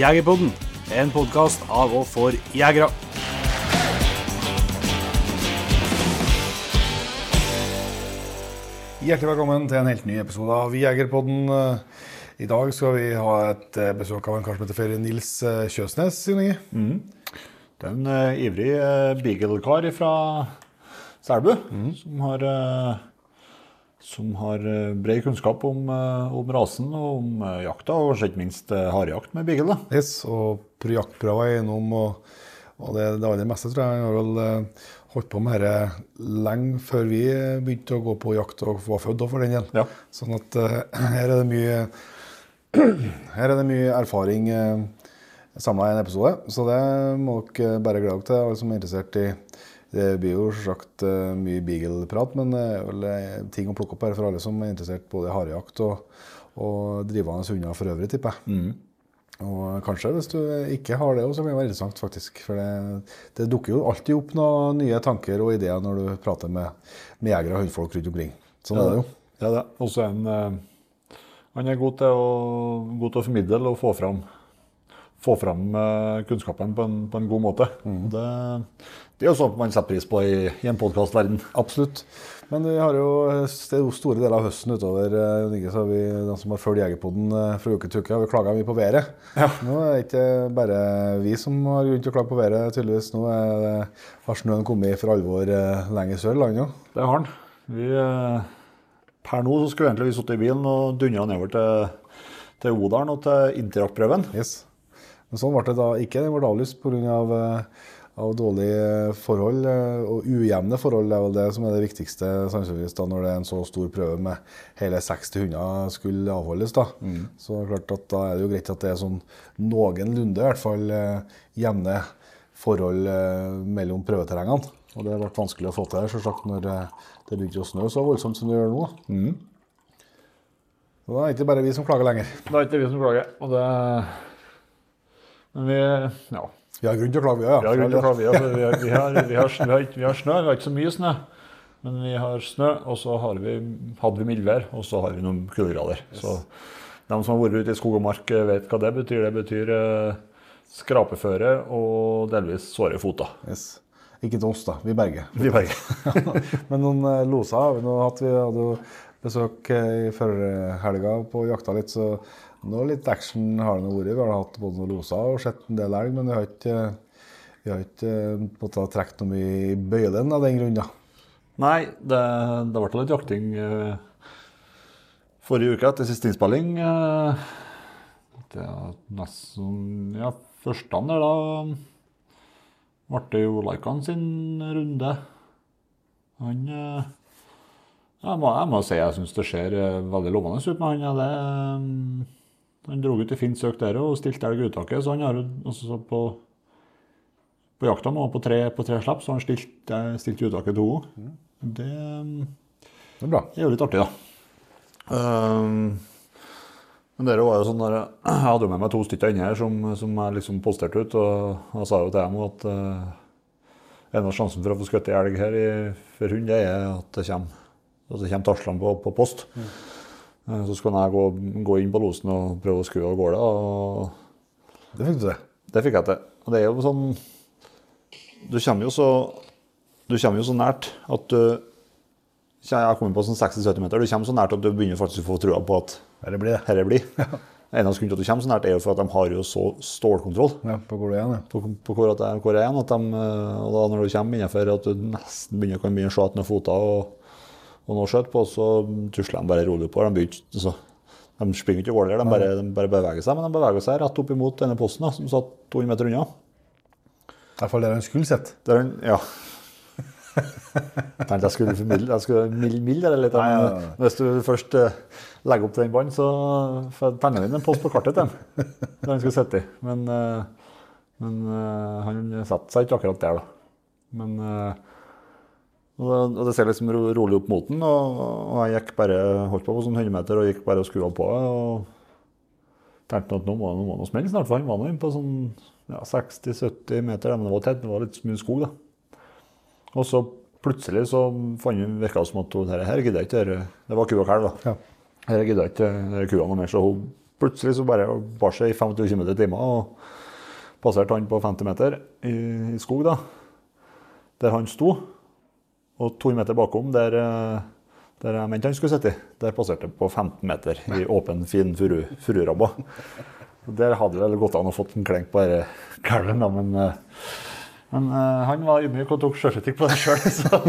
Jegerpodden, en podkast av og for jegere. Hjertelig velkommen til en helt ny episode av Jegerpodden. I dag skal vi ha et eh, besøk av en kar som heter Ferie Nils eh, Kjøsnes. Mm. Det er en uh, ivrig uh, beagle-kar fra Selbu som har, eh, som har eh, bred kunnskap om, eh, om rasen og om eh, jakta, og ikke minst harejakt med beagle. Yes, og jaktprøver er innom, og, og det, det aller meste tror jeg Jeg har vel holdt på med dette lenge før vi begynte å gå på jakt og var født, for den del. Ja. Sånn at her er det mye er det mye erfaring uh, samla i en episode, så det må dere bare glede dere til, alle som er interessert i Det blir jo sagt eh, mye beagle-prat, men det er vel eh, ting å plukke opp her for alle som er interessert både i harejakt og, og drivende hunder for øvrig, tipper jeg. Og kanskje hvis du ikke har det, så kan det være interessant, faktisk. For det, det dukker jo alltid opp noen nye tanker og ideer når du prater med, med jegere og hundfolk rundt omkring. Sånn er det jo. Ja, det. Og så er han eh, er god til, å, god til å formidle og få fram, få fram eh, kunnskapen på en, på en god måte. Det, det er jo sånt man setter pris på i, i en podkastverden. Absolutt. Men vi har jo er jo store deler av høsten utover. eh, så har vi, de som har fulgt Jegerpodden eh, fra uke til uke, har vi klaga mye på været. Nå er det ikke bare vi som har grunn til å klage på været, tydeligvis. Nå er det, har snøen kommet for alvor eh, lenger sør i landet. Det har den. Vi, eh, per nå så skulle egentlig vi sittet i bilen og dunja nedover til, til Odalen og til Interact-prøven. Yes. Men sånn ble det da ikke. Den ble avlyst pga. Av, eh, av dårlige forhold eh, og ujevne forhold. Det er vel det som er det viktigste sannsynligvis da når det er en så stor prøve med hele 60 hunder skulle avholdes. da. Så det er klart at da er det jo greit at det er sånn noenlunde i hvert fall eh, jevne forhold eh, mellom prøveterrengene. Og det har vært vanskelig å få til selvsagt når det begynte å snø så voldsomt som det gjør nå. Så da er det ikke bare vi som klager lenger. Det er ikke vi som klager. Og det, men vi, ja, Vi har grunn til å klage, ja. vi har grunn til å klage. ja. vi har, vi har, vi har, vi har, snø, vi har ikke så mye snø. Men vi har snø, og så har vi, hadde vi mildvær, og så har vi noen kuldegrader. Så de som har vært ute i skog og mark, eh, vet hva det betyr. Det betyr eh, skrapeføre og delvis såre føtter. Yes. Ikke til oss, da. Vi berger. Vi berger. Men noen eh, loser har vi nå hatt. Vi hadde besøk i i førhelga på jakta litt, så nå litt action har det vært. Vi har hatt både noen loser og sett en del elg, men vi har ikke, vi har ikke eh, trukket noe mye i bøylen av den grunn. Nei, det, det ble litt jakting eh, forrige uke etter siste innspilling. Eh, det er nesten Ja, første der, da ble det jo Laikan sin runde. Han eh, jeg, må, jeg må si jeg syns det ser eh, veldig lovende ut med han. Ja, det, eh, han dro ut i fint søk der og stilte elg i uttaket, så han har jo på på jakta nå, på tre, på tre slipp, så han stilte, eh, stilt uttaket to ganger. Det Det er bra. det er jo litt artig, da. Um, men dere var jo sånn der, Jeg hadde jo med meg to stykker inni her som, som jeg liksom posterte ut. Og jeg sa jo til dem at uh, en av sjansen for å få skutt elg her i, for hund, det er at det kommer, at det kommer på, på post. Eh, så skulle jeg gå, gå inn på losen og prøve å skru av gårde. Og Det fikk du til. det fikk jeg til. Og det er jo sånn Du kommer jo så, du kommer jo så nært at du Jeg har kommet på sånn 60-70 meter. Du kommer så nært at du begynner faktisk å få trua på at Her det blir det. Herre blir. Eneste grunn til at du kommer så nært, er jo for at de har jo så stålkontroll Ja, på hvor du er igjen, ja. på, på hvor, at jeg, hvor jeg er. At de, eh, og da når du kommer innenfor at du nesten begynner, kan begynne å se etter noen foter og, og nå skjøt på, så tusler de bare rolig på. De, begynte, de springer ikke og der, de bare, de bare beveger seg. Men de beveger seg rett opp imot denne posten da, som satt 200 meter unna. I hvert fall der han skulle han- ja. Jeg tenkte jeg skulle formidle, jeg skulle mild, mildre det litt. Nei, ja, ja. Hvis du først uh, legger opp den banen, så får jeg tegne inn en post på kartet til den. Der han skulle sitte i. Men, uh, men uh, han satte seg ikke akkurat der, da. Men og det, ser liksom rolig opp mot den, og, jeg gikk bare, holdt på på sånn 100 meter og gikk bare og skrua på. og tenkte at nå må det noe smelle snart, for han var nå inne på sånn ja, 60-70 meter, men det var tett, det var litt mye skog, da. Og så plutselig så virka som at hun, her, gidder ikke, dette- det var ku og kalv, da. Ja. Her gidder ikke kua noe mer, så hun plutselig så bare bar seg i 25 km i timen og passerte han på 50 meter i, i skog, da. Der han sto. Og to meter bakom, der, eh, der jeg mente han skulle sitte, der passerte jeg på 15 meter i åpen, fin furu, fururabba. Der hadde det vel gått an å fått en klenk på denne kalven, men, eh, men eh, han var ydmyk og tok sjølkritikk på det sjøl, så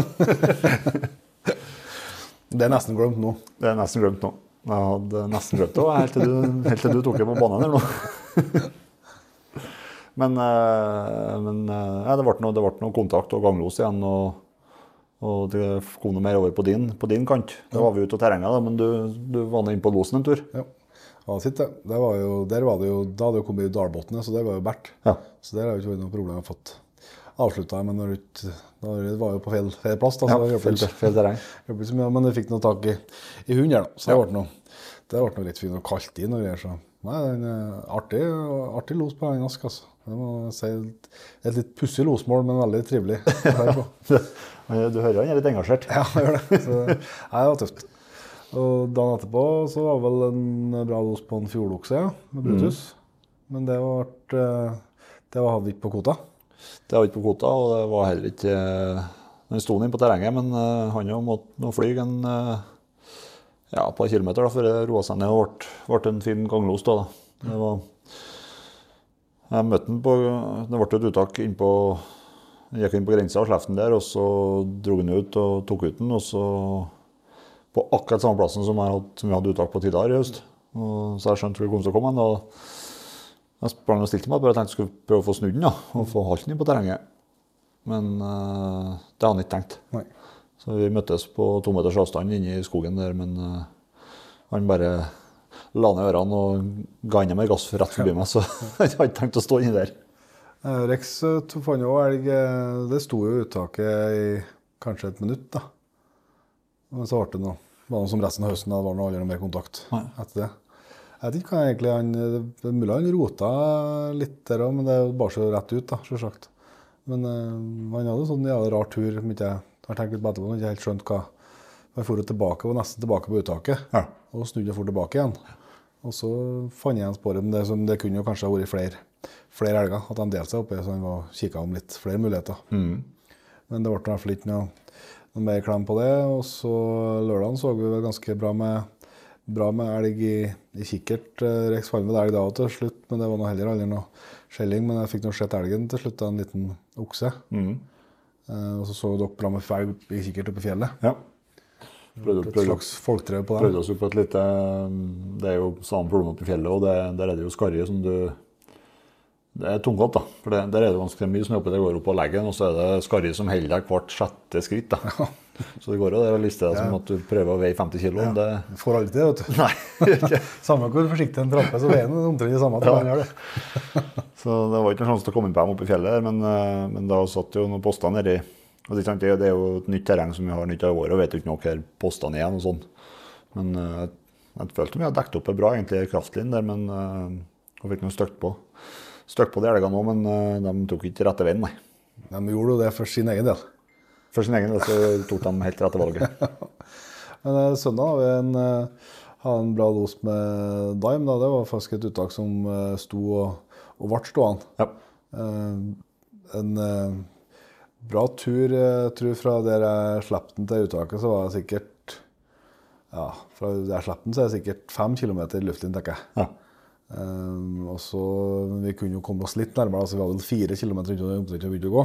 Det er nesten glemt nå. det er nesten glemt nå. Jeg hadde nesten glemt det helt til du, helt til du tok det på banen her nå. Men, men ja, det ble noe, det ble noe kontakt og ganglos igjen. Og, og det kom noe mer over på din, på din kant. Da var vi ute av terrenget, da, men du, du var nå inne på losen en tur. Ja. Ja, sitt det. Det var jo, der var det jo, da hadde jo kommet i dalbunnen, så det var jo bært. Ja. Så der har jo ikke vært noe problem å fått avslutta. Men når ut, da var jo på feil, feil plass, da, så Ja, det feil, feil terreng. mye. Men jeg fikk noe tak i, i hunden her, da. Så det ble noe, det ble noe litt fint og kaldt inn og greier. Så nei, den er artig, artig los på den Ask, altså. Det må si. Et litt pussig losmål, men veldig trivelig. Du hører han er litt engasjert. Ja, jeg gjør det. Så, nei, det var tøft. Og dagen etterpå så var vel en bra los på en fjordokse ja, med Brutus. Men det var, eh, det var hadde vi ikke på kvota. Det var ikke på kvota, og det var heller ikke Den sto inne på terrenget, men eh, han jo måtte fly en eh, ja, par kilometer da, før det roa seg ned og ble, ble en fin ganglos. Da, da. Det var, jeg møtte han på Det ble et uttak innpå jeg gikk inn på grensa og slapp den der, og så dro han ut og tok ut den. Og så på akkurat samme plassen som, jeg hadde, som vi hadde uttak på tidligere i høst. Og så jeg skjønte hvor det kom til å komme. en. og jeg sprang og stilte meg, bare tenkte jeg skulle prøve å få snudd den da, og få holdt den inn på terrenget. Men eh, det hadde han ikke tenkt. Nei. Så vi møttes på to meters avstand inne i skogen der, men eh, han bare la ned ørene og ga inn meg gass rett forbi meg, så jeg hadde ikke tenkt å stå inni der. Eh, Rex eh, fant jo elg eh, Det sto jo uttaket i kanskje et minutt, da. Men så ble det noe. Det var noe som resten av høsten, da det var noe aldri mer kontakt Nei. etter det. Jeg vet ikke hva egentlig han Det er mulig han rota litt der òg, men det bar seg rett ut, da, selvsagt. Men øh, han hadde en sånn jævlig rar tur, jeg har tenkt litt på etterpå, men ikke helt skjønt hva Han for tilbake, var nesten tilbake på uttaket, Ja. og snudde fort for tilbake igjen. Og så fant jeg igjen sporet, men det, som, det kunne jo kanskje ha vært flere, flere elger. At han delte seg oppi, så han var kikka om litt flere muligheter. Men det ble i hvert fall ikke noe, noe mer klem på det. Og så lørdagen så vi vel ganske bra med, bra med elg i, i kikkert. Eh, Rex fant vel elg da til slutt, men det var nå heller aldri noe skjelling. Men jeg fikk nå sett elgen til slutt, da, en liten okse. Mm. Eh, og så så dere bra med felg i kikkert oppe i fjellet. Ja. Prøvde, Et slags folketrø på det? prøvde oss jo på et lite Det er jo samme problem oppe i fjellet, og det, der er det jo skarri som du Det er tungt, da. For det, der er det ganske mye snø oppi. Det går opp på leggen, og så er det skarri som holder deg hvert sjette skritt. da. Så det går jo der å liste deg som at du prøver å veie 50 kg. Det Du får aldri til det, vet du. Nei. ikke. Samme hvor forsiktig en tramper, så veier den omtrent det samme. Ja. det. Så det var ikke noen sjanse til å komme inn på dem oppe i fjellet, men, eh, men da satt jo noen poster nedi. Og det, er jo et nytt terreng som vi har nytt av i år, og vet jo ikke noe hvor postene er. og sånn. Men eh, jeg, jeg følte vi hadde dekket opp det bra, egentlig, kraftlinjen der, men uh, fikk noe støkt på. Støkt på de elgene òg, men eh, de tok ikke rette veien, nei. De gjorde jo det for sin egen del. For sin egen del så tok de helt rette valget. Men søndag har vi en, hadde en bra los med Dime. Da. Det var faktisk et uttak som sto og, og ble stående. Ja. En eh, bra tur, eh, jeg tror fra der jeg slapp den til uttaket, så var det sikkert Ja, fra der jeg slapp den, så er det sikkert fem kilometer luftlinje, tenker jeg. Ja. Um, og så, Vi kunne jo komme oss litt nærmere, altså vi hadde vel fire kilometer unna omtrent å begynne å gå.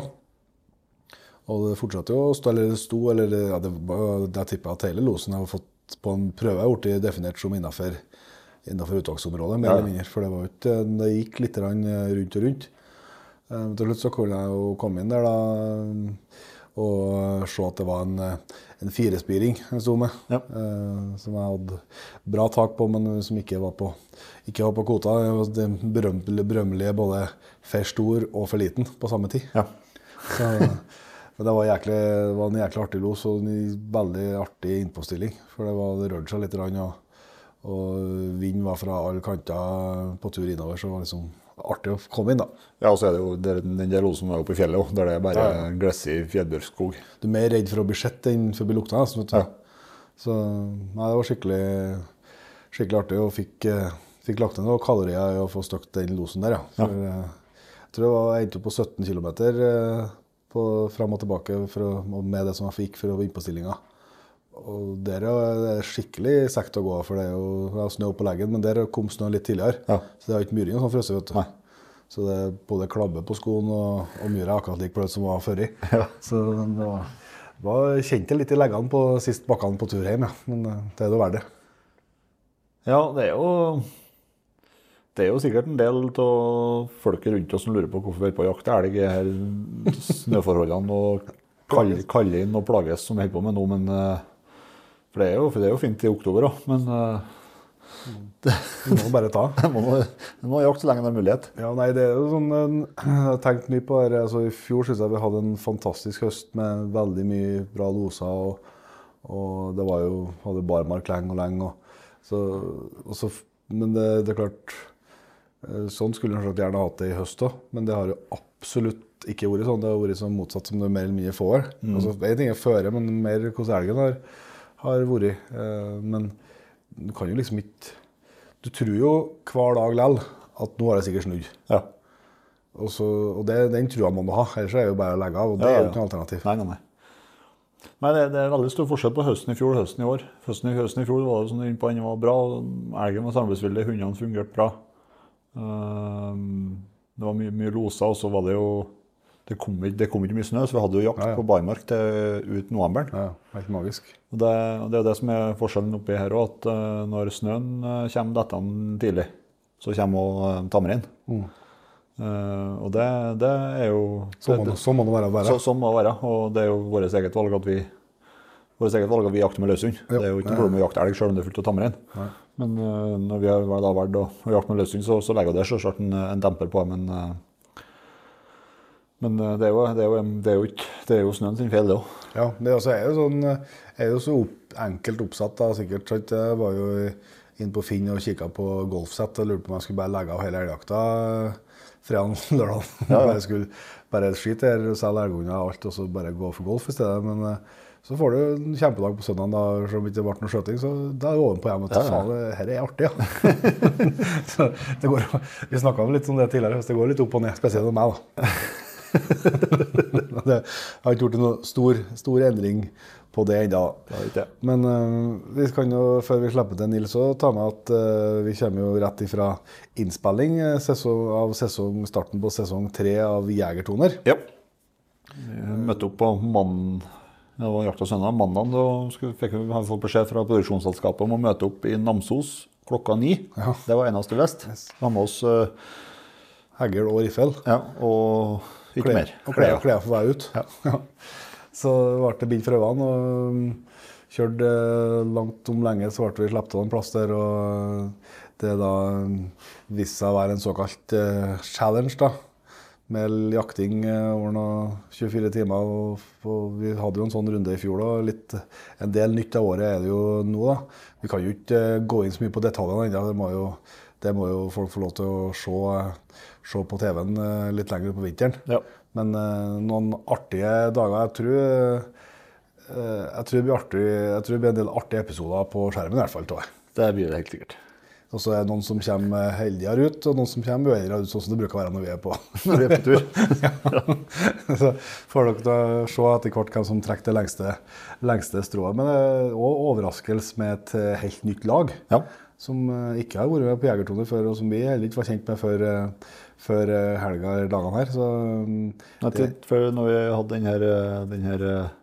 Og det fortsatte jo å stå, eller det sto, eller det, ja, det, var- jeg tipper at hele losen har fått på en prøve blitt definert som innafor uttaksområdet, mer Ja, eller mindre. For det, var ikke, det gikk litt rundt og rundt. Eh, til slutt så kunne jeg jo komme inn der da, og se at det var en, en firespiring jeg sto med. Ja. eh, som jeg hadde bra tak på, men som ikke var på, ikke var på kvota. Det Det berømmelige, både for stor og for liten på samme tid. Ja. Så, men det var, jæklig, det var en jæklig artig los og en veldig artig innpåstilling. For det, var, det rørte seg litt, og, og vinden var fra alle kanter på tur innover. Så det var liksom artig å komme inn, da. ja, og så er det jo den der losen som er oppe i fjellet òg, der det er bare Ja, glissig fjellbjørkskog. Du er mer redd for å bli sett enn for å bli lukta. nesten. Ja. Så nei, det var skikkelig, skikkelig artig, og fikk, eh, fikk lagt ned noen kalorier i å få støkt den losen der, ja. For, ja. jeg tror det var, endte opp på 17 km eh, fram og tilbake å, med det som jeg fikk for å vinne på stillinga. Og der er det skikkelig sekt å gå, for det er jo snø på leggen, men der kom snøen litt tidligere. Ja. Så det har ikke myring og sånn frosset, vet du. Nei. Så det er både klabbe på skoen og, og myra er akkurat lik bløt som var før i. Så det var, var kjente litt i leggene på sist bakkene på tur hjem, ja. Men eh, det er det verdt det. Ja, det er jo Det er jo sikkert en del av folket rundt oss som lurer på hvorfor vi er på jakt elg i her snøforholdene og kalle inn og plages som vi holder på med nå, men eh, For det er jo, det er jo fint i oktober òg, men eh, Du må bare ta. det må, det må jakte så lenge det er mulighet. Ja, nei, det er jo sånn Jeg har tenkt mye på det. Altså, I fjor syns jeg vi hadde en fantastisk høst med veldig mye bra loser. Og, og det var jo Hadde barmark lenge og lenge. Og, så, og så, men det, det er klart eh, Sånn skulle en gjerne hatt det i høst òg, men det har jo absolutt ikke vært sånn. Det har vært sånn motsatt som det mer eller mindre får. Altså, en ting er føre, men mer hvordan elgen har, har vært. Eh, Men du kan jo liksom ikke Du tror jo hver dag likevel at nå har jeg sikkert snudd. Ja. Og, så, og det, den trua må du ha, ellers er det jo bare å legge av. Og det Ja, er jo ikke noe alternativ. Nei, nei, nei. Nei, det, det er veldig stor forskjell på høsten i fjor og høsten i år. Høsten i, høsten i fjor var det sånn innpå på var bra. Elgen var samarbeidsvillig, hundene fungerte bra. Ehm, det var mye, mye loser, og så var det jo det kom, det kom ikke mye snø, så vi hadde jo jakt Ja, ja. på barmark til ut novemberen. Ja, helt magisk. Og det, og det er det som er forskjellen oppi her òg, at eh, når snøen uh, kommer dettende tidlig, så kommer òg uh, tamrein. Mm. Uh, og det, det er jo Så må, så må det være. bare. så, sånn må det være. Og det er jo vårt eget valg at vi eget valg at vi jakter med løshund. Det er jo ikke noe problem å jakte elg selv om det er fullt av tamrein. Men uh, når vi har valgt å, å jakte med løshund, så, så legger det selvsagt en, en demper på. Men, eh, men eh, det, er jo, det, er jo, det, er jo det er jo snøen sin feil, det òg. Ja, det altså, er jo sånn er jo så opp, enkelt oppsatt, da, sikkert. sant? Jeg var jo inn på Finn og kikka på golfsett og lurte på om jeg skulle bare legge av hele elgjakta fredag lørdag. Bare skulle bare skite her, selge elghunder og alt, og så bare gå for golf i stedet. Men eh, så får du en kjempedag på søndag, da, selv om det ikke ble noe skjøting, så da er det ovenpå at Ja, ja. Faen, det her er artig, ja. så det går, vi snakka litt om det tidligere, hvis det går litt opp og ned, spesielt med meg, da. det har ikke gjort noen stor, stor endring på det ennå. Men uh, vi kan jo, før vi slipper til Nils, så ta med at uh, vi kommer jo rett ifra innspilling eh, sesong, av sesong, starten på sesong tre av Jegertoner. Ja. Vi møtte opp på mann, det var jakt og søndag. Mandag da skulle, fikk vi, fått beskjed fra produksjonsselskapet om å møte opp i Namsos klokka ni. Ja. Det var eneste vest. Vi har med oss uh, Hegl og riffel. ja, og ikke mer. Og klær, klær for vei ut. Ja. Så ble det bind for øynene og um, kjørte eh, langt om lenge, så ble vi sluppet av en plass der. Og det da um, viste seg å være en såkalt uh, challenge, da. Med jakting eh, over noe 24 timer. Og, og vi hadde jo en sånn runde i fjor. da, litt, En del nytt av året er det jo nå. da. Vi kan jo ikke eh, gå inn så mye på detaljene ennå. Det, må jo- det må jo folk få lov til å se, eh, se på TV-en eh, litt lenger på vinteren. Ja. Men eh, noen artige dager. Jeg tror, eh, jeg, tror det blir artig, jeg tror det blir en del artige episoder på skjermen. i hvert fall, tror jeg. Det blir det helt sikkert. Og så er det noen som kommer heldigere ut, og noen som kommer uheldigere ut, sånn som det bruker å være når vi er på, Når vi er på tur. så får dere da se etter hvert hvem som trekker det lengste, lengste strået. Men det er òg overraskelse med et helt nytt lag. Ja. Som ikke har vært med på Jegertoner før, og som vi heller ikke var kjent med før, før eh, helga eller dagene her. Så mm, Nei, til, før når vi hadde den her, eh, den her, eh,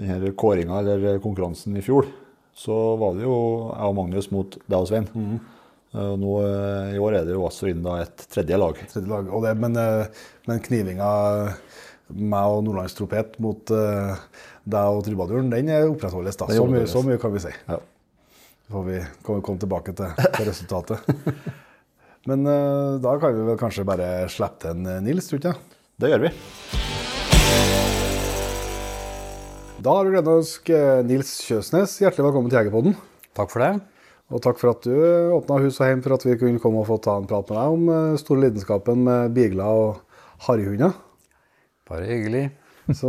den her kåringa, eller konkurransen i fjor, så var det jo jeg og Magnus mot deg og Svein. Mm -hmm. Nå, I år er det jo også inn et tredje lag. tredje lag. Og det, men, men knivinga meg og Nordlands Tropet mot uh, deg og trubaduren, den opprettholdes. da. Så mye, så mye kan vi si. Ja. Så får vi kan vi komme tilbake til, til resultatet. Men eh, da kan vi vel kanskje bare slippe til en eh, Nils, tror du ikke? Det gjør vi. Da har vi gleden av å ønske Nils Kjøsnes hjertelig velkommen til Jegerpodden. Takk for det. Og takk for at du åpna hus og hjem for at vi kunne komme og få ta en prat med deg om eh, store lidenskapen med bigler og harryhunder. Bare hyggelig. Så,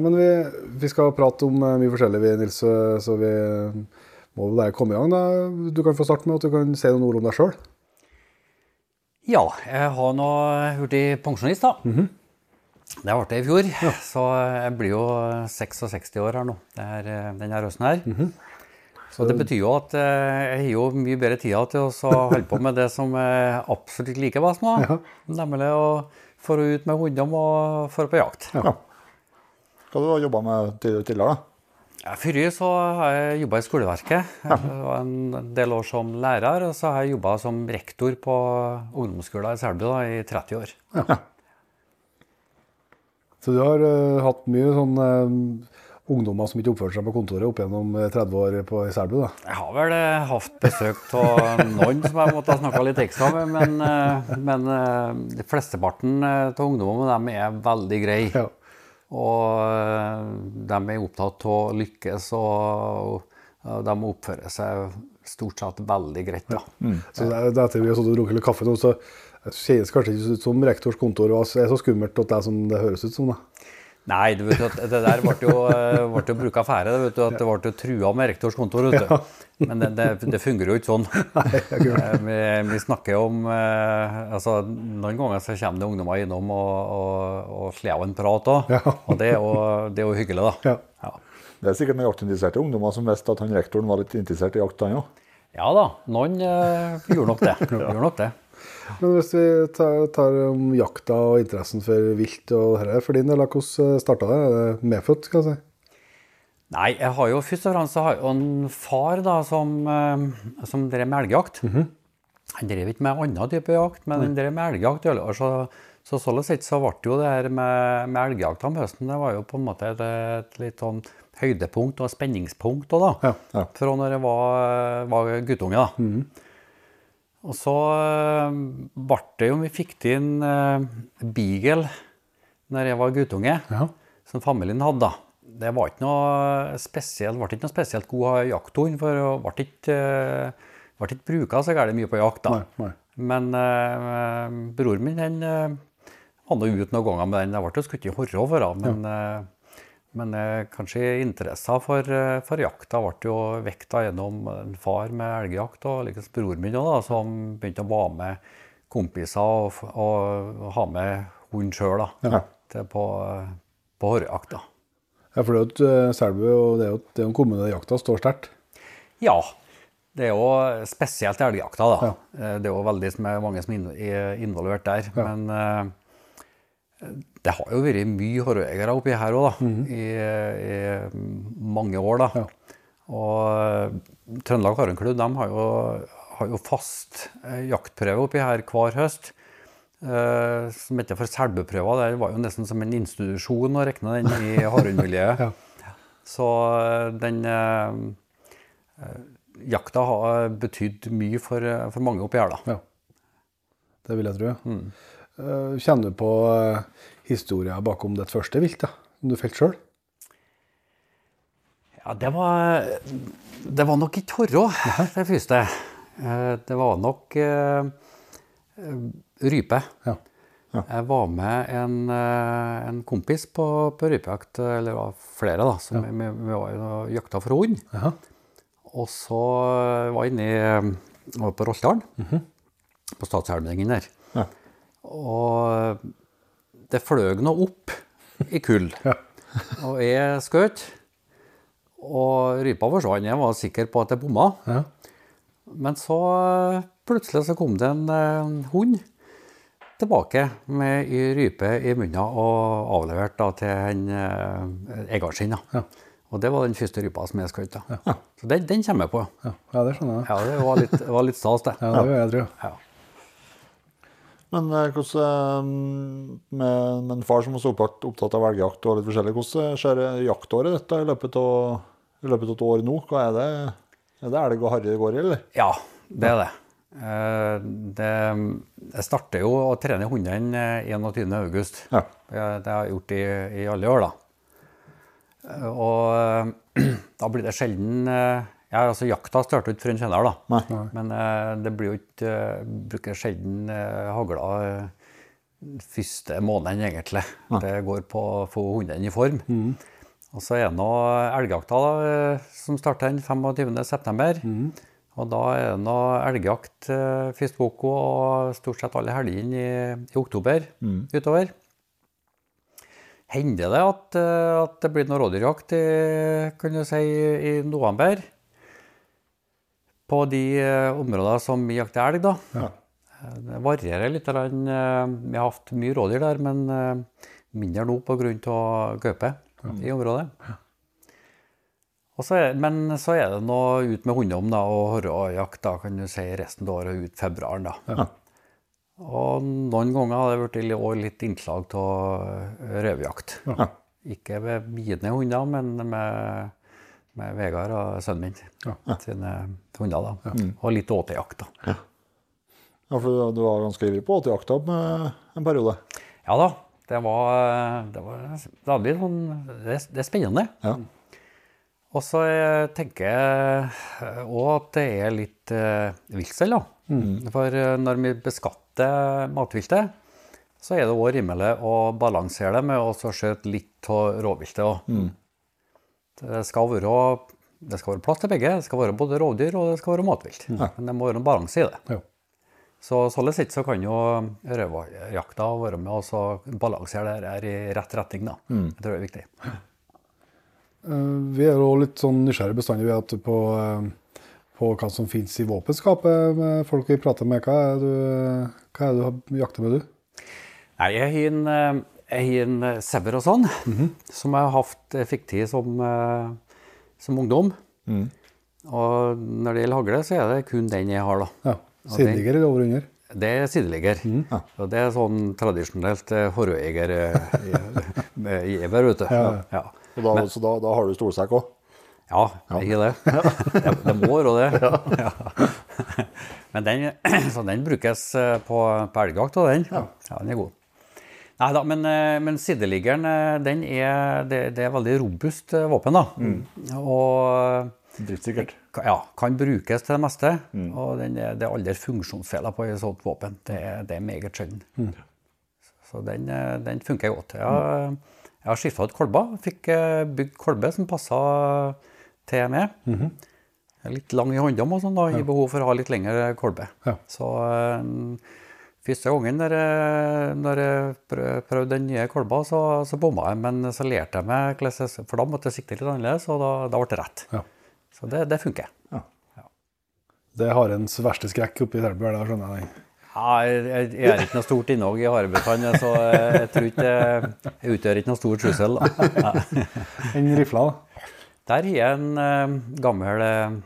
men vi, vi skal prate om eh, mye forskjellig, vi, Nils. så- vi, må bare komme i gang. da. Du kan få starte med at du kan si noen ord om deg sjøl. Ja, jeg har nå blitt pensjonist, da. Det ble jeg i fjor, så jeg blir jo 66 år her nå det er, denne høsten her. Så det betyr jo at eh, jeg har jo mye bedre tida til å holde på med det som jeg absolutt liker best nå. Nemlig å få ut med hundene og få på jakt. Ja. Hva har du jobba med tidligere? da? Ja, Før så har jeg jobba i skoleverket. Var en del år som lærer. Og så har jeg jobba som rektor på ungdomsskolen i Selbu da, i 30 år. Så du har uh, hatt mye sånn uh, ungdommer som ikke oppførte seg på kontoret opp gjennom eh, 30 år på i Selbu. da. Jeg har vel uh, hatt besøk av noen som jeg måtte ha snakka litt ekstra med, men, eh, men eh, flesteparten eh, av ungdommene er veldig greie. Ja. Og eh, de er opptatt av å lykkes, og, de oppfører seg stort sett veldig greit. da. Så det, det etter vi har drukket litt kaffe nå, så kjennes kanskje ikke ut som rektors kontor og er så skummelt at det er som det høres ut som. da. Nei, du vet at det der ble jo, eh, ble jo brukt affære. Det, vet du, at det ble jo trua med rektors kontor. vet du. Men det, det, det fungerer jo ikke sånn. Eh, vi, vi snakker om eh, altså Noen ganger så kommer det ungdommer innom og, og, og slår av en prat òg. Ja. Og det er, jo, det er jo hyggelig, da. Ja. Ja. Det er sikkert noen jaktinteresserte ungdommer som visste at han rektoren var litt interessert i jakt, han òg. Ja da, noen øh, gjorde nok det. Gjorde nok det. Men hvis vi tar, tar om jakta og interessen for vilt og dette, for din del, hvordan starta det? Er det medfødt, skal jeg si? Nei, jeg har jo først og fremst så har jo en far da, som, eh, som drev med elgjakt. Han drev ikke med annen type jakt, men han drev med elgjakt. Så, så sånn sett så ble jo det her med, med elgjakt om høsten det var jo på en måte et, et litt sånn høydepunkt og spenningspunkt også, da. Ja, ja. Fra når jeg var, var guttunge. da. Og så eh, ble det jo Vi fikk til en eh, beagle når jeg var guttunge, Ja. som familien hadde. Det var ikke noe spesielt, ble ikke noe spesielt god jakthund, for hun ble ikke, eh, ble ikke bruka så gærent mye på jakt. da. Nei, nei. Men eh, broren min han eh, var nå ute noen ganger med den. Jeg ble jo skutt i horra for henne, men, eh, men eh, kanskje interessen for, eh, for jakta ble jo vekta gjennom en far med elgjakt, og liksom broren min da, som begynte å være med kompiser og, og, ha med hund sjøl Ja. på, på horrejakt. da. Ja, for det er jo et eh, Selbu, og det er jo det er kommune der jakta står sterkt. Ja, det er jo spesielt elgjakta. da. Ja. Det er jo veldig mange som er involvert der. Men eh, det har jo vært mye horrejegere oppi her òg, da. I, I mange år, da. Ja. Og Trøndelag Harenklubb de har jo, har jo fast eh, jaktprøve oppi her hver høst. eh, som heter for Selbuprøva. Det var jo nesten som en institusjon å regne den i harundmiljøet. Ja. Så eh, den eh, eh, jakta har betydd mye for, for mange oppi her, da. Ja. Det vil jeg tro. ja. Eh, Kjenner du på uh, historia bakom ditt første vilt, da, som du felte sjøl? Ja, det var, det var nok ikke horrå, det første. Eh, Det var nok eh, eh, rype. Ja. Jeg var med en, eh, en kompis på, på rypejakt, eller det var flere, da, som vi, vi var jakta for hund. Ja. Og så var jeg inne i eh, var på Rolldalen, på Statselvdingen der. Ja. Og det fløy nå opp i kull. Ja. Og jeg skjøt, og rypa forsvant. Jeg var sikker på at jeg bomma. Ja. Men så eh, plutselig så kom det en en hund tilbake med rype i munnen og avlevert da, til en eh, eieren sin. Ja. Og det var den første rypa som jeg skjøt. da. Så den, den kommer jeg på. Ja. ja, det skjønner jeg. Ja, det var litt, det var litt stas, det. Ja, det gjør jeg tror jeg. Ja. Men eh, hvordan, eh, med, med en far som er så opptatt, av elgjakt og litt forskjellig, hvordan ser jaktåret dette i løpet av i løpet av et år nå? Hva er det? Er det elg og harre det går i, eller? Ja, det er det. Eh, det jeg starter jo å trene hundene eh, 21. august. Ja. Det har jeg gjort i, i alle år, da. Og da blir det sjelden ja, altså Jakta starter ikke før en kjenner, da. Nei. Men uh, det blir jo ikke uh, Bruker sjelden uh, hagla uh, første måneden, egentlig. Det går på å få hundene i form. Og så er det nå elgjakta da, som starter den 25.9. Og da er det nå elgjakt uh, første uka og stort sett alle helgene i, i oktober utover. Hender det at, at det blir noe rådyrjakt i, kan du si, i november? På de eh, områdene som vi jakter elg, da. Ja. Det varierer litt. eh, Vi har hatt mye rådyr der, men eh, mindre nå pga. gaupe i området. Så er, men så er det noe ut med hunndom da, og horrejakt kan du si, resten av året ut februaren. da. Og noen ganger har det blitt litt innslag av røverjakt. Ikke med mine hunder, men med, med Vegard og sønnen min sine hunder. da. Og litt åtejakt. da. Ja, for du var ganske ivrig på åtejakta med en periode. Ja da. Det var, det var det litt sånn det, det er spennende. Ja. Og så eh, tenker jeg òg at det er litt eh, viltstell, da. For eh, når vi beskatter matviltet, så er det òg rimelig å balansere det med å skjøte litt av rovviltet òg. Det, skal være, det skal være plass til begge. Det skal være både rovdyr og det skal være matvilt. Men det må være en balanse i det. Ja. Så sånn sett så kan jo røverjakta være med og så balansere det her i rett retning. da. Det tror jeg er viktig. Eh, Vi er jo litt sånn nysgjerrige bestandig ved at på, eh, på hva som finnes i våpenskapet med folk vi prater med. Hva er, du, hva er det du jakter med, du? Nei, jeg har en, eh, har en eh, Sever og sånn, som jeg har hatt fikk til som, eh, som ungdom. Og når det gjelder hagle, så er det kun den jeg har, da. Ja. Sideligger eller over under? Det er sideligger. Og det er sånn tradisjonelt uh, horrøyeger-gjever, vet du. Ja. Ja. Og da, så da, da har du stolsekk òg? Ja, ja. ikke det. det. Det må være det. Ja. Men den, så den brukes eh, på, på elgjakt, og den. Ja. den er god. Nei da, men, eh, men sideliggeren, eh, den er, det, det er veldig robust eh, våpen, da. Og Driftssikkert. ja, kan brukes til det meste. Og den er, det er aldri funksjonsfeller på et sånt våpen. Det, det er meget sjelden. Så den, den funker godt. Jeg jeg har skifta ut kolber. Fikk bygd kolbe som passa til meg. Mm -hmm. Litt lang i håndom og sånn, da. Gir behov for å ha litt lengre kolbe. Ja. Så første gangen når jeg, når jeg prøvde den nye kolba, så, så bomma jeg. Men så lærte jeg meg, hvordan for da måtte jeg sikte litt annerledes, og da, da ble det rett. Ja. Så det, det funker. Det er harens verste skrekk oppi Selbjørn, da skjønner jeg. Ja, jeg, jeg, er ikke noe stort innhogg i harebestand, så jeg, jeg tror ikke jeg utgjør ikke noe stor trussel. da. En rifla, da. Der har jeg en eh, gammel, eh,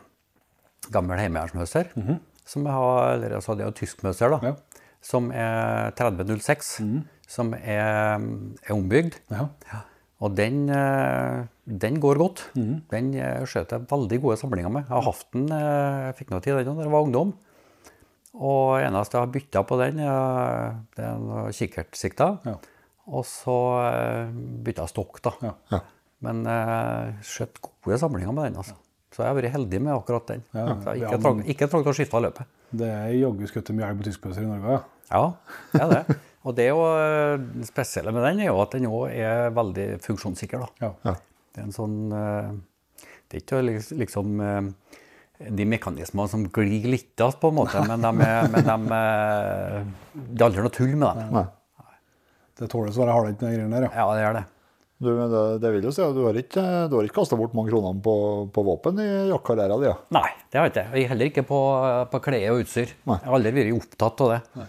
Mm -hmm. som jeg har, eller altså det er jo tyskmøster, da, Ja. Som er 3006, som er, er ombygd. Ja. Og den, eh, den går godt. Den eh, skjøt jeg veldig gode samlinger med. Jeg har hatt den, eh, jeg fikk noe tid den da jeg var ungdom. Og eneste jeg har bytta på den, det er kikkertsikta. Ja. Og så bytta jeg stokk, da. Ja. Men jeg skjøt gode samlinger med den, altså. Så jeg har vært heldig med akkurat den. Ja, så jeg ikke ja, men... trengt å skifte løpet. Det er jaggu skutt mye elg på tyskpølser i Norge, ja. Ja, det er det. Og det er jo eh, det spesielle med den er jo at den òg er veldig funksjonssikker. da. ja. Det er en sånn eh, Det er ikke liksom eh, de mekanismene som glir litt av, på en måte, men de er, men de, det er aldri noe tull med dem. Nei. Det tåles å være hardhendt, de greiene der, ja. Ja, det gjør det. Du, men det, det vil jo si at du har ikke, du har ikke kasta bort mange kronene på, på våpen i jaktkarrieren din? Ja. Nei, det har jeg ikke. Heller ikke på, på klær og utstyr. Nei. Jeg har aldri vært opptatt av det.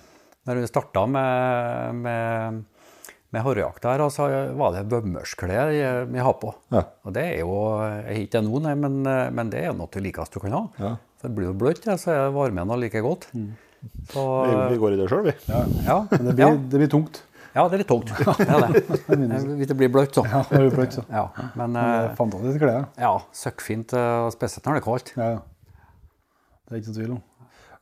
Når vi starta med, med, med harrejakta her, så var det bømmersklær vi har på. Ja. Og det er jo Jeg har ikke det nå, nei, men, men det er jo noe det likeste du kan ha. Ja. For det blir bløtt, ja, så er varmen like godt. Så, Vi, vi går i det sjøl, vi. ja, Men det ja, blir, det blir tungt. ja, det er litt tungt. Det det. Hvis det blir bløtt, så. Ja, det blir bløtt, så. Ja, men Det er eh, Fantastisk klær. ja, søkkfint, eh, spesielt når det er kaldt. Ja, ja. Det er ikke noe tvil om.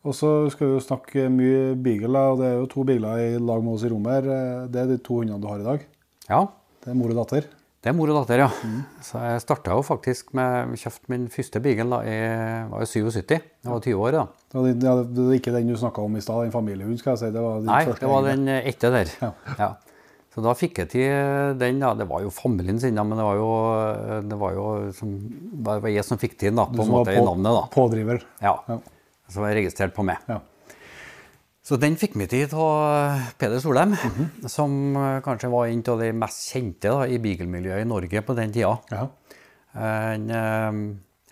Og så skal vi jo snakke mye beagle, og det er jo to beagler i lag med oss i rommet her. Det er de to hundene du har i dag. Ja, Det er mor og datter. Det er mor og datter, ja. Så jeg starta jo faktisk med kjøpt min første beagle da i var jo 77. Jeg var 20 år da. Det var, ja, det er ikke den du snakka om i stad, den familiehund, skal jeg si. Det var din Nei, første det var den eh, etter der. Ja. Ja. Så da fikk jeg til den. da. det var jo familien sin, da, men det var jo, det var jo som, det var jeg som fikk til den, da, på en måte på- i navnet. da. Pådriver. Ja. Ja. Som var registrert på meg. Ja. Så den fikk vi til av Peder Solheim, som eh, kanskje var en av de mest kjente da, i beagle-miljøet i Norge på den tida. Ja. Han, eh,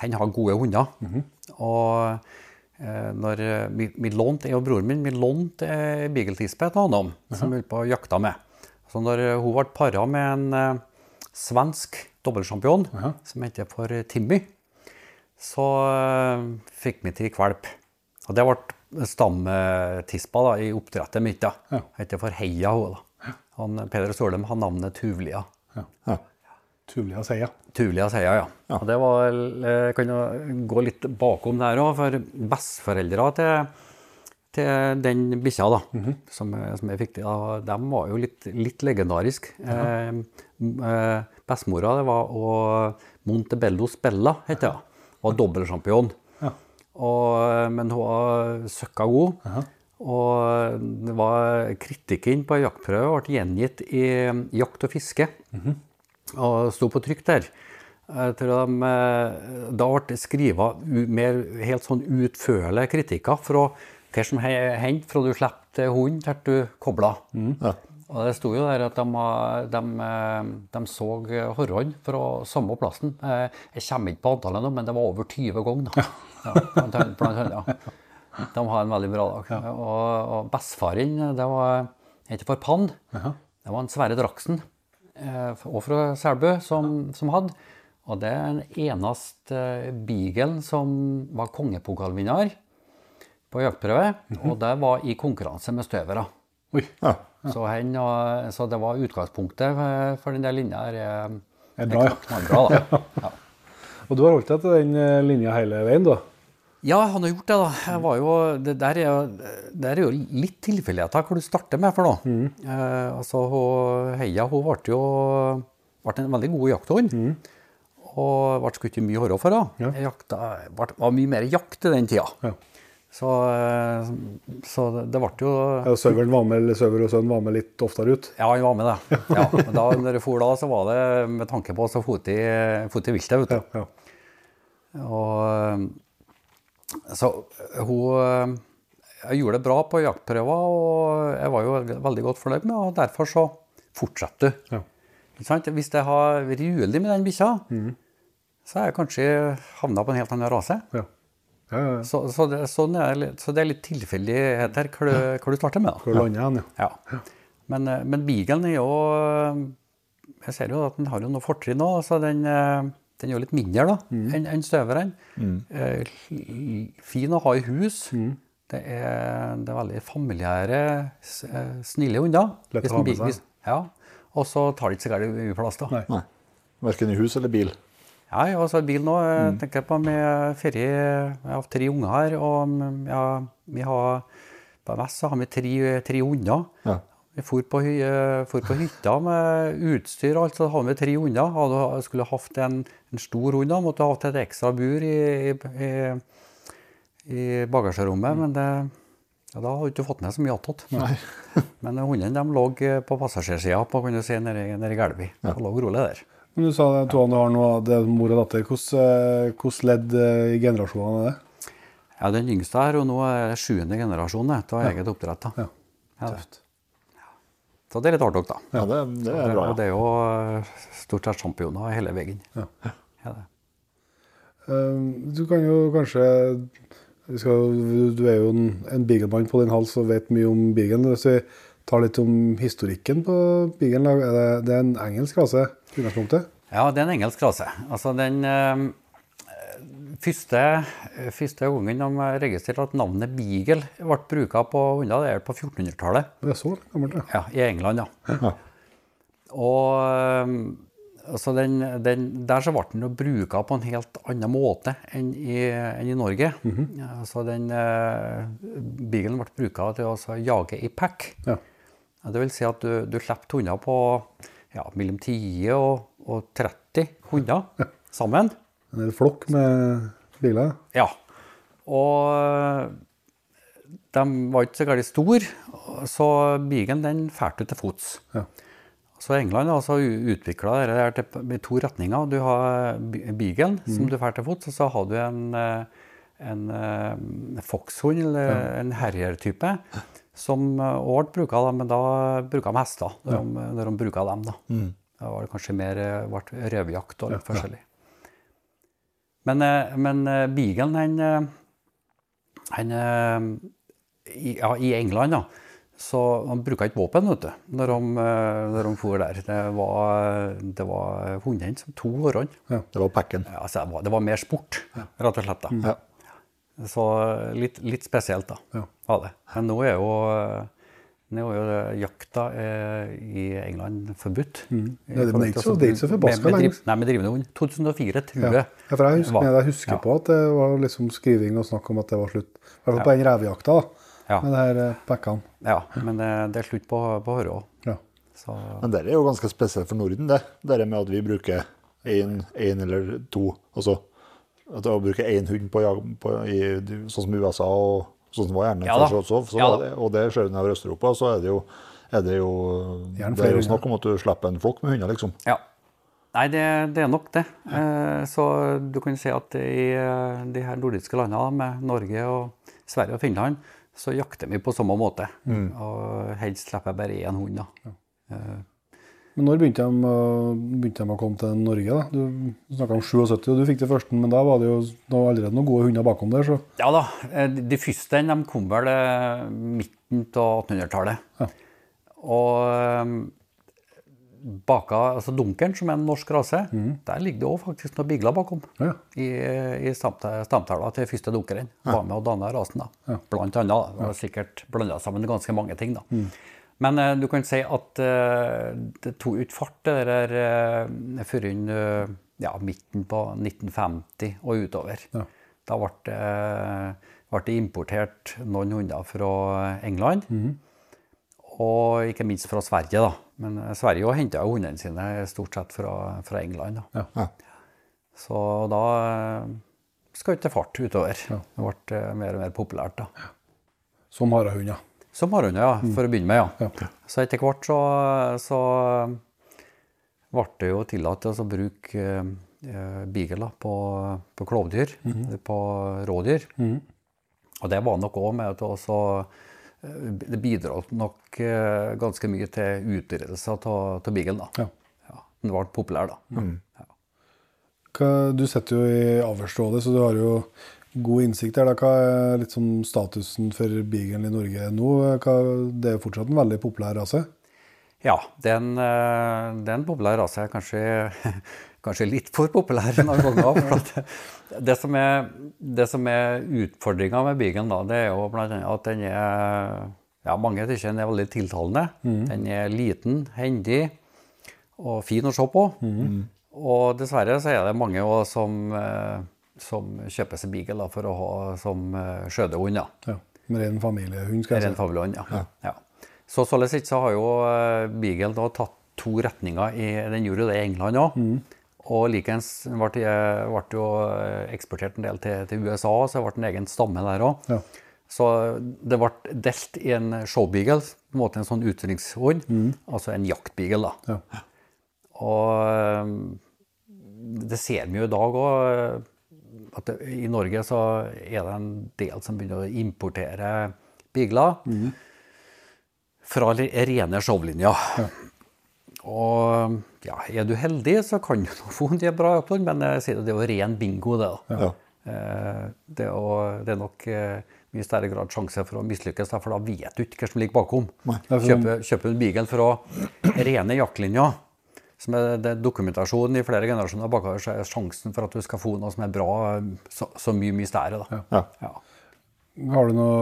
han har gode hunder. Og eh, når eh, vi, vi lånte, jeg og broren min vi lånte eh, beagle-tispe til han som vi holdt på å jakta med. Så når eh, hun ble para med en eh, svensk dobbeltsjampion som heter for Timmy, så eh, fikk vi til kvalp. Og det ble stamtispa da, i oppdrettet mitt. da. Ja. Heter for Heia hun da. Han, Peder Solheim har navnet Tuvlia. Ja. Tuvlia Seia. Tuvlia Seia, ja. ja. Og det var, jeg kan jo gå litt bakom der òg, for besteforeldra til, til den bikkja da, som, som jeg fikk til, de var jo litt, litt legendariske. Ja. m- eh, bestemora det var og Montebello Spella, heter hun. Var dobbeltsjampion. Og, men hun var søkka god. Og det var kritikken på jaktprøve ble gjengitt i Jakt og fiske og sto på trykk der. Jeg tror de, eh, da ble det skrevet mer helt sånn utførlige kritikker fra hva som he- hendte fra du slapp hunden til du kobla. Ja. Og det sto jo der at de, de, eh, de så horrene fra samle plassen. Eh, Jeg kommer ikke på antallet nå, men det var over 20 ganger. da. Ja, blant annet- blant annet, ja. De har en veldig bra dag. Og, og bestefaren, det var ikke for Pann. Det var en Sverre Draksen, eh, og fra Selbu, som, som hadde. Og det er den eneste beaglen som var kongepokalvinner på jaktprøve. Og det var i konkurranse med støvere. Oi. Ja. Så, hen, og, så det var utgangspunktet for- for den der linja er- Er bra, ja. bra da. Ja. Og du har holdt deg til den eh, linja hele veien, da? Ja, han har gjort det, da. Jo, det, der er jo, det er jo litt tilfeldigheter hvor du starter med for noe. Eh, altså, hun, Heia hun ble jo ble en veldig god jakthund. Og ble skutt i mye horror for henne. Ja. Jakta, ble, var mye mer jakt i den tida. Ja. Så, eh, så det, det ble jo Ja, Søveren var med, eller server og sønn var med litt oftere ut? Ja, han var med det. Ja, men da når jeg for da, så var det med tanke på å få til viltet, vet du. Ja, ja. Og, så hun Jeg gjorde det bra på jaktprøver, og jeg var jo veldig godt fornøyd med og derfor så fortsetter du. Ja. Hvis jeg har vært uheldig med den bikkja, så har jeg kanskje havna på en helt annen rase. ja. Ja, ja. Så, så, det, sånn er, litt- så det er litt tilfeldighet her hvor du, du starter med. Hvor Da. lander han, ja. Ja. Men, eh, men beaglen er jo Jeg ser jo at den har jo noe fortrinn òg. Så den, eh, den er jo litt mindre da, enn en støveren. Eh, Fin å ha i hus. Det, er, det er veldig familiære, eh, snille hunder. Lett å ha med seg. Ja. Og så tar det ikke så gærent mye plass. da. Nei. Nei. Verken i hus eller bil. Ja, jeg har også bil nå. Jeg tenker på med ferie. Jeg har tre unger her, og mm, ja, vi har på MS har vi tre, tre hunder. Ja. Vi for på, eh, for på hytta med utstyr og alt, så hadde vi tre hunder. Hadde skulle hatt en, en stor hund, da, måtte hatt et ekstra bur i, i, i bagasjerommet, men det, ja, da hadde du ikke fått ned så mye attåt. Men hundene de lå på passasjersida på kan du si, nede i Gelvi. Ja. lå rolig der. Men du sa det, to andre har noe, det er mor og datter. Hvordan, hvordan ledd eh, i generasjonene er det? Ja, Den yngste her, og nå er det sjuende generasjon det, av eget oppdrett. da. Ja. Ja. Så det er litt artig, da. Ja, det, det er bra. Og det er jo eh, stort sett sjampioner hele veien. Ja. Ja, det. Eh, Du kan jo kanskje vi skal, Du er jo en, en beaglemann på din hals og vet mye om beaglen. Hvis vi tar litt om historikken på beaglen, er det, det er en engelsk rase i utgangspunktet? Ja, det er en engelsk rase. Altså den øh, første, første gangen de registrerte at navnet beagle ble brukt på hunder, det er på 1400-tallet. Det er så gammelt, ja. Ja, I England, ja. Ja. Og øh, altså den, den, der så ble den jo bruka på en helt annen måte enn i, enn i Norge. ja, altså den uh, Beaglen ble bruka til å altså jage i pack. Ja, det vil si at du, du slipper hunder på ja, mellom 10 og, og 30 hunder sammen. En hel flokk med biler? Ja. Og de var ikke så gærent store, så bigen den færte til fots. Ja. Så England har altså utvikla dette i to retninger. Du har bi- mm. som du drar til fots, og så har du en, en, en eh, foxhund, eller en herjertype, som òg ble bruka, da, men da bruka de hester. Når, de, når de bruka dem, da. Da var det kanskje mer eh, ble røverjakt og litt forskjellig. Men, eh, men eh, beaglen, han, eh, han eh, ja, I England, da. Så han bruka ikke våpen vet du, når de, eh, når de for der. Det var, det var hundene som tok årene. Det var packen. Ja, altså, det, var, det var mer sport, rett og slett. da. Ja. Så litt, litt spesielt, da. Ja. Var det. Men nå er jo, nå er jo jakta eh, i England forbudt. Mm. Nei, det- men er ikke så- det er ikke så forbaska lenger. Nei, med drivende hund. 2004, tror jeg. Ja, for jeg husker, var- jeg husker Ja. på at det var liksom skriving og snakk om at det var slutt. I hvert fall på den revejakta, da. Ja. Med det her eh, pakkene. Ja, men det, det er slutt på, på Høre òg. Ja. Så Men det er jo ganske spesielt for Norden, det. Det med at vi bruker én eller to. Altså at å bruke én hund på, jag- på, i, sånn som USA og sånn som var gjerne Ja først også, så Ja det, og det skjer nedover Øst-Europa, så er det jo er det jo, det er jo snakk om at du slipper en flokk med hunder, liksom. Ja. Nei, det, det er nok det. Eh, så du kan si at i eh, de her nordiske landene, med Norge og Sverige og Finland, så jakter vi på samme måte. Og helst slipper jeg bare én hund, da. Men når begynte de, begynte de å komme til Norge? da? Du snakka om 77, og du fikk det første, men da var det jo allerede noen gode hunder bakom der. så... Ja da. eh, De første de kom vel eh, midten av 1800-tallet. Ja. Og eh, baka, altså Dunkeren, som er en norsk rase, der ligger det òg faktisk noen bigler bakom. Ja. I, i stamta- stamtavla til første dunkeren. Var med og danna rasen, da. Blant annet. da. Det var sikkert blanda sammen ganske mange ting, da. Men eh, du kan si at eh, det tok ut fart det der uh, før eh, ja, midten på 1950 og utover. Ja. Da ble det, ble importert noen hunder fra England. Og ikke minst fra Sverige, da. Men eh, Sverige henta jo hundene sine stort sett fra, fra England. da. Ja. Så da eh, skjøt det fart utover. Det ble eh, mer og mer populært. da. Som harahunder. Som harhunder, ja, for å begynne med. ja. Ja. Så etter hvert så, så ble det jo tillatt å bruke eh, beagle på, på klovdyr, på rådyr. Og det var nok òg med at også eh, Det bidro nok eh, ganske mye til utryddelse av beaglen. Ja. Ja, den ble populær, da. Hva, du sitter jo i avlsrådet, så du har jo god innsikt der. Da. Hva er litt sånn statusen for beagle i Norge nå? Hva, det er fortsatt en veldig populær rase. Ja, den, den en, eh, er populær rase. Kanskje, kanskje litt for populær noen ganger. For at det, som er, det som er utfordringa med beaglen, da, det er jo blant at den er ja, Mange syns den er veldig tiltalende. Den er liten, hendig og fin å se på. Og dessverre så er det mange som, eh, som kjøper seg beagle da, for å ha som eh, skjødehund. Ja. Med ren familiehund, skal Ren jeg si. familiehund, ja. ja. Så sånn sett så har jo eh, Beagle da tatt to retninger. I, den gjorde jo det i England òg. Og likeens ble, det- ble jo eh, eksportert en del til, til USA, så det ble en egen stamme der òg. Ja. Så det ble delt i en showbeagle, på en måte en sånn utrykningshund, altså en jaktbeagle. da. Ja. Og eh, det ser vi jo i dag òg, at det, i Norge så er det en del som begynner å importere beagler fra rene showlinjer. Og ja, er du heldig, så kan du få en del bra jakthund, men jeg sier det, det er jo ren bingo, det. da. Ja. Eh, Det er, jo- det er nok eh, mye større grad sjanse for å mislykkes, for da vet du ikke hva som ligger bakom. Kjøper, kjøper du en beagle fra rene jaktlinjer, som er det dokumentasjonen i flere generasjoner bakover, så er sjansen for at du skal få noe som er bra, så, så mye, mye større. Da. Ja. Ja. Har du noe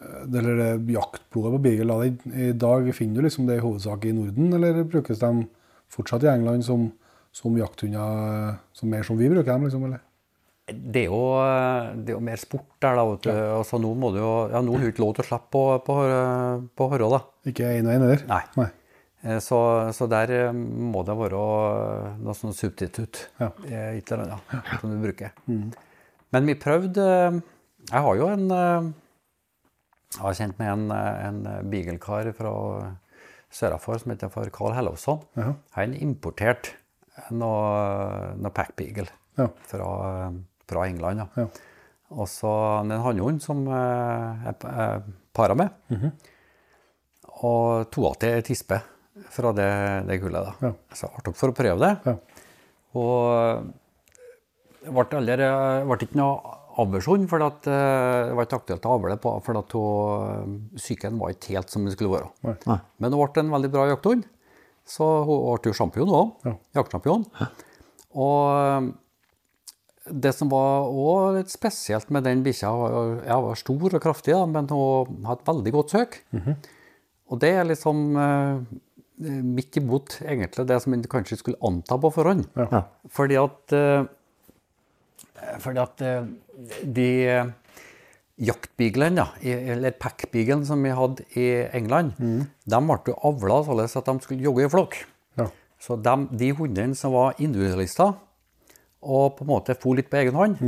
eh, eller det jaktblodet på beagle? da, I, dag finner du liksom det i hovedsak i Norden, eller brukes de fortsatt i England som, som jakthunder, eh, som mer som vi bruker dem? liksom, eller? Det er, jo, det er jo mer sport der, da. vet du. Altså, nå må du jo Ja, nå har du ikke lov til å slippe på, på, på Hørå, da. Ikke én og én, heller? Nei. Nei. Eh, Så, så der eh, må det være noe sånn substitutt. Ja. Et eller annet som du bruker. Men vi prøvde eh, Jeg har jo en Jeg har kjent med en, en beaglekar fra sørafor som heter for Carl Hellowsson. Ja. Han importerte noe, noe Pack Beagle Ja. fra, fra England. Ja. Og så en hannhund som jeg, jeg para med. Mhm. Og to av til tispe fra det, det gullet. da. Ja. Så artig for å prøve det. Ja. Og det ble, aldri, ble ikke noe aversjon, for at, eh, det var ikke aktuelt å avle på, for at psyken var ikke helt som den skulle være. Nei. Men hun ble en veldig bra jakthund, så hun ble jo sjampion òg. Ja. Jaktsjampion. Og det som var også litt spesielt med den bikkja, Jeg ja, var stor og kraftig, da, men hun hadde et veldig godt søk. Og det er liksom eh, midt imot egentlig det som en kanskje skulle anta på forhånd. Ja. Fordi at, eh, fordi at eh, de eh, jaktbeaglene, eller packbeaglen som vi hadde i England, de ble avla således at de skulle jogge i flokk. Ja. Så de, de hundene som var individualister, og på en måte for litt på egen hånd,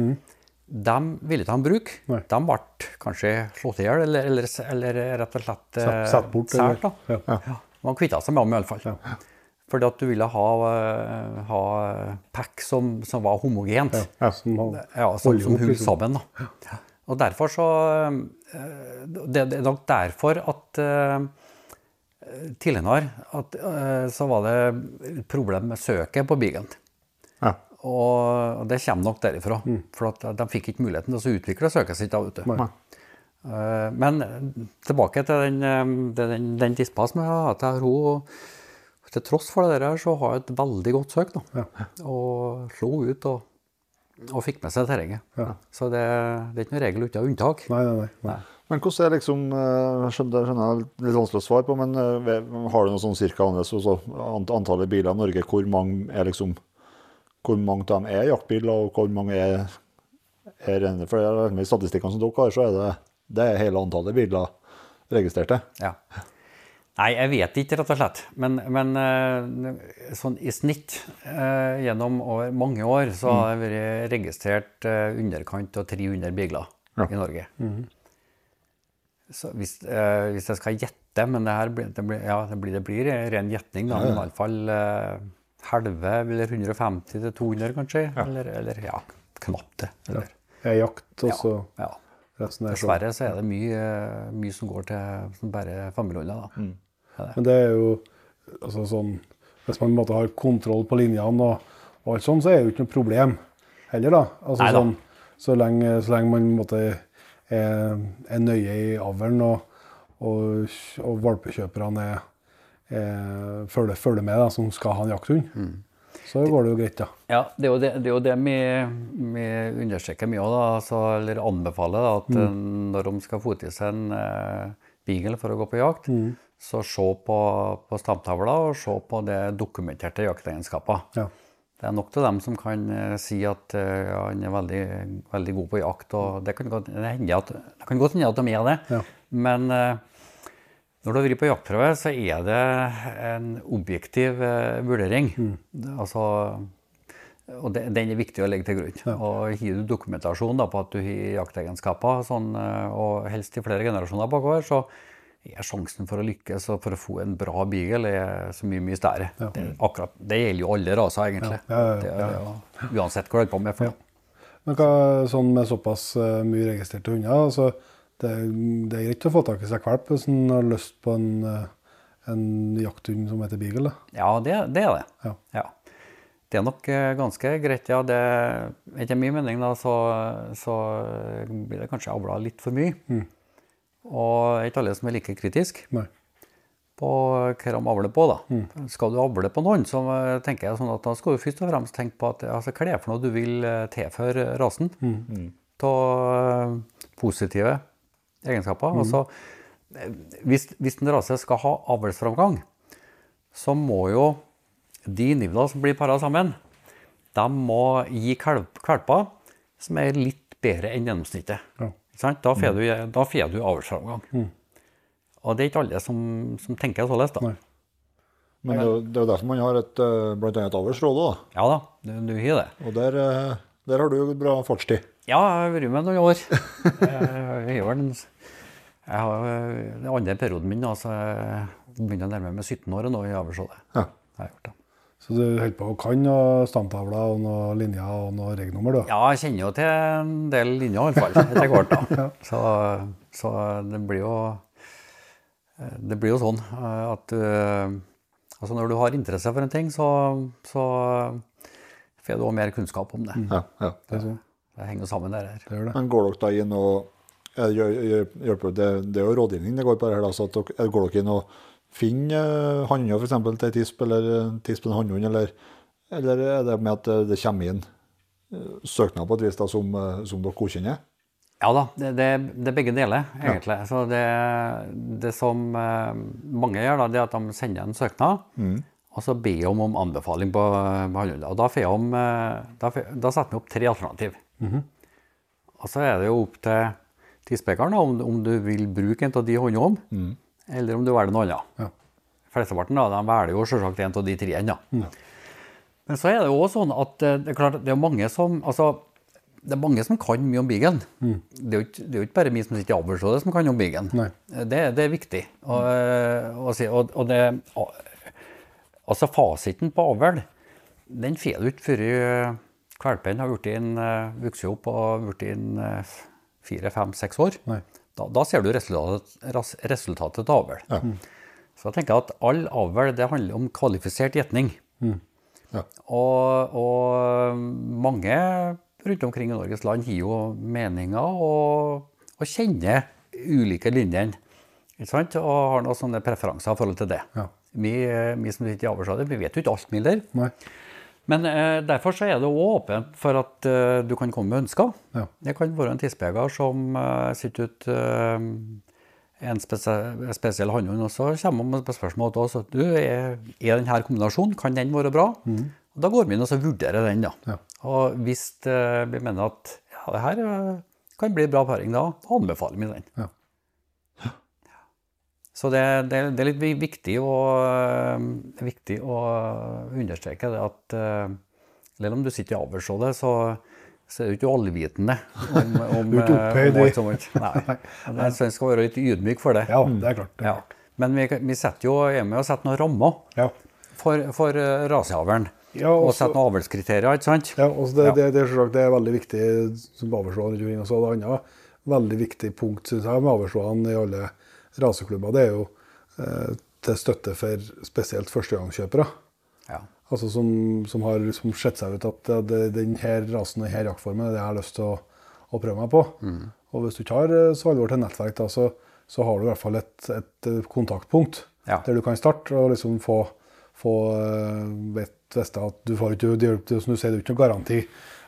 de ville ikke han bruke. Nei. De ble kanskje slått i hjel, eller, eller, eller rett og slett eh, Satt, satt bort. sært. da. Ja. Ja. Man kvitta seg med dem iallfall. Fordi at du ville ha, eh, ha pack som, som var homogent. Ja, som Ja, som, som ihop, liksom. sammen. Da. Og derfor så eh, Det er nok derfor at eh, tidligere at, eh, så var det et problem med søket på Beaglen. Ja. Og det kommer nok derifra. For at de fikk ikke muligheten til å utvikle søket sitt. da, vet. Eh, Men tilbake til den, eh, den, den dispa som jeg har hatt her. Hun, til tross for det der, så har jeg et veldig godt søk. Da. Og slo ut og, og fikk med seg terrenget. Så det, det er ikke noen regel uten unntak. Nei, nei, nei. nei. Men hvordan er liksom Det skjønner, skjønner jeg litt vanskelig å svare på, men eh, har du noe sånn cirka annerledes, altså, antallet biler i Norge, hvor mange er liksom hvor mange av dem er jaktbiler, og hvor mange er, er renner? For med statistikkene som dere har, så er det, det er hele antallet biler registrerte. Ja. Nei, jeg vet ikke, rett og slett. Men, men eh, sånn i snitt eh, gjennom år, mange år så har det vært registrert eh, underkant av 300 biler Ja. i Norge. Så hvis, eh, hvis jeg skal gjette, men det her blir, det blir, ja, det blir, det blir ren gjetning, da, men i hvert fall eh, halve eller 150 til 200 kanskje, eller, eller ja, knapt det. Eller, Jeg er jakt, også. ja. Resten. Dessverre så er det mye, mye som går til som bare familiehunder. da. Men det er jo altså sånn Hvis man måte har kontroll på linjene og, og alt sånn, så er det jo ikke noe problem heller, da. Altså Neida. sånn, så, lenge, så lenge man på måte er, er nøye i avlen og, og, og valpekjøperne er, er, følger, følger med, da, som skal ha en jakthund, så går det jo greit, ja. Ja, det er jo det, det, er jo det vi, vi understreker mye da, altså, eller anbefaler, da, at mm. når de skal få til seg en eh, beagle for å gå på jakt, så se på, på stamtavla og se på det dokumenterte jaktegenskaper. Ja. Det er nok til dem som kan eh, si at eh, ja, han er veldig, veldig god på jakt. og Det kan godt hende at, at de er det. Ja. Men eh, når du vrir på jaktprøve, så er det en objektiv eh, vurdering. Mm. Altså, og det, den er viktig å legge til grunn. Og Gir du dokumentasjon da, på at du har jaktegenskaper, sånn, eh, og helst i flere generasjoner bakover, så er sjansen for å lykkes og for å få en bra beagle er så mye mye større. Det, er akkurat, det gjelder jo alle raser, egentlig. Ja, ja, ja, Det uansett hva du holder på med. Men hva, sånn med såpass eh, mye registrerte hunder, altså, det, det er greit å få tak i seg valp hvis en har lyst på en, eh, en jakthund som heter beagle. Da. Ja, det, det er det. Ja. Ja. Det er nok eh, ganske greit. Ja, det, etter min mening da, så, så blir det kanskje avla litt for mye. Og det er ikke alle som er like kritisk Nei. på hva de avler på. da. Skal du avle på noen, så eh, tenker jeg sånn at da skal du først og fremst tenke på at altså, hva det er for noe du vil tilføre rasen av positive egenskaper. Altså, eh, hvis, hvis en rase skal ha avlsframgang, så må jo de nivåene som blir para sammen, de må gi kalv- valper som er litt bedre enn gjennomsnittet. Ja. Da får du, da får du avlsframgang. Og det er ikke alle som, som tenker således. da. Nei. Men det, det er jo derfor man har et, eh, blant annet et avlsråd. da. Ja da, du, du har det. Og der, eh, der har du bra fartstid. Ja, jeg har vært med noen år. Jeg har vel Jeg har øh, den andre perioden min, altså jeg begynner å nærme meg 17 år nå i avlsholdet. Ja. Jeg har gjort det. Så du holder på å kan noen stamtavler og noen linjer og noen regnummer, du? Ja, jeg kjenner jo til en del linjer i alle fall, etter hvert. da. Så, så det blir jo det blir jo sånn eh, at Altså når du har interesse for en ting, så, så får du også mer kunnskap om det. Ja, ja. Det. Det henger jo sammen, det her. Det det. Men går dere da inn og eh, gjør, på- det, det er jo rådgivning det går på her, da, så at dere, eh, går dere inn og finner hannhunder f.eks. til en tisp, eller en tisp til en hannhund, eller, eller er det med at eh, det kommer inn eh, søknad på et vis da, som, eh, som dere godkjenner? Ja da, det, det, det er begge deler, egentlig. Så det, det som eh, mange gjør, da, det er at de sender en søknad, og så ber de om, om anbefaling på, på hannhunder. Og da, om, eh, da, da setter vi opp tre alternativ. Og så er det jo opp til tidsspekeren om, om du vil bruke en av de håndene, eller om du velger noe annet. Ja. Flesteparten da, de velger jo selvsagt en av de tre. Da. Men så er det jo sånn at eh, det er klart, det er mange som altså, det er mange som kan mye om. Det, er jo ikke, det er jo ikke bare vi som sitter i avlsrådet som kan om Beagle. Det, det er viktig. Og, eh, å si- og, og det, altså fasiten på avl, den får du ikke før kvalpen har blitt eh, vokst opp og blitt en eh, fire, fem, seks år. Da, da ser du resultatet, resultatet av avl. Så jeg tenker at all avl det handler om kvalifisert gjetning. Ja. Og, og mange rundt omkring i Norges land gir jo meninger og, og kjenner ulike linjene. Ikke sant? Og har noen sånne preferanser i forhold til det. Ja. Vi, vi som sitter i avlsrådet, vi vet jo ikke alt, Miller. Nei. Men eh, derfor så er det åpent for at eh, du kan komme med ønsker. Ja. Det kan være en tispejeger som eh, sitter ut eh, en spesiell, spesiell hannhund, og så kommer man med spørsmål til oss du, er, er denne kombinasjonen, kan den være bra? Og da går vi inn og så vurderer den. da. Mm. Ja. Og hvis eh, vi mener at ja, det her eh, kan bli bra paring, da anbefaler vi den. Ja. Så det, det, det er litt viktig å, eh, viktig å understreke det at eh, selv om du sitter i avlsrådet, så, så er du ikke allvitende om, om, Du er ikke eh, opphøyd om i- alt som alt. Nei. Det- Så en skal være litt ydmyk for det. Ja, det er klart. Det er Ja. Men vi, vi setter jo, er med og setter noen rammer Ja. for, for raseavlen. Ja, og setter noen avlskriterier, ikke sant? Ja, det, det, det, det er veldig viktig som avlsråd. Og så det andre veldig viktig punkt synes jeg, med avlsrådene i alle raseklubber, det er jo eh, til støtte for spesielt førstegangskjøpere. Ja. Altså som, som har liksom sett seg ut at ja, det, den her rasen og denne jaktformen er det jeg har lyst til å, å prøve meg på. Og hvis du ikke har eh, så alvor til nettverk, da, så, så har du i hvert fall et, et eh, kontaktpunkt Ja. der du kan starte og liksom få, få vet, vite at du får ikke, hjelp til, som du sier, det er ikke noen garanti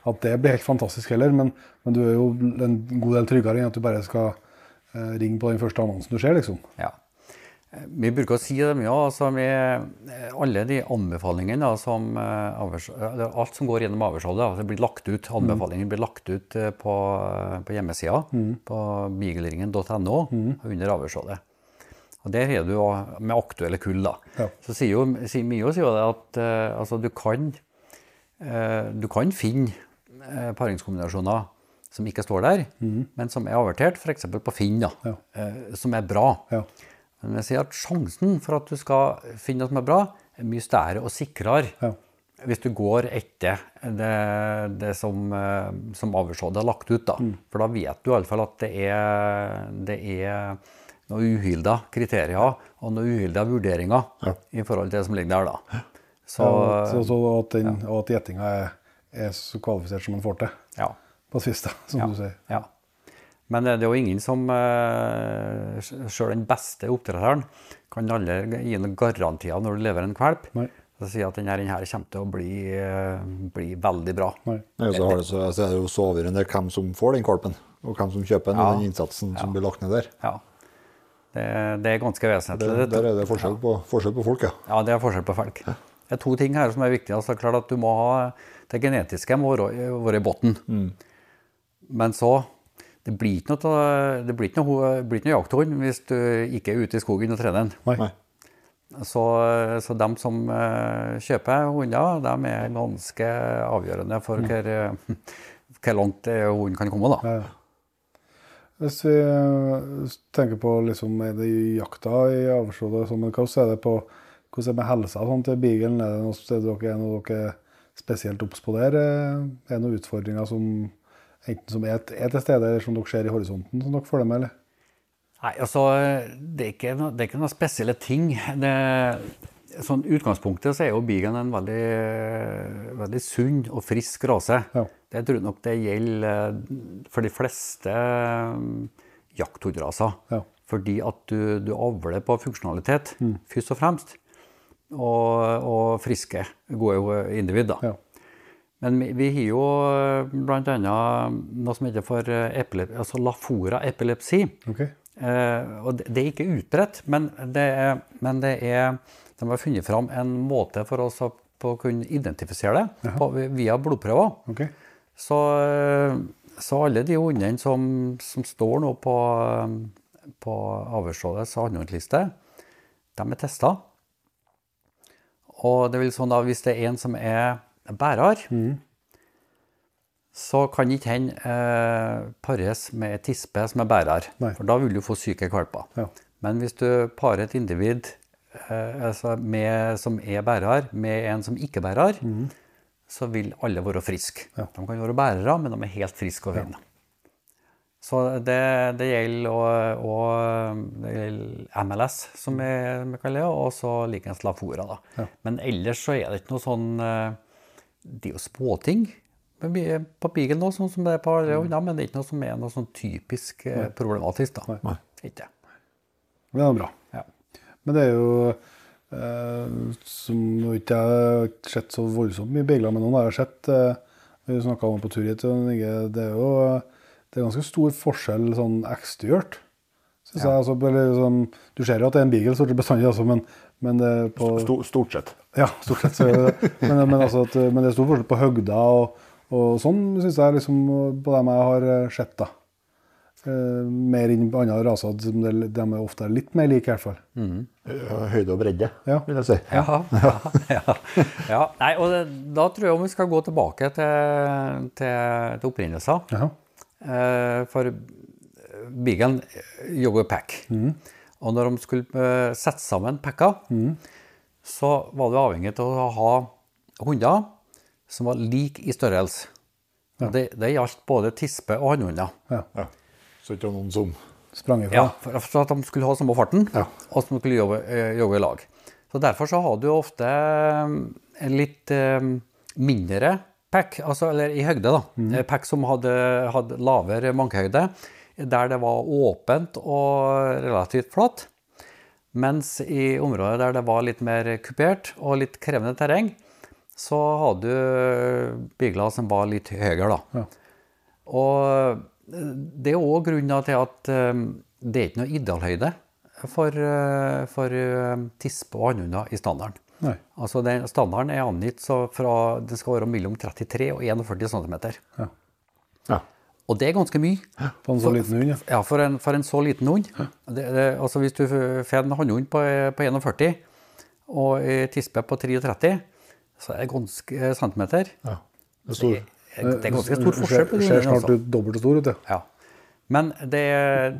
at det blir helt fantastisk heller, men, men du er jo en god del tryggere enn at du bare skal eh, ringe på den første annonsen du ser, liksom. Ja. Eh, Vi bruker å si det mye. Altså vi, eh, alle de anbefalingene da, som Alt som går gjennom avhørsholdet, altså, blir lagt ut. Anbefalingen blir lagt ut på, på hjemmesida på beagleringen.no under avhørsholdet. Og Der er du med aktuelle kull. da. Ja. Så sier jo sier Mio sier jo det at altså, du, kan, du kan finne paringskombinasjoner som ikke står der, men som er avertert, f.eks. på Finn, da, Ja. eh, som er bra. Ja. Men jeg sier at sjansen for at du skal finne noe som er bra, er mye større og sikrere Ja. hvis du går etter det, det som, eh, som avlsrådet har lagt ut. Da. Mm. For da vet du iallfall at det er, det er noen uhilda kriterier og noen uhilda vurderinger i forhold til det som ligger der. da. Så, så, så at, den, at gjettinga er, er så kvalifisert som man får til ja. På som Ja, du sier. ja. Men eh, det er jo ingen som uh, Sjøl den beste oppdretteren kan aldri gi noen garantier når du lever en valp. Nei. Så sier at denne her, her kommer til å bli, eh, bli veldig bra. Nei. Ja, så, har det, så, så er det jo så avgjørende hvem som får den valpen, og hvem som kjøper den, Ja. og den innsatsen som blir lagt ned der. Ja. Det, det er ganske vesentlig. Der, der er det forskjell på, forskjell på folk, ja. Ja, det er forskjell på folk. Det er to ting her som er viktige. Altså, klart at du må ha, Det genetiske må være, i bunnen. Men så Det blir ikke noe, det blir ikke noe, blir ikke noe jakthund hvis du ikke er ute i skogen og trener den. Så, så de som eh, kjøper hunder, de er ganske avgjørende for hvor, eh, hvor langt eh, hunden kan komme. da. Ja, ja. Hvis vi tenker på liksom, er det jakta i sånn, men hvordan er det på hvordan er det med helsa sånn, til beaglen? Er det noe, er dere, er noe dere spesielt obs på der? Er det noen utfordringer som enten som er, er til stede, eller som dere ser i horisonten, som dere følger med? eller? Nei, altså, det er ikke, det er ikke noen spesielle ting. Det, sånn utgangspunktet så er jo beaglen en veldig, veldig sunn og frisk rase. Ja. Det tror jeg nok det gjelder for de fleste eh, jakthundraser. Ja. Fordi at du, du avler på funksjonalitet, først og fremst. Og, og friske, gode individ, da. Ja. Men vi, har jo bl.a. noe som heter for eh, epilep altså lafora epilepsi. Okay. Eh, og det, er ikke utbredt, men det er, men det er De har funnet fram en måte for oss å på å kunne identifisere det på, via blodprøver. Okay. Så, eh, så alle de hundene som, som står nå på, eh, på avhørsrådets annonsliste, de er testa. Og det vil sånn da, hvis det er en som er bærer, så kan ikke den eh, pares med et tispe som er bærer. Nei. For da vil du få syke valper. Ja. Men hvis du parer et individ eh, altså med, som er bærer, med en som ikke bærer, bærer, så vil alle være friske. Ja. De kan være bærere, men de er helt friske og fine. Så det, det gjelder og, og det gjelder MLS, som vi, vi kaller det, og så likeens Lafora. Da. Ja. Men ellers så er det ikke noe sånn eh, Det er jo småting på Beagle nå, sånn som det er på alle hunder, men det er ikke noe som er noe sånn typisk Nei. problematisk. da. Nei. Ikke. Men det er bra. Ja. Men det er jo eh, Som nå ikke jeg har sett så voldsomt mye biler, men noen har jeg sett. Eh, vi snakka om på tur hit. Det er jo det er ganske stor forskjell sånn eksteriørt. Ja. jeg, altså, eller sånn, du ser jo at det er en beagle stort sett bestandig, altså, men, men det er på Sto- Stort sett. Ja, stort sett. Men, men, altså at, men det er stor forskjell på høgda og, og sånn, syns jeg, liksom, på dem jeg har eh, sett. da. Eh, mer enn andre raser, som de er ofte litt mer like, i hvert fall. Mm. Høyde og bredde, Ja. vil jeg si. Ja, ja, ja, ja. Nei, og det, da tror jeg om vi skal gå tilbake til, til, til opprinnelser. Eh, for Beaglen jobber pack. Og når de skulle eh, sette sammen packa, så var du avhengig av å ha hunder som var like i størrelse. Ja. Det, det gjaldt både tispe og hannhunder. Ja. Ja. Så ikke noen som Sprang ifra. Ja, for, for at de skulle ha samme farten, Ja. og som skulle jobbe, eh, jobbe i lag. Så Derfor så har du ofte eh, en litt eh, mindre pack, altså, eller i høgde, da. Mm. Pack som hadde, hadde lavere mankehøyde, der det var åpent og relativt flatt. Mens i områder der det var litt mer kupert og litt krevende terreng, så hadde du bigler som var litt høyere, da. Og eh, det er òg grunnen til at eh, det er ikke noe idealhøyde for, eh, for eh, tispe og hannhunder i standarden. Nei. Altså den Standarden er angitt så fra den skal være mellom 33 og 41 cm. Ja. Og det er ganske mye. På en så liten hund, ja. Ja, for en, for en så liten hund. Det, det, altså Hvis du får en hannhund på, på 41 og en tispe på 33, så er det ganske centimeter. ja. Det er stor. Det er ganske stor forskjell på de Ser hundene. snart Altså. ut dobbelt så stor ut, ja. Ja. Men det,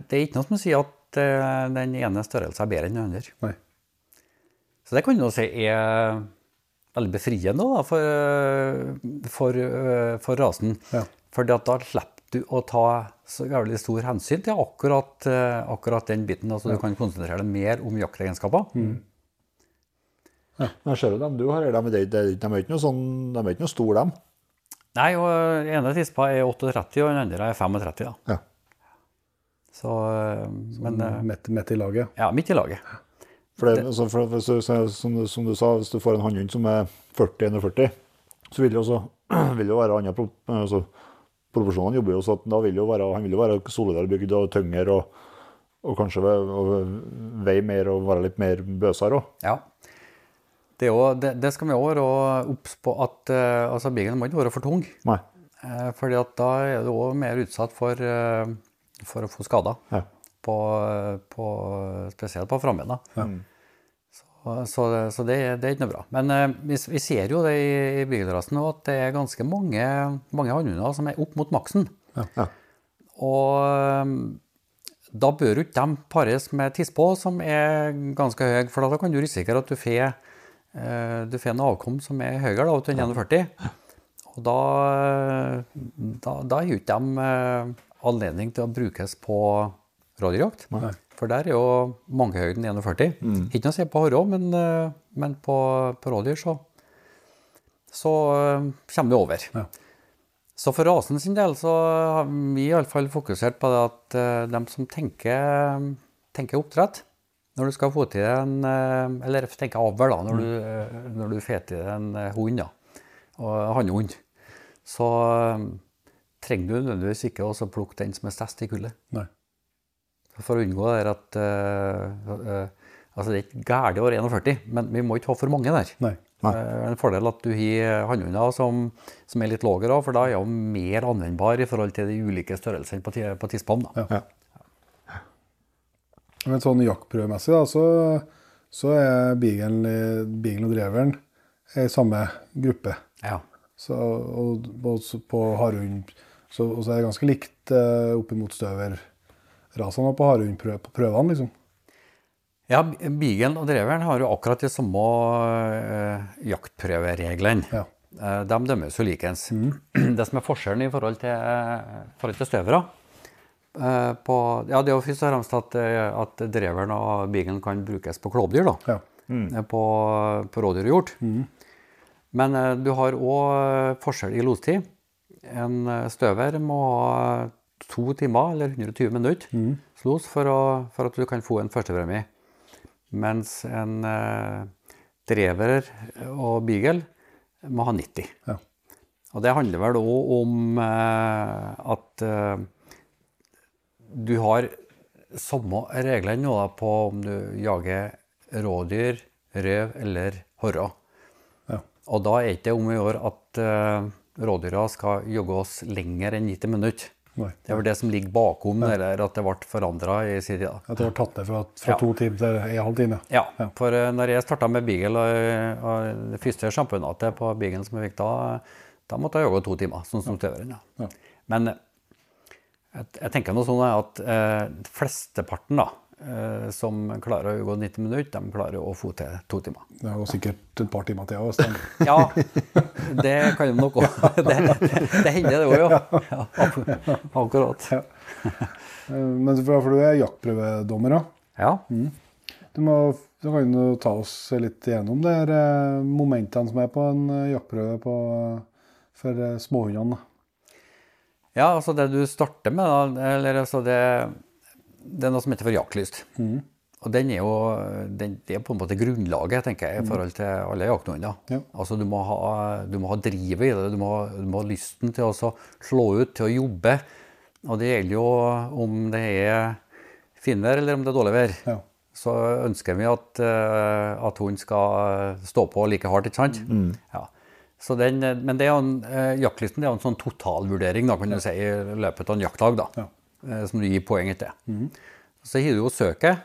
det er ikke noe som sier at eh, den ene størrelsen er bedre enn den andre. Nei. Så det kan du si er veldig befriende da, for, for, for rasen. Ja. At da slipper du å ta så jævlig stor hensyn til akkurat, eh, akkurat den biten. Altså Du kan konsentrere deg mer om jaktegenskaper. Men jeg ser jo dem du har her, de, de, de, de er ikke noe sånn, de er ikke noe store, dem. Nei, og den ene tispa er 38, og den andre er 35. Da. Ja. Så, eh, men eh, Midt, midt i laget. ja, midt i laget. For, det, altså, for for, så- som, du- som du sa, hvis du får en hannhund som er 40-41, så vil det også vil det jo være andre altså, Proporsjonene jobber jo så at da vil jo være, han vil jo være solidar bygd og tyngre og, og kanskje veie mer og være litt mer bøsere òg. Ja. Det, er jo, det, det skal vi òg være obs på at uh, altså, bilen må ikke være for tung. Nei. Uh, fordi at da er du òg mer utsatt for, uh, for å få skader. Ja. På, på, spesielt på frambena. Så, så, så det, det er ikke noe bra. Men eh, vi, vi ser jo det i, i bilrasen nå at det er ganske mange, mange hannhunder som er opp mot maksen. Ja. Og, da bør jo ikke de pares med tispa, som er ganske høy, for da kan du risikere at du får eh, du får en avkom som er høyere da, enn 41. Og da, da, da er jo ikke de eh, anledning til å brukes på rådyrjakt. For der er jo mangehøyden 41. Ikke noe å si på harre, men, eh, men på, på rådyr så, så eh, kommer du over. Ja. Så for rasen sin del så har vi iallfall fokusert på det at eh, de som tenker, tenker oppdrett Når du skal få til en Eller tenker avl, da, når du, eh, når du får til en hund, da, og hannhund, så trenger du nødvendigvis ikke også plukke den som er størst i kullet. Nei. For å unngå det at eh, eh, Altså, det er ikke galt å være 41, men vi må ikke ha for mange der. Nei. Det er en fordel at du har hannhunder som, som er litt lavere, for da er de mer anvendbar i forhold til de ulike størrelsene på, på tispene. Ja. Ja. Men sånn jaktprøvemessig, da, så, så er beagle, og dreveren i samme gruppe. Ja. Så, og, og på harhund så, og så er det ganske likt eh, oppimot støverrasene på hardhundprøvene, på prøvene, liksom. Ja, Beagle og dreveren har jo akkurat de samme uh, jaktprøvereglene. Ja. Eh, de dømmes jo likens. Det som er forskjellen i forhold til, uh, forhold til støvere eh, på, ja, Det er jo først og fremst at, eh, at dreveren og beaglen kan brukes på klovdyr. da. Ja. Mm. På, på rådyr og hjort. Men eh, du har òg forskjell i lostid. En eh, støver må ha to timer eller 120 minutter los for, å, for at du kan få en førstepremie. Mens en eh, drever og beagle må ha 90. Ja. Og det handler vel òg om eh, at eh, du har samme reglene nå da, på om du jager rådyr, røv eller horre. Ja. Og da er det ikke om å gjøre at eh, rådyra skal jogge oss lenger enn 90 minutter. Nei. Det er vel det som ligger bakom det der at det ble forandra i sin tid. At det ble tatt ned fra, fra Ja. to timer til en halv time. Ja, for uh, når jeg starta med Beagle, og, og det første championatet på Beaglen som jeg fikk da, da måtte jeg jogge to timer, sånn som støveren. Ja. Ja. Men eh, jeg, jeg tenker noe sånn at uh, flesteparten da, som klarer å gå 90 minutter, de klarer å få til to timer. Det var sikkert et par timer til. òg. Ja, det kan de nok òg. Det, det, hender det òg, ja. ja. Akkurat. Ja. Men for, du er jaktprøvedommer. Ja. Du, må, du kan jo ta oss litt igjennom de eh, momentene som er på en eh, jaktprøve på, eh, for eh, småhundene. Ja, altså det du starter med, da, eller altså det, det er noe som heter for jaktlyst. Og den er jo, den, det er på en måte grunnlaget, tenker jeg, i forhold til alle jakthunder. Ja. Altså du må, ha, du må ha drivet i det, du må, du må ha lysten til å slå ut, til å jobbe. Og det gjelder jo om det er finvær eller om det er dårlig vær. Ja. Så ønsker vi at, eh, at hunden skal stå på like hardt, ikke sant? Ja. Så den, men det er en, eh, jaktlysten det er en sånn totalvurdering da, kan du si, i løpet av en jaktdag, da, Ja. Som du gir poeng etter. Så har du jo søket,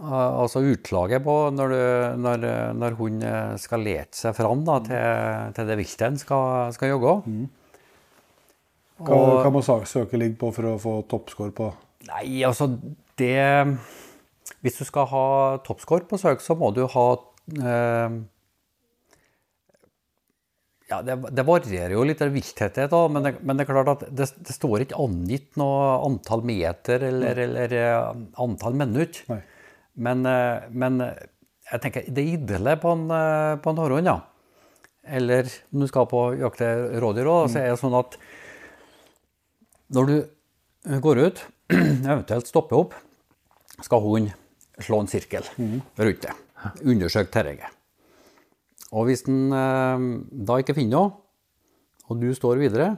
eh, altså utslaget på når, du, når, når hun eh, skal lete seg fram da, til, til det viltet en skal, skal jogge. Hva, Og- hva må søket ligge på for å få toppscore på Nei, altså det Hvis du skal ha toppscore på søk, så må du ha eh, Ja, det, det varierer jo litt av vilttetthet, da, men, det, men det er klart at det, det står ikke angitt noe antall meter eller, eller eh, antall minutter. Nei. Men, eh, men jeg tenker det ideelle på en, eh, på en hårhund, ja. Eller om du skal på jakte rådyr mm. så er det sånn at når du går ut, eventuelt stopper opp, skal hunden slå en sirkel rundt det. Undersøke terrenget. Og hvis den eh, da ikke finner noe, og du står videre,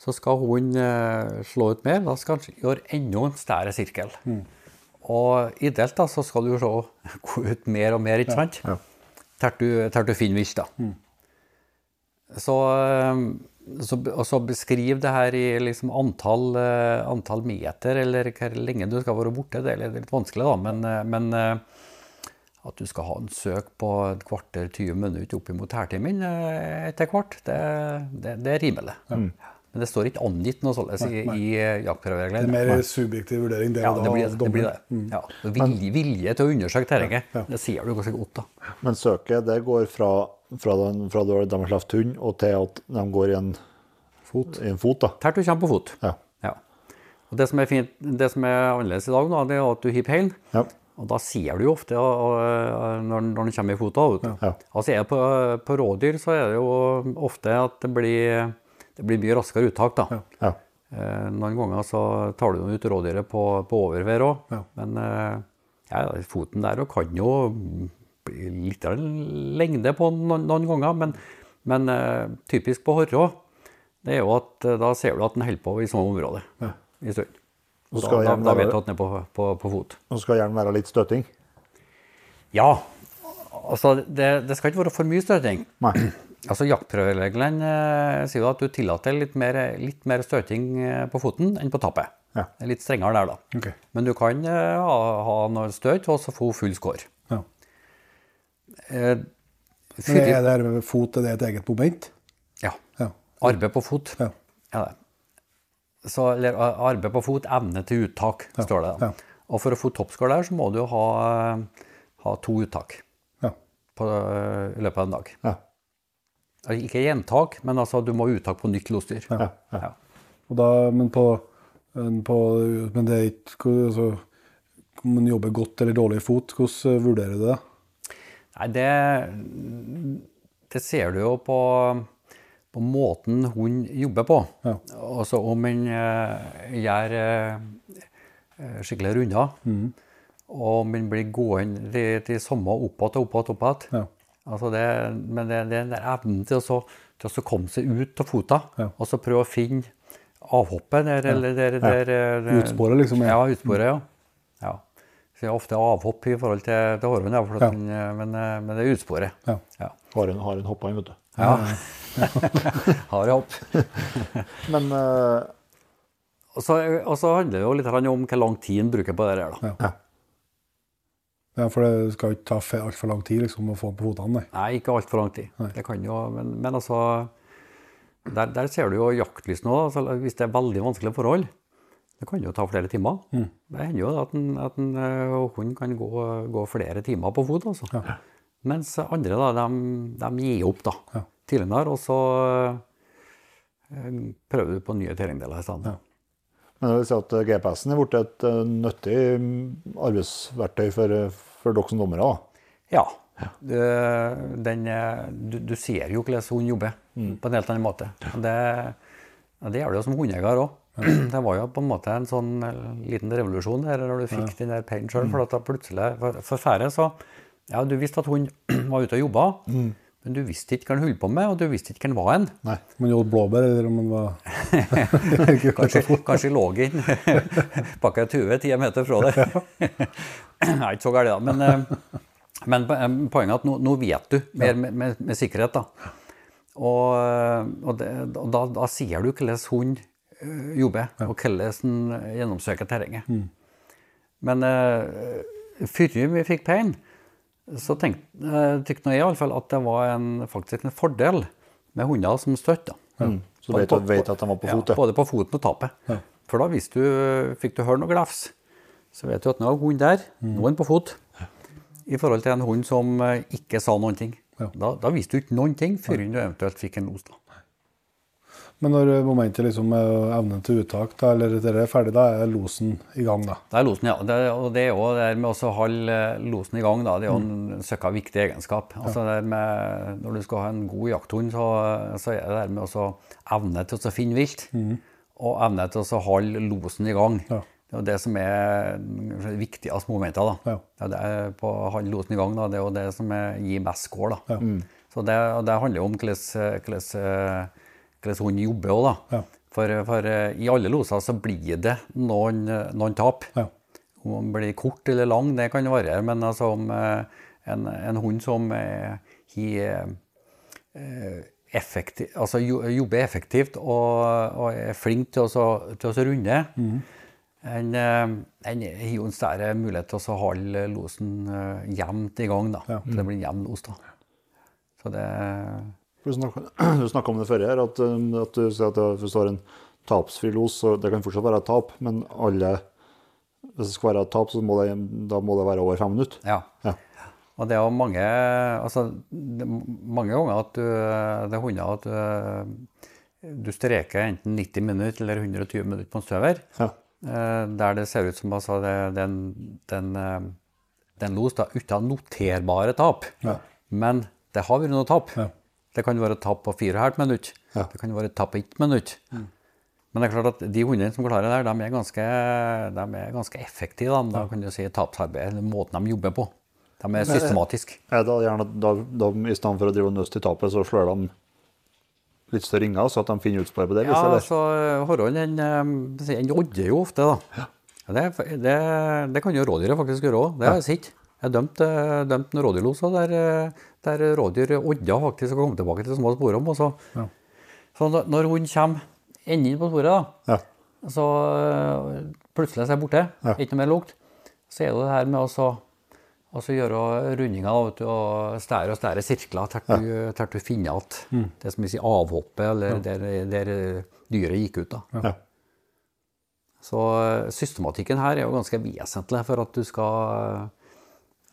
så skal hunden eh, slå ut mer. Da skal den gjøre enda en større sirkel. Og ideelt da, så skal du se gå ut mer og mer, ikke sant? Ja. Til du, til du finner vilt, da. Så, eh, så, så beskriv det her i liksom antall, antall meter, eller hvor lenge du skal være borte. Det er litt vanskelig, da, men, men at du skal ha en søk på et kvarter, 20 minutter opp imot hærtimen eh, etter hvert, det, det, det er rimelig. Men det står ikke angitt noe sånt i, i Det er mer mer subjektiv vurdering. Det, Ja, og da, det blir det. Blir det. Mm. Ja. Vilje, vilje til å undersøke terrenget. Det sier du ganske godt, da. Men søket det går fra, fra, den, fra de har sluppet hund, og til at de går i en fot. I en fot da. Tert du kommer på fot. Ja. Ja. Og det som er fint, det som er annerledes i dag, da, det er at du hiver peilen. Ja. Og da ser du jo ofte og, når, når den kommer i fota. Ja. Altså er det på, på rådyr så er det jo ofte at det blir, det blir mye raskere uttak. da. Ja. Eh, noen ganger så tar du ut rådyret på, på overvær òg, Ja. men eh, ja, foten der kan jo bli litt lengde på noen, noen ganger. Men, men eh, typisk på horre det er jo at eh, da ser du at den holder på i samme område i stund. Og Da, skal da, da vet du at den er på, på, på fot. Og skal gjerne være litt støting. Ja. Altså, det, det skal ikke være for mye støting. Nei. Altså, Jaktprøvereglene eh, sier jo at du tillater litt mer, litt mer støting eh, på foten enn på tappet. Ja. Litt strengere der, da. Okay. Men du kan eh, ha, ha noe støt og så få full score. Ja. Eh, Men er det her med fot er det et eget moment? ja. Ja. Arbeid på fot. Ja. Ja, det. Så, eller arbeid på fot, evne til uttak, står det. ja. Og for å få toppscore der, så må du ha, ha to uttak Ja. på, i løpet av en dag. Ja. Altså, Ikke gjentak, men altså, du må ha uttak på nytt losdyr. Ja. Ja. Og da, men, på, på, men det er ikke altså, Om man jobber godt eller dårlig i fot, hvordan vurderer du det? Nei, det, det ser du jo på, på måten hun jobber på. Ja. Altså om en eh, gjør eh, eh, skikkelig runder, mm. og om en blir gående til, til samme opp igjen og opp igjen. opp igjen. Ja. Altså det, men det, det er den der evnen til å, så, til å komme seg ut av fota, Ja. og så prøve å finne avhoppet der, eller der, der, der Utsporet, liksom, ja. Ja, utsporet, ja. ja. Så det er ofte avhopp i forhold til, til hårhund, ja, Ja. eh, men, eh, men det er utsporet. Ja. Ja. Har hun har hoppa inn, vet du. ja. Har hopp. Men uh... Og så, handler det jo litt om hvor lang tid en bruker på det der. da. Ja. Ja, For det skal ikke ta altfor lang tid liksom, å få den på fotene. Nei. Nei, ikke altfor lang tid. Nei. Det kan jo, men, men altså der, der ser du jo jaktlys nå. Altså, hvis det er veldig vanskelige forhold, det kan jo ta flere timer. Mm. Det hender jo at en, at en eh, hund kan gå, gå flere timer på fot. altså. Mens andre da, de, de gir opp da, Ja. Tidligere, og så eh, prøver du på nye terrengdeler i stedet. Men det vil si at GPS-en er blitt et eh, nyttig mm, arbeidsverktøy for, eh, for dere som dommere. Ja. Du, den, eh, du, du ser jo hvordan hun jobber på en helt annen måte. Det, ja, det gjør det jo som hundeeier òg. Det var jo på en måte en sånn eh, liten revolusjon der når du fikk den der peilen sjøl. For at da plutselig for, for færre så Ja, du visste at hun var ute og jobba, men du visste ikke hva han holdt på med, og du visste ikke hvem var en. Nei. Om man gjorde blåbær, eller om man var Kanskje, kanskje lå inn bak et tue ti meter fra deg. Nei, ikke så galt, da. Men, eh, men eh, poenget er at nå, nå vet du mer med, med, med sikkerhet. da. Og, eh, og, det, og da, da sier du hvordan hund jobber, jobber, og hvordan den gjennomsøker terrenget. Men uh, før vi fikk pein, så tenkte uh, nå jeg i alle fall at det var en, faktisk en fordel med hunder som støtt. da. Mm. Så du vet, at- vet at de var på fotet? Ja, Ja, både på foten og tapet. For da hvis du, fikk du høre noe glefs, så vet du at nå er hunden der, nå er han på fot. I forhold til en hund som eh, ikke sa noen ting. Ja. Da, da visste du ikke noen ting før du eventuelt fikk en los. da. Men når momentet liksom evnen til uttak, da, eller det er ferdig, da er losen i gang, da. Det er losen, ja. Det, og det er jo det med å holde eh, losen i gang, da, det er jo en søkka viktig egenskap. Altså det er med, når du skal ha en god jakthund, så, så er det der med også evne til å finne vilt, og evne til å holde losen i gang. Ja. Det er det som er det viktigste momentet. da. Ja. Ja, det er på å holde losen i gang, da. det er jo det som er, gir mest score. da. Ja. Så det, det handler jo om hvordan hvordan, hunden jobber òg, da. Ja. For, for eh, i alle loser så blir det noen, eh, noen tap. Ja. Om den blir kort eller lang, det kan variere, men altså om eh, en, en hund som har effektiv, altså jo- jobber effektivt og, og er flink til å, så- til å så runde, den eh, en har jo en større mulighet til å så holde losen jevnt i gang. da. Ja. Så det blir en jevn los. da. Så det, Du snakka, om det før her, at, um, at du sier at hvis du har en tapsfri los, så det kan fortsatt være et tap, men alle Hvis det skal være et tap, så må det, da må det være over fem minutter. Ja. Ja. Og det er jo mange altså, mange ganger at du, det er hunder at du, du streker enten 90 minutter eller 120 minutter på en støver. Ja. Eh, der det ser ut som altså, det, det, er en- det, er en, eh, det er en los da, uten noterbare tap. Ja. Men det har vært noe tap. Ja. Det kan være et tap på 4,5 minutter. Ja. Det kan være et tap på 1 minutt. Men det er klart at de hundene som klarer det, de er ganske, de er ganske effektive. Da, da kan du si tapsarbeid, måten de jobber på. De er systematiske. Er det gjerne at da, I stedet for å drive nøst i tapet, så slår de litt større ringer, så at de finner utspor på det? Ja, eller? altså, Horrollen den, eh, den odder jo ofte, da. Det, det, det kan jo rådyret faktisk gjøre òg. Det har jeg sett. Jeg har dømt, en rådyrlos der, eh, der rådyr odda faktisk og komme tilbake til små sporer. Og så, Ja. så når- hunden kommer enden på sporet, da, Ja. så øh, plutselig er jeg borte, Ja. ikke noe mer lukt, så er det det her med å og så gjøre rundinger vet du, og stære og stære sirkler til du, ja. du finner igjen det som vi sier avhoppet, eller der, der øh, dyret gikk ut. da. Ja. Så øh, systematikken her er jo ganske vesentlig for at du skal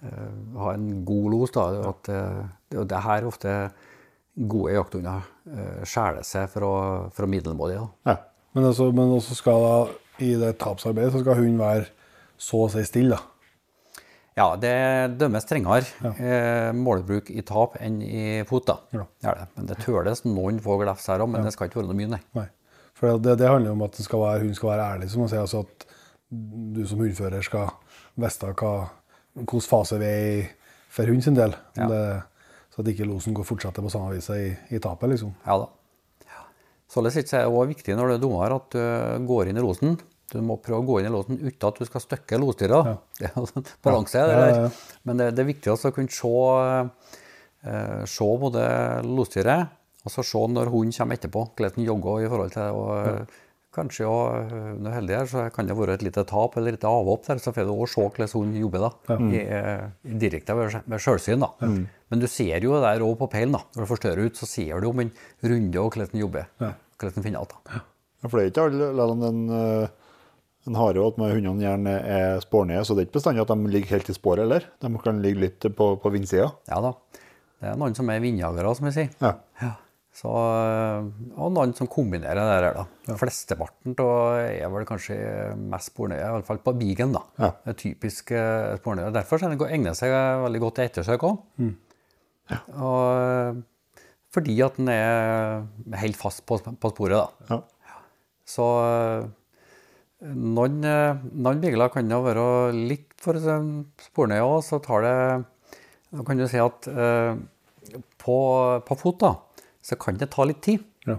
ha en god los. da, at det, og det her ofte gode jakthunder skjæler skjærer seg fra, fra middelmådige. Ja. Men, altså, men også skal da, i det tapsarbeidet så skal hunden være så å si stille. da. Ja, det dømmes strengere eh, målbruk i tap enn i fot. da. Ja. Det det. Men det tøles noen få glefs her òg, men det skal ikke være noe mye, nei. Nei. For det, det handler om at skal være, hun skal være ærlig, som man sier. Altså at du som hundfører skal vite hva, hvilken fase vi er i for hund sin del. Ja. Det, så at ikke losen går fortsetter på samme vis i, i tapet, liksom. Ja da. Således er det også viktig når du er dommer at du går inn i losen. Du må prøve å gå inn i losen uten at du skal støkke losdyra. Er altså balanse i det Ja, ja, der. ja. Men det, det er viktig å kunne se, eh, se både losdyret og så se når hunden kommer etterpå, hvordan den jogger i forhold til. Og kanskje òg, eh, når er heldig her, så kan det være et lite tap eller et avhopp der, så får du også se hvordan hun jobber da, i, eh, i direkte ved, sjølsyn. da. Men du ser jo der òg på peilen. da. Når du får større ut, så ser du om den runde og hvordan den jobber. Hvordan den finner alt. da. Ja, For det er ikke alle selv om den, eh, En har jo at med hundene gjerne er spornige, så det er ikke bestandig at de ligger helt i sporet heller. De kan ligge litt på, på vindsida. Ja da. Det er noen som er vindjagere, som vi sier. Ja. Ja. Så, øh, og noen som kombinerer det der. da. Flesteparten av er vel kanskje mest spornøye, i hvert fall på bigen. da. Ja. Det er typisk uh, spornøye. Derfor er egner seg veldig godt til ettersøk òg. Og øh, fordi at den er helt fast på, på sporet. da. Ja. Så noen, noen bigler kan jo være litt for spornøye òg, så tar det Da kan du si at eh, på, på fot da, så kan det ta litt tid. Ja.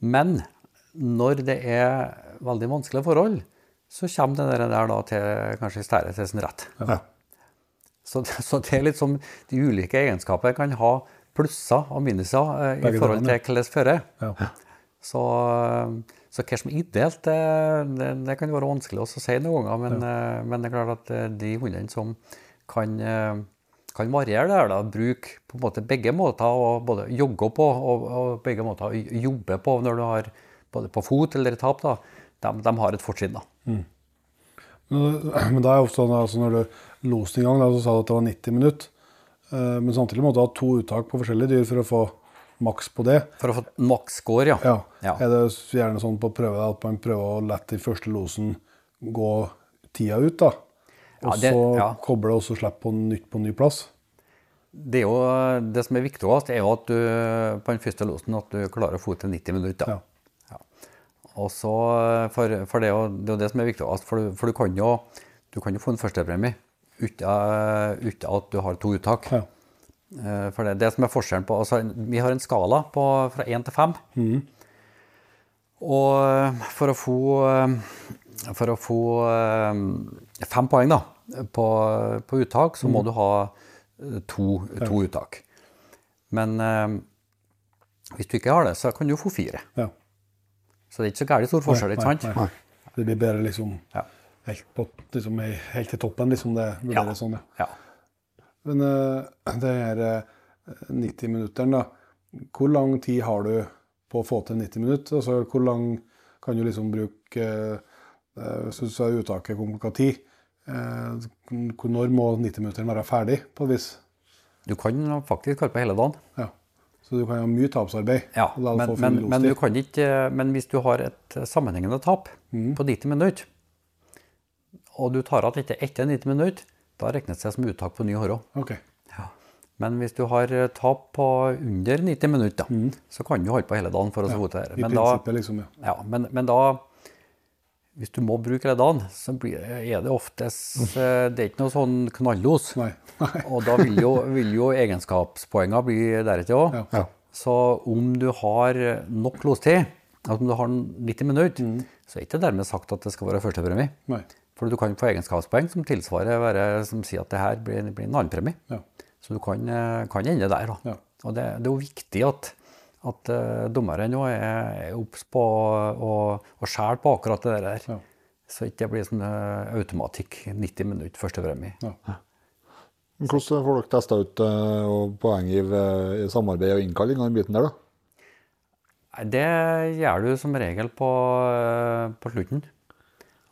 Men når det er veldig vanskelige forhold, så kommer det der, der da til kanskje stære til sin rett. Ja. Så, så det er litt som de ulike egenskaper kan ha plusser og minuser eh, i forhold til hvordan fører. Ja. Så, så hva som er ideelt, det, det, det kan være vanskelig å si noen ganger. Men, ja. men det er klart at eh, de hundene som kan, eh, kan variere det her, da, bruke på en måte begge måter å både jogge på og, og begge måter å jobbe på når du har både på fot eller i tap, da, de, de har et fortrinn. da. Men, men da er ofte sånn altså når du loste en gang, da, så sa du at det var 90 minutter. Eh, Men samtidig måtte du ha to uttak på forskjellige dyr for å få maks på det. For å få maks går, ja. Ja. Ja. Er det gjerne sånn på prøve at man prøver å la den første losen gå tida ut, da? Og Ja, så ja. koble og så slippe på nytt på ny plass? Det, jo, det som er viktigst, er jo at du på den første losen at du klarer å få til 90 minutter. Ja. Ja. Og så, for, for det, er jo, det er det som er viktigst, for for du kan jo du kan jo få en førstepremie uten, uten at du har to uttak. Ja. Eh, For det, det som er forskjellen på altså, Vi har en skala på, fra 1 til 5. Og eh, for å få, eh, for å få fem poeng da, på, på uttak, så må du ha eh, to, to uttak. Men eh, hvis du ikke har det, så kan du få fire. Ja. Så det er ikke så gærent stor forskjell, ikke sant? Nei, nei. Det blir bedre liksom Ja. helt, på, liksom helt til toppen, liksom. Det vurderes sånn, ja. ja. Men uh, det her eh, 90 minutteren, da. hvor lang tid har du på å få til 90 minutter? Altså, hvor lang kan du liksom bruke uh, Hvis du sa uttaket kom klokka ti, eh, når må 90-minutteren være ferdig, på et vis? Du kan faktisk holde på hele dagen. Ja. Så du kan ha mye tapsarbeid. Ja, men, men, men, du kan ikke, men hvis du har et sammenhengende tap Mm. på 90 minutter, og du tar igjen dette etter 90 minutter, da regnes det som uttak på ny hårå. Ja. Men hvis du har eh, tap på under 90 minutter, da, så kan du holde på hele dagen for å det. Mm. I Men da, prinsippet, liksom, ja. ja, men, men da Hvis du må bruke hele så blir, er det oftest eh, Det er ikke noe sånn knallos. Nei. Nei. Og da vil jo, vil jo egenskapspoengene bli deretter òg. Ja. Ja. Så om du har nok lostid, altså om du har 90 minutter, Mm. så er ikke det dermed sagt at det skal være førstepremie. For du kan få egenskapspoeng som tilsvarer være, som sier at det her blir, blir en annen premie. Ja. Så du kan, eh, kan ende der. Da. Ja. Og det, det er jo viktig at, at uh, dommeren nå er, er obs på å skjære på akkurat det der. Ja. Så ikke det blir sånn uh, automatikk 90 minutter førstepremie. Ja. Men Hvordan får dere testa ut uh, og poenggiv eh, i samarbeid og innkalling av den biten der, da? Det gjør du som regel på, eh, på slutten.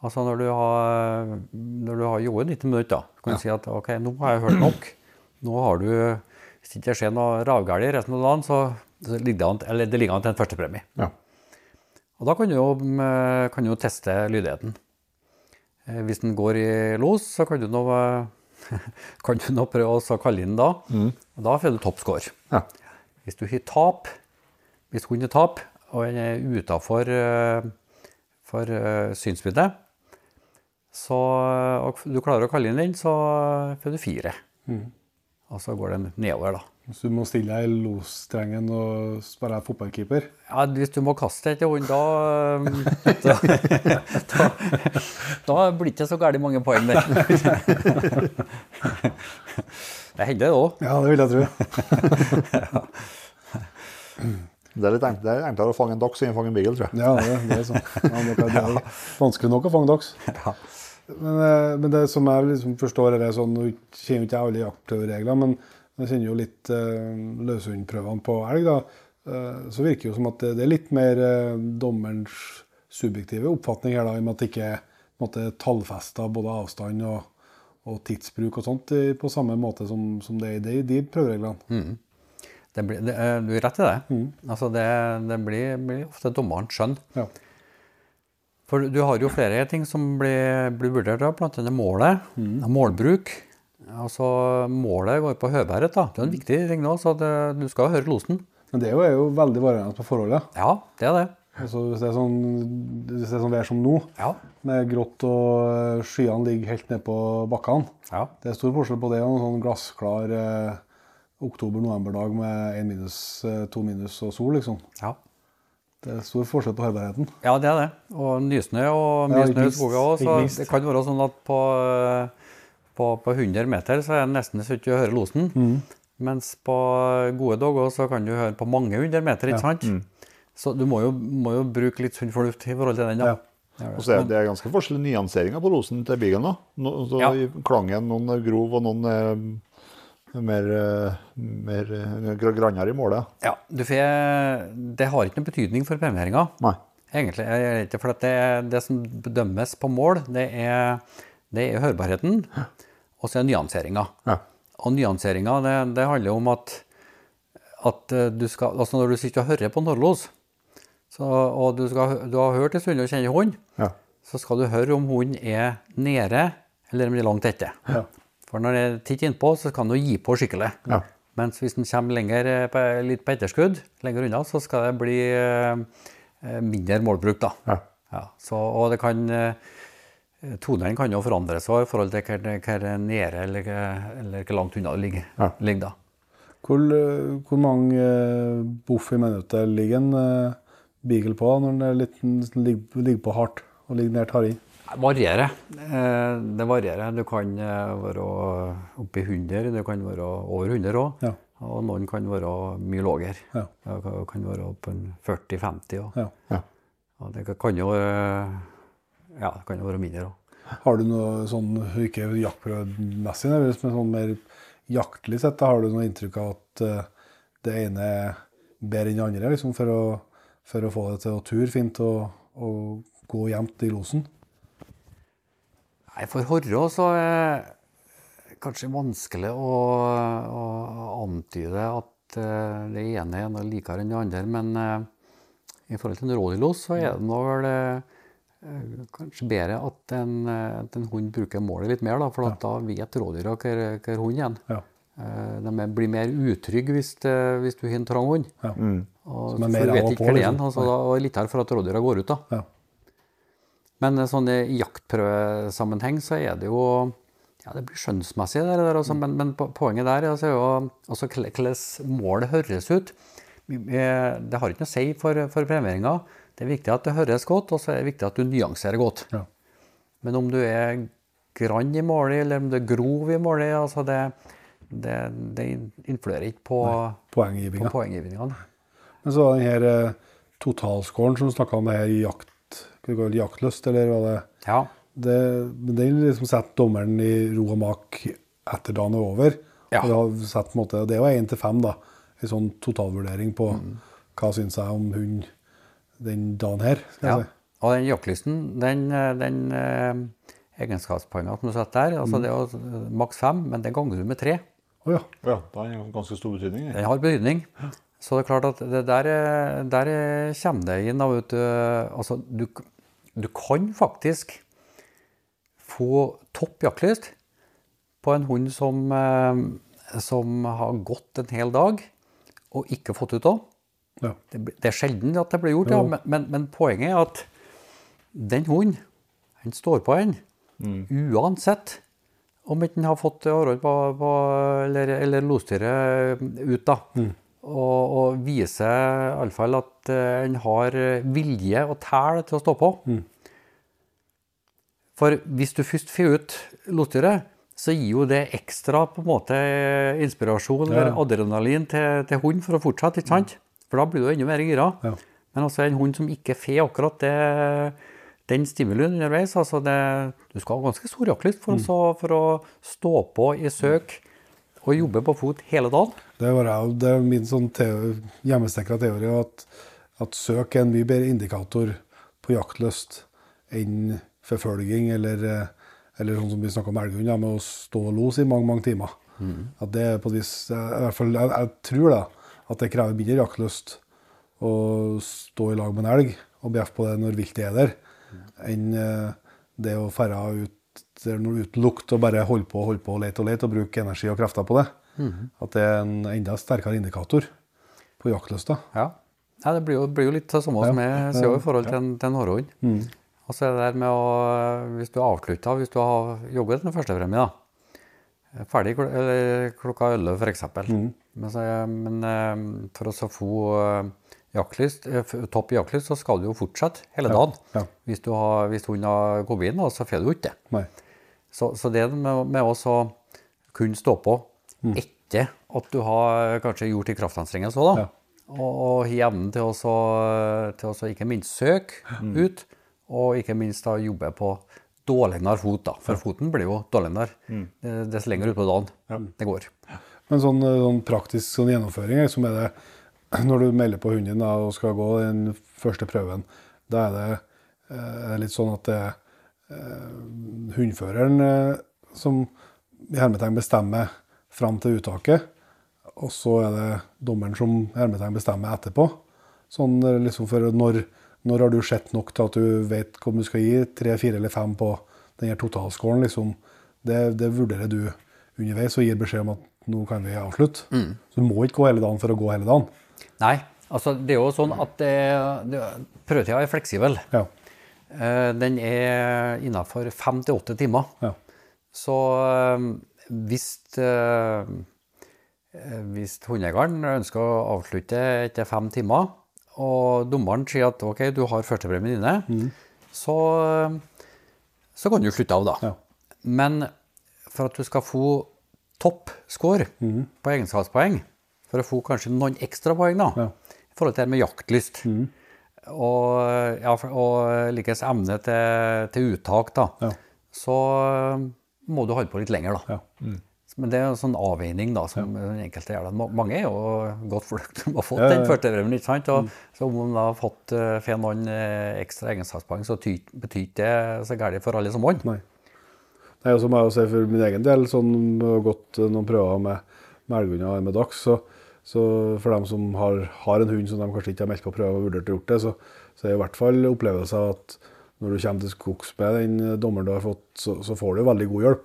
Altså når du har, når du har jobbet 90 minutter, da, kan du si at ok, nå har jeg hørt nok. Nå har du, Hvis det ikke skjer noe ravgalt resten av dagen, så, så ligger det an, eller det ligger an til en førstepremie. Ja. Og da kan du jo, mm, kan du jo teste lydigheten. Eh, Hvis den går i los, så kan du nå, eh, kan du nå prøve å kalle inn da. Og da får du toppscore. Ja. Hvis du har tap, hvis hunden har tap, og den er utafor for synsvidde, så, og du klarer å kalle inn den, så får du fire. Og så går den nedover, da. Hvis du må stille deg i losstrengen og være fotballkeeper Ja, hvis du må kaste etter hund, da, da, da Da blir det ikke så gærent mange poeng der. Det hender det òg. Ja, det vil jeg tro. Det er litt er enklere å fange en dachs enn å fange en beagle, tror jeg. Ja, det, det er sånn. Ja, det er- det er vanskelig nok å fange dags. Men, eh, men det som jeg liksom forstår, er det sånn Nå kjenner ikke jeg alle jaktprøveregler, men jeg kjenner jo litt eh, løshundprøvene på elg. da, eh, Så virker det jo som at det, er litt mer eh, dommerens subjektive oppfatning her, da, i og med at det ikke er måte, tallfesta både avstand og, og tidsbruk og sånt på samme måte som, som det er i de, prøvereglene. Det blir, det, eh, du er rett i det. Altså det, det blir, blir ofte dommerens skjønn. Ja. For du har jo flere ting som blir, blir vurdert, bl.a. målet. Målbruk. Altså Målet går på høværhet. da. Det er en viktig ting nå, så det, du skal jo høre losen. Men det er jo, er jo veldig varierende på forholdet. Ja, det er det. Altså, hvis det er sånn, hvis det er sånn vær som nå, Ja. med grått og eh, skyene ligger helt ned på bakkene. ja. Det er stor forskjell på det og en sånn glassklar eh, oktober-novemberdag med 1 minus, to 2 minus og sol, liksom. ja. Det er stor forskjell på hørbarheten. Ja, det er det. Og nysnø og mye ja, snø i skogen òg. Så det kan være sånn at på, på, på 100 meter så er det nesten så ikke du hører losen. Mm. Mens på gode dager så kan du høre på mange hundre meter, ikke sant? Så du må jo, må jo bruke litt sunn fornuft i forhold til den. da. Ja. Ja, Og så er det ganske forskjellige nyanseringer på losen til da. No, så Ja. Klangen, noen er grov, og noen er mer, mer grannere i målet. Ja, du får, det har ikke noen betydning for premieringa. Nei. Egentlig. er det For at det, det som bedømmes på mål, det er, det er hørbarheten, og så er nyanseringa. Ja. Og nyanseringa, det, det handler om at, at eh, du skal Altså når du sitter og hører på Norlos, så, og du, skal, du har hørt en stund og kjenner hund, Ja. så skal du høre om hunden er nede eller om den er langt etter. Ja. For når den er titt innpå, så kan den gi på skikkelig. Ja. Mens hvis den kommer lenger, eh, litt på etterskudd, lenger unna, så skal det bli eh, mindre målbruk. da. Ja. Ja, så, og det kan eh, Tonen kan jo forandre seg i forhold til hvor hvor nede eller, eller hvor langt unna det ligger. Ja. ligger da. Hvor, eh, hvor mange eh, boff i minuttet ligger en eh, beagle på når den er litt, ligger, ligger på hardt og ligger nær tarring? Det varierer. Eh, Det varierer. Du kan eh, være oppi 100, du kan være over 100 òg. Ja. Og noen kan være mye lavere. Ja. Det kan- være på 40-50 òg. Ja. Ja. Og det kan jo eh, Ja, det kan jo være mindre òg. Har du noe sånn, ikke jaktprøvemessig, men sånn mer jaktlig sett, har du noe inntrykk av at eh, det ene er bedre enn det andre liksom, for, å, for å få det til å ture fint og, og gå jevnt i losen? Nei, For Horrå så er det kanskje vanskelig å, å antyde at eh, det ene er noe likere enn det andre. Men eh, i forhold til en rådyrlos så er det nå vel eh, kanskje bedre at en, eh, at en hund bruker målet litt mer, da, for ja. da vet rådyra hvor, hvor hunden er. Ja. Eh, De blir mer utrygge hvis, hvis du har en trang hund. Ja. Og, mer du av vet ikke hvor den er, liksom. altså, da, og lettere for at rådyra går ut. da. Ja. Men eh, sånn i jaktprøvesammenheng så er det jo ja, det blir skjønnsmessig, der, der, altså, men, men poenget der altså, er jo altså, hvordan hvordan målet høres ut. Det har ikke noe å si for, for premieringa. Det er viktig at det høres godt, og så er det viktig at du nyanserer godt. Ja. Men om du er grann i målet, eller om du er grov i målet, altså det, det, det influerer ikke på, på Poenggivinga. poenggivningene. Men så var den her eh, totalscoren som du snakka om, det her i jakt, jaktlyst, eller hva det Ja. det, men Den liksom setter dommeren i ro og mak etter dagen er over. Ja. Og det, har sett, på en måte, det er jo én til fem, da. En sånn totalvurdering på Mm. hva syns jeg om hund den dagen her. skal Ja. jeg si. Og den jaktlysten, den, den eh, egenskapspoenget som du setter der, altså det er jo maks fem, men det ganger du med tre. Oh, ja. Ja, det har ganske stor betydning. Den har betydning. Så det er klart at det der, eh, der eh, kommer det inn da, vet du, altså du, du kan faktisk få topp jaktlyst på en hund som, eh, som har gått en hel dag og ikke fått ut av. ja. Det, det er sjelden at det blir gjort, ja, men, men, men poenget er at den hunden, han står på en, uansett om ikke han har fått Harald eller, eller losdyret ut, da. Og, og viser iallfall at eh, han har vilje og tæl til å stå på. For hvis du først får ut losdyret, så gir jo det ekstra på en måte inspirasjon eller adrenalin til, til hunden for å fortsette, ikke sant? For da blir du enda mer gira. Ja. Men altså en hund som ikke får akkurat det, den stimulien underveis, altså det, du skal ha ganske stor jaktlyst for, å for å stå på i søk og jobbe på fot hele dagen. Det, var, det er min sånn hjemmesnekra teori at, at søk er en mye bedre indikator på jaktlyst enn forfølging eller, eller sånn som vi snakka om elghund, med å stå og los i mange mange timer. At det er på et vis, i hvert fall, jeg, jeg tror da, at det krever mindre jaktlyst å stå i lag med en elg og bjeffe på det når viltet er der, enn eh, det å ferde ut der uten lukt og bare holde på og holde på og lete og lete og bruke energi og krefter på det. At det er en enda sterkere indikator på jaktlysta. Ja. ja det blir jo, blir jo litt det samme som jeg sier i forhold til en, til en hårhund. Og så er det der med å Hvis du er avslutta, hvis du har jogget den første premien, da. Ferdig kl klokka 11 f.eks. Mm. Men, så, men eh, for å få eh, jaktlyst, eh, topp jaktlyst, så skal du jo fortsette hele dagen. ja. Hvis, du har, hvis hunden har kommet inn, så får du ikke det. Så, så det med, med å kunne stå på etter at du har kanskje gjort de kraftanstrengelsene òg, da. Ja. Og, og evnen til å til å ikke minst søke ut, og ikke minst da jobbe på dårligere fot. da. For foten blir jo dårligere mm. dess lenger utpå dagen det går. Men sånn, eh, sånn praktisk sånn gjennomføring, liksom som er det når du melder på hunden da, og skal gå den første prøven, da er det eh, litt sånn at det er eh, hundføreren eh, som i hermetegn bestemmer fram til uttaket, og så er det dommeren som i hermetegn bestemmer etterpå. Sånn eh, liksom for når, når har du sett nok til at du vet om du skal gi tre, fire eller fem på den her totalscoren, liksom. Det, det vurderer du underveis og gir beskjed om at nå kan vi avslutte. Så du må ikke gå hele dagen for å gå hele dagen. Nei, altså det er jo sånn at prøvetida er fleksibel. Ja. Eh, Den er innafor fem til åtte timer. Ja. Så eh, hvis, eh, hvis hundeeieren ønsker å avslutte etter fem timer, og dommeren sier at ok, du har førstepremien inne, så, eh, så kan du slutte av da. Ja. Men for at du skal få topp mm. på egenskapspoeng, for å få kanskje noen ekstra poeng da, Ja. i forhold til det med jaktlyst, og, ja, og likes evne til, til uttak, da, Ja. så må du holde på litt lenger. da. Ja. Men det er en sånn avveining da, som den enkelte gjør. det. Mange er jo godt fornøyd med å ha fått Ja, ja, ja. den første drømmen, ikke sant? Og, Så om de har fått får noen eh, ekstra egenskapspoeng, så betyr ikke det så galt for alle som vant. Nei. Og så må jeg jo si for min egen del, sånn har gått noen prøver med, med elghunder og med dags, så, så for dem som har, har en hund som de kanskje ikke har meldt på prøve og vurdert å gjort det, så, så er det i hvert fall opplevelse av at når du kommer til skogs med den dommeren du har fått, så, så får du veldig god hjelp.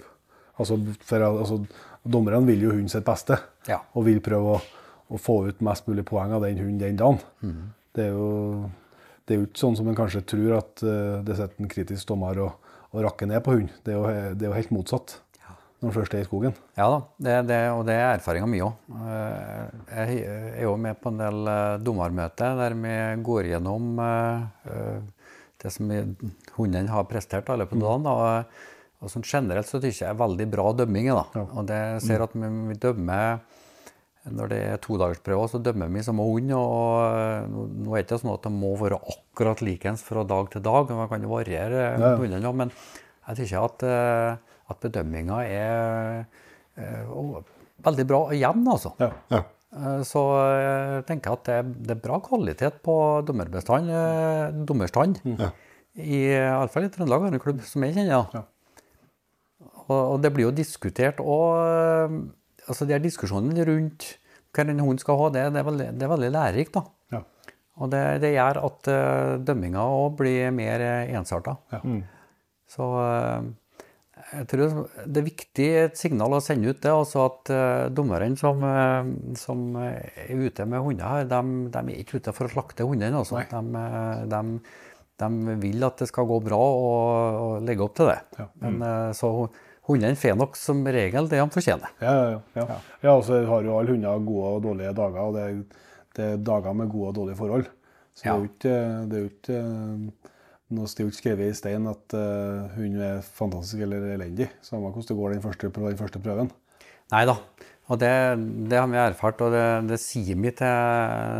Altså, for, altså, dommerne vil jo hunden sitt beste, Ja. og vil prøve å, å få ut mest mulig poeng av den hunden den dagen. Mm. Det, er jo, det er jo ikke sånn som en kanskje tror at uh, det sitter en kritisk dommer og, og rakke ned på hund. Det er jo, det er jo helt motsatt når man først er i skogen. Ja da, det, det, og det er erfaringa mi òg. Jeg er jo med på en del eh, dommermøter der vi går gjennom eh, eh, det som hundene hunden har prestert i løpet av dagen. og- Og sånn generelt så syns jeg er veldig bra dømming. Da. Og det ser at vi, vi dømmer når det er todagersprøver, så dømmer vi som hund. og eh, Nå er det ikke sånn at det må være akkurat likens fra dag til dag. Man kan jo variere Ja. hundene, men jeg syns at, eh, at bedømminga er eh, og veldig bra og jevn, altså. Ja. Ja. Eh, Så jeg tenker at det er, det er bra kvalitet på dommerbestand, dommerstand. Ja. I alle fall i Trøndelag har en klubb som jeg kjenner. Ja. Og, og det blir jo diskutert og altså de diskusjonene rundt hva en hund skal ha, det, det, er, veldig, det er veldig lærerikt. da. Ja. Og det, det gjør at uh, dømminga òg blir mer uh, ensarta. Ja. Så uh, jeg tror det er viktig et signal å sende ut det, altså at uh, dommerne som, eh, som er ute med hunder her, de, de er ikke ute for å slakte hundene. Altså. De, eh, de, de vil at det skal gå bra og, og legge opp til det. Ja. Men eh, så hundene får nok som regel det de fortjener. Ja, ja, ja. ja. ja og så har jo alle hunder gode og dårlige dager, og det, er- det er dager med gode og dårlige forhold. Så Ja. det er jo ikke, er eh, noe er ikke skrevet i stein at uh, hunden er fantastisk eller elendig. Samme hvordan det går den første, den første prøven. Nei da. Og det, det har vi erfart, og det, det sier vi til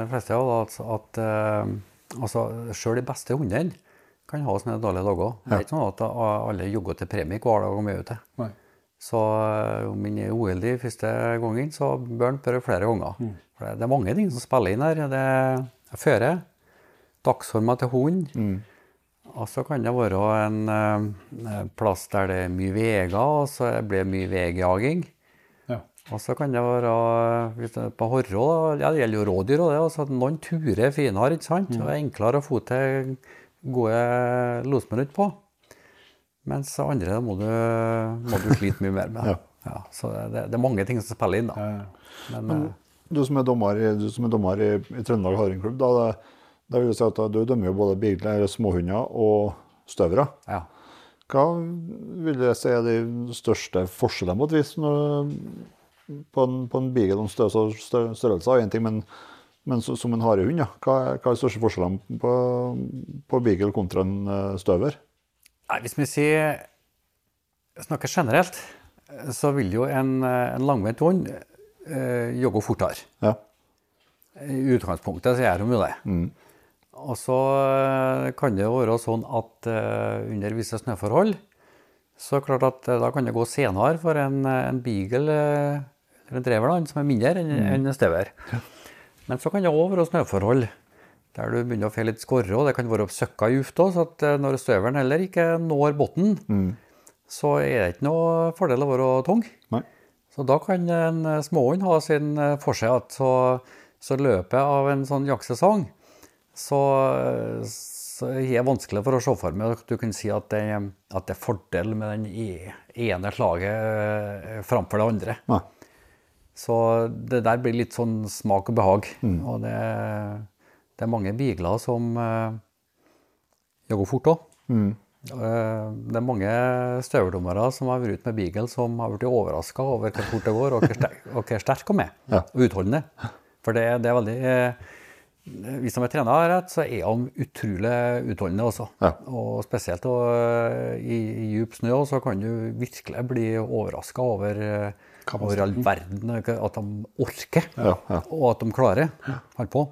de fleste av at, at eh, altså, selv de beste hundene kan ha sånne dårlige dager. Det er ikke sånn at alle jogger til premie hver dag om vi er ute. Nei. Så eh, om han er uheldig første gangen, så bør han prøve flere ganger. For det, er mange ting som spiller inn her. Det er føre, dagsforma til hund. Og så kan det være en en plass der det er mye veier, og så blir det mye veijaging. Ja. Og så kan det være hvis det er på Horrå, ja, det gjelder jo rådyr og det, altså noen turer er finere, ikke sant? Og det er enklere å få til gode losminutt på. Mens andre må du, må du slite mye mer med. Ja. Ja, så det, det er mange ting som spiller inn, da. Ja, Men, eh, Du som er dommer, du som er dommer i, i Trøndelag Hardingklubb, da, det, da vil jeg si at du dømmer jo både bigler, småhunder og støvere. ja. Hva vil jeg si er de største forskjellene på et vis når, på en, på en beagle om størrelse, og én ting, men, men så, som en harehund, ja. hva, hva er største forskjellene på, på beagle kontra en eh, støver? Nei, hvis vi sier, snakker generelt, så vil jo en, eh, en langvendt hund eh, jogge fortere. Ja. I utgangspunktet så gjør de jo det. Og så eh, kan det jo være sånn at eh, under visse snøforhold, så klart at da kan det gå senere for en, en beagle eller en drever som er mindre enn enn en støver. Men så kan det òg være snøforhold der du begynner å få litt skorre, og det kan være søkka djupt òg, så at eh, når støveren heller ikke når bunnen, så er det ikke noe fordel å være tung. Nei. Så da kan en småhund ha sin eh, for seg at så, så løpet av en sånn jaktsesong, så, så er det vanskelig for å se for meg at du kan si at det, at det er fordel med den e- ene slaget eh, framfor det andre. Nei. Så det der blir litt sånn smak og behag. Og det, det er mange bigler som uh, jogger fort òg. det er mange støveldommere som har vært ute med beagle som har blitt overraska over hvor fort det går, og hvor sterk, og hvor sterk de er. Ja. Og utholdende. For det, det er veldig eh, Hvis de er trena rett, så er de utrolig utholdende også. Ja. Og spesielt og, i, i djup snø så kan du virkelig bli overraska over, eh, over all verden at de orker, Ja, ja. og at de klarer. Holdt på.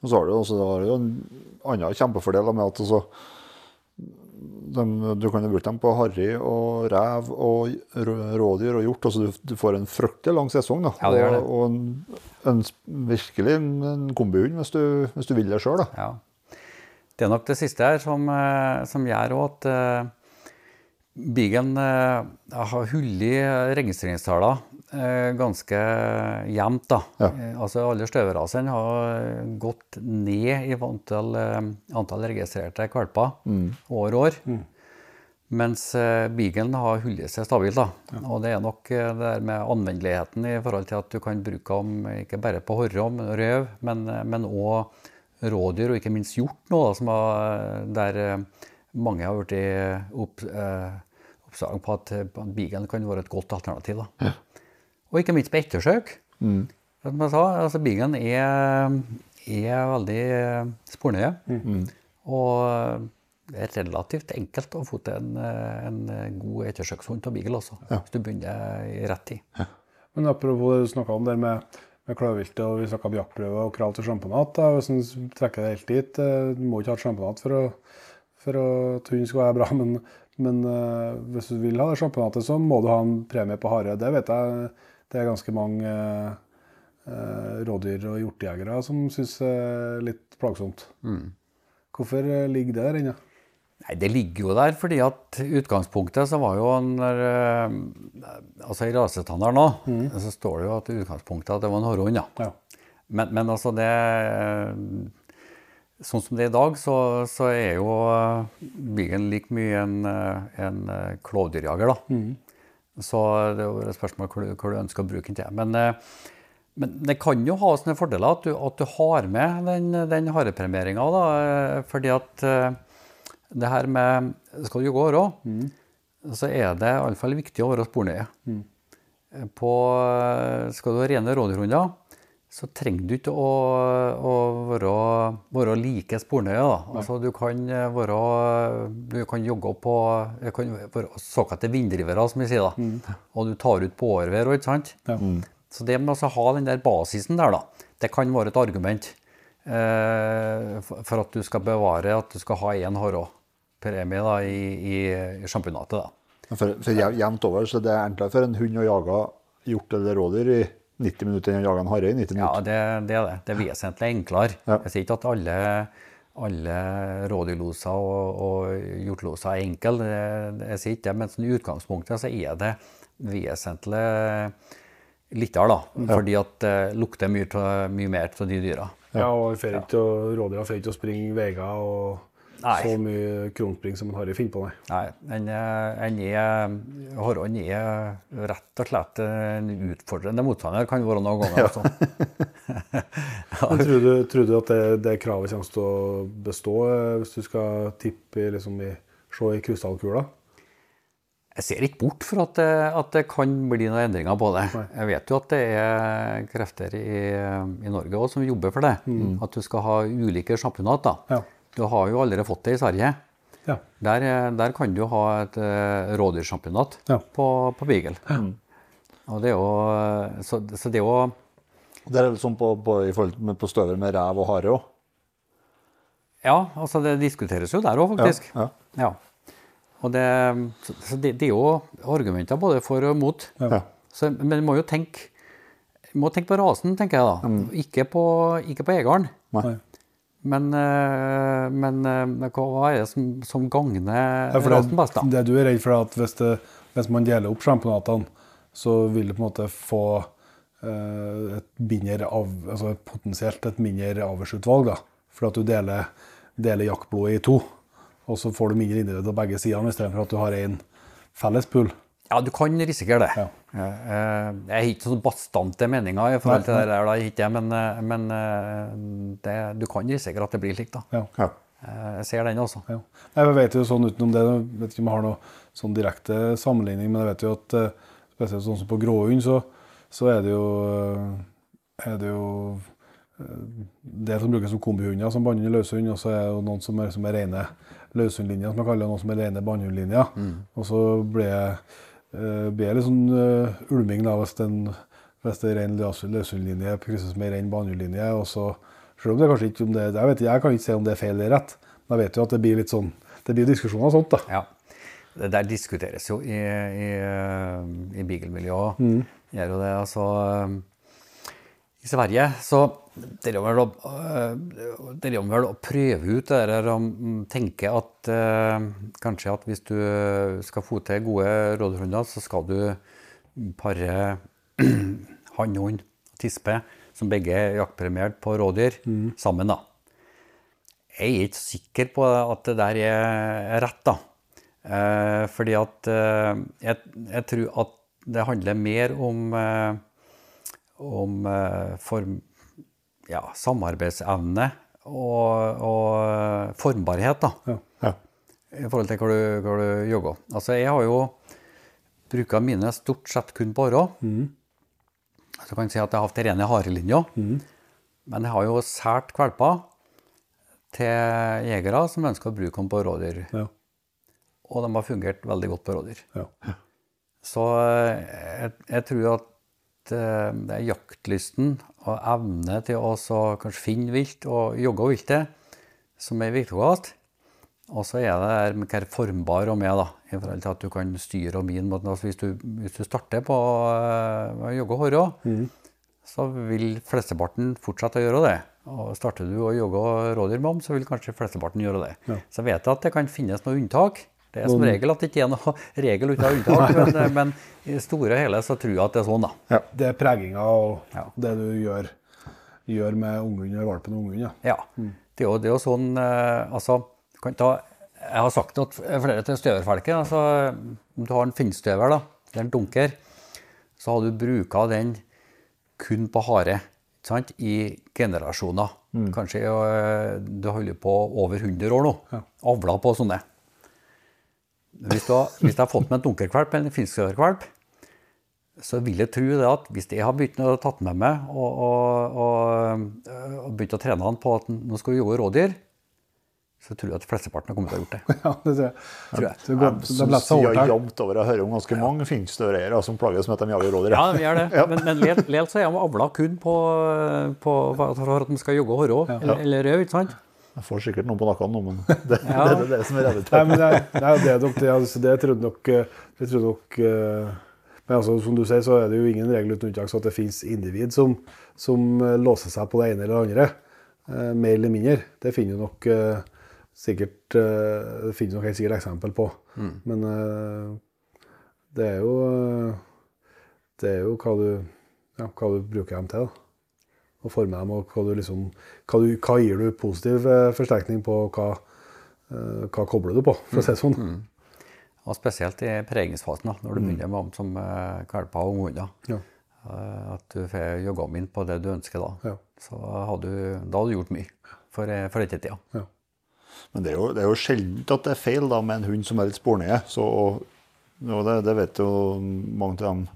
Og så har du, også, har jo en annen kjempefordel med at altså, de, du kan bruke dem på harry og rev og rådyr og hjort. Altså du, du får en fryktelig lang sesong. da. Ja, det gjør det. Og, og en, en, virkelig en kombihund hvis, du- hvis du vil det sjøl. Ja. Det er nok det siste her som, eh, som gjør at uh, eh, har hull i registreringstallene eh, ganske jevnt. da. Ja. Eh, altså Alle støverasene har gått ned i antall, antall registrerte valper år år. Mens uh, Beaglen har hullet seg stabilt. da. Og det er nok det der med anvendeligheten i forhold til at du kan bruke dem ikke bare på horre og røv, men, òg også rådyr, og ikke minst hjort, nå, da, som har, der mange har blitt opp, eh, oppsag på at, Beaglen kan være et godt alternativ. da. Og ikke minst på ettersøk. Som jeg sa, altså Beaglen er, er veldig spornøye. spornøye. Og det er relativt enkelt å få til en, en god ettersøkshund av beagle også, hvis du begynner i rett tid. Men apropos du snakka om det med, med kløvviltet, og vi snakka om jaktprøve og krav til sjamponat. Hvis en trekker det helt dit eh, Du må ikke ha sjamponat for, å- for at hunden skal være bra, men, men uh, hvis du vil ha det sjamponatet, så må du ha en premie på hare. Det vet jeg det er ganske mange uh, rådyr- og hjortejegere som syns er litt plagsomt. Hvorfor eh, ligger det der inne? Nei, Det ligger jo der fordi at utgangspunktet så var jo en eh, Altså i rasestandarden nå, så står det jo at utgangspunktet at det var en hårhund, ja. Ja. Men, men altså det Sånn som det er i dag, så, så er jo eh, like mye en, eh, en eh, klovdyrjager, da. Så det er jo et spørsmål hvor du, hvor du ønsker å bruke den til. Men, men det kan jo ha sånne fordeler at du, at du har med den, den harepremieringa, da. Fordi at det her med Skal du gå åra, så er det iallfall viktig å være spornøye. På, skal du ha rene rådyrhunder, så trenger du ikke å, å være, være like spornøye. Da. Altså, du kan være Du kan jogge på kan være såkalte vinddrivere, som vi sier. da. Og du tar ut på årvær òg, ikke sant? Ja. Så det med å ha den der basisen der, da, det kan være et argument eh, for at du skal bevare at du skal ha én hårpremie da, i, i, i sjamponatet. da. For, for jev- jevnt over så det er enklere for en hund å jage hjort eller rådyr i 90 minutter enn å jage en hare i 90 Ja, minutter. det, det er det. Det er vesentlig enklere. Ja. Jeg sier ikke at alle, alle rådyrloser og, og hjortloser er enkle, jeg sier ikke det, men sånn i utgangspunktet så er det vesentlig lettere, da. Fordi at det lukter mye, mye mer av de dyra. Ja, og rådyra får ikke å springe veier og Nei. så mye kronspring som en harry finner på, nei. Nei, en, en Harald er rett og slett en utfordrende motstander, kan være noen ganger. Altså. Men tror du, tror du at det, det kravet kommer til å bestå eh, hvis du skal tippe liksom i, se i krystallkula? Jeg ser ikke bort for at det, at det kan bli noen endringer på det. Jeg vet jo at det er krefter i, i Norge også som jobber for det. At du skal ha ulike sjampionat. da. Ja. Du har jo allerede fått det i Sverige. Ja. Der, der kan du ha et uh, rådyrsjampionat Ja. på, på Beagle. Og det er jo, så, så det er jo Det er vel sånn på, på, i forhold med, på støver med rev og hare òg. Ja, altså det diskuteres jo der òg, faktisk. Ja, Ja. Og det, så det, det er jo argumenter både for og mot. Ja. Så, men du må jo tenke, må tenke på rasen, tenker jeg da. Ikke, på, ikke på jegeren. Nei. Men, eh, men eh, hva er det som, som gagner Ja, best, da? det, det du er redd for, er at hvis, det, hvis man deler opp sjampionatene, så vil du på en måte få eh, et mindre av, altså potensielt et mindre avlsutvalg. da. For at du deler, deler jaktblodet i to, og så får du mindre individ på begge sidene istedenfor at du har én felles pool. Ja, du kan risikere det. Ja. Eh, Jeg har ikke sånn bastante meninger i forhold til det der, da, ikke men, eh, men eh, det, du kan risikere at det blir slik, da. Ja. Ja. Eh, Jeg ser den også. Ja. Jeg vet jo sånn utenom det, jeg vet ikke om jeg har noen sånn direkte sammenligning, men jeg vet jo at spesielt sånn som på gråhund, så, så er det jo, er det jo det som brukes som kombihunder som bannhund og løshund, og så er det jo noen som er, som er rene løshundlinjer, som jeg kaller det, noen som er rene bannhundlinjer. Og så blir jeg, blir jeg litt sånn eh, ulming da, hvis, den, hvis det er ren løs- løshundlinje krysses med ren bannhundlinje, og så selv om det kanskje ikke om det, jeg, vet, jeg kan ikke se om det er feil eller rett, men jeg vet jo at det blir litt sånn, det blir diskusjoner og sånt, da. Ja. Det der diskuteres jo i, i, i beagle-miljøet. Mm. Gjør jo det. Altså I Sverige så det er vel å, er vel å prøve ut det der og tenke at eh, kanskje at hvis du skal få til gode rådhunder, så skal du pare hannhund og tispe, som begge er jaktpremiert på rådyr, mm. sammen. da. Jeg er ikke sikker på at det der er rett, da. Eh, fordi at eh, jeg, jeg, tror at det handler mer om, eh, om eh, form, ja, samarbeidsevne og, og, formbarhet, da. Ja. Ja. I forhold til hva du, hva du jogger. Altså, jeg har jo bruka mine stort sett kun på åra. Mm. Så kan jeg si at jeg har hatt rene harelinja. Mm. Men jeg har jo sært valper til jegere som ønsker å bruke dem på rådyr. Ja. Og de har fungert veldig godt på rådyr. Ja. Så eh, jeg, jeg, tror at eh, det er jaktlysten og evne til å kanskje finne vilt og jogge viltet som er viktigst. Og så er det der med formbar og er, da, i forhold til at du kan styre og min. Altså hvis, du, hvis, du, starter på uh, å jogge hårå, mm. så vil flesteparten fortsette å gjøre det. Og starter du å jogge rådyrmam, så vil kanskje flesteparten gjøre det. Ja. Så vet jeg at det kan finnes noen unntak. Det er som regel at det ikke er noe regel uten unntak, men, eh, men, i store og hele så tror jeg at det er sånn, da. Ja. Det er preginga og ja. det du gjør, gjør med ungehund og valpen og ungehund, ja. ja. Mm. Det, er jo, det er jo sånn uh, Altså, du kan ta Jeg har sagt til flere til støverfelket. Altså, om du har en finnstøver, da, eller en dunker, så har du bruka den kun på hare sant, i generasjoner. Mm. Kanskje uh, du holder på over 100 år nå. Ja. Avla på sånne. Hvis du, har, hvis du har fått med en dunkerkvalp eller en finskøverkvalp, så vil jeg tro det at hvis jeg har begynt å tatt med meg og, og, og, og begynt å trene han på at nå skal vi jobbe rådyr, så tror jeg at flesteparten har kommet til å ha gjort det. Ja, det tror jeg. Tror jeg. Så, jeg syns jeg har jobbet over å høre om ganske mange finskstøreiere som plages med at de jager rådyr. Ja, de gjør det. ja. Men, men lel så er de avla kun på, på, for at de skal jogge hårå ja. eller, eller rød, ikke sant? Jeg får sikkert noen på nakken nå, men det, ja. det, det, er det som er realiteten. Nei, men det, det, det, nok, det, altså, det trodde nok, det trodde nok uh, Men altså, som du sier, så er det jo ingen regel uten unntak så at det finnes individ som, som uh, låser seg på det ene eller det andre. Uh, mer eller mindre. Det finner du nok sikkert uh, Det finnes nok helt sikkert eksempel på. Mm. Men uh, det er jo uh, Det er jo hva du, ja, hva du bruker dem til. da. Å forme dem, og hva, du liksom, hva, du, hva gir du positiv forsterkning på, og hva, hva kobler du på, for å si det sånn. Mm. Mm. Og spesielt i pregingsfasen, da, når du mm. begynner med dem som valper og unghunder. Ja. At du får jogga inn på det du ønsker da. Ja. Så har du, da hadde du gjort mye for, for ettertida. Ja. Men det er, jo, det er jo sjelden at det er feil da, med en hund som er litt spornøye. Så, og, og det, det, vet jo mange av dem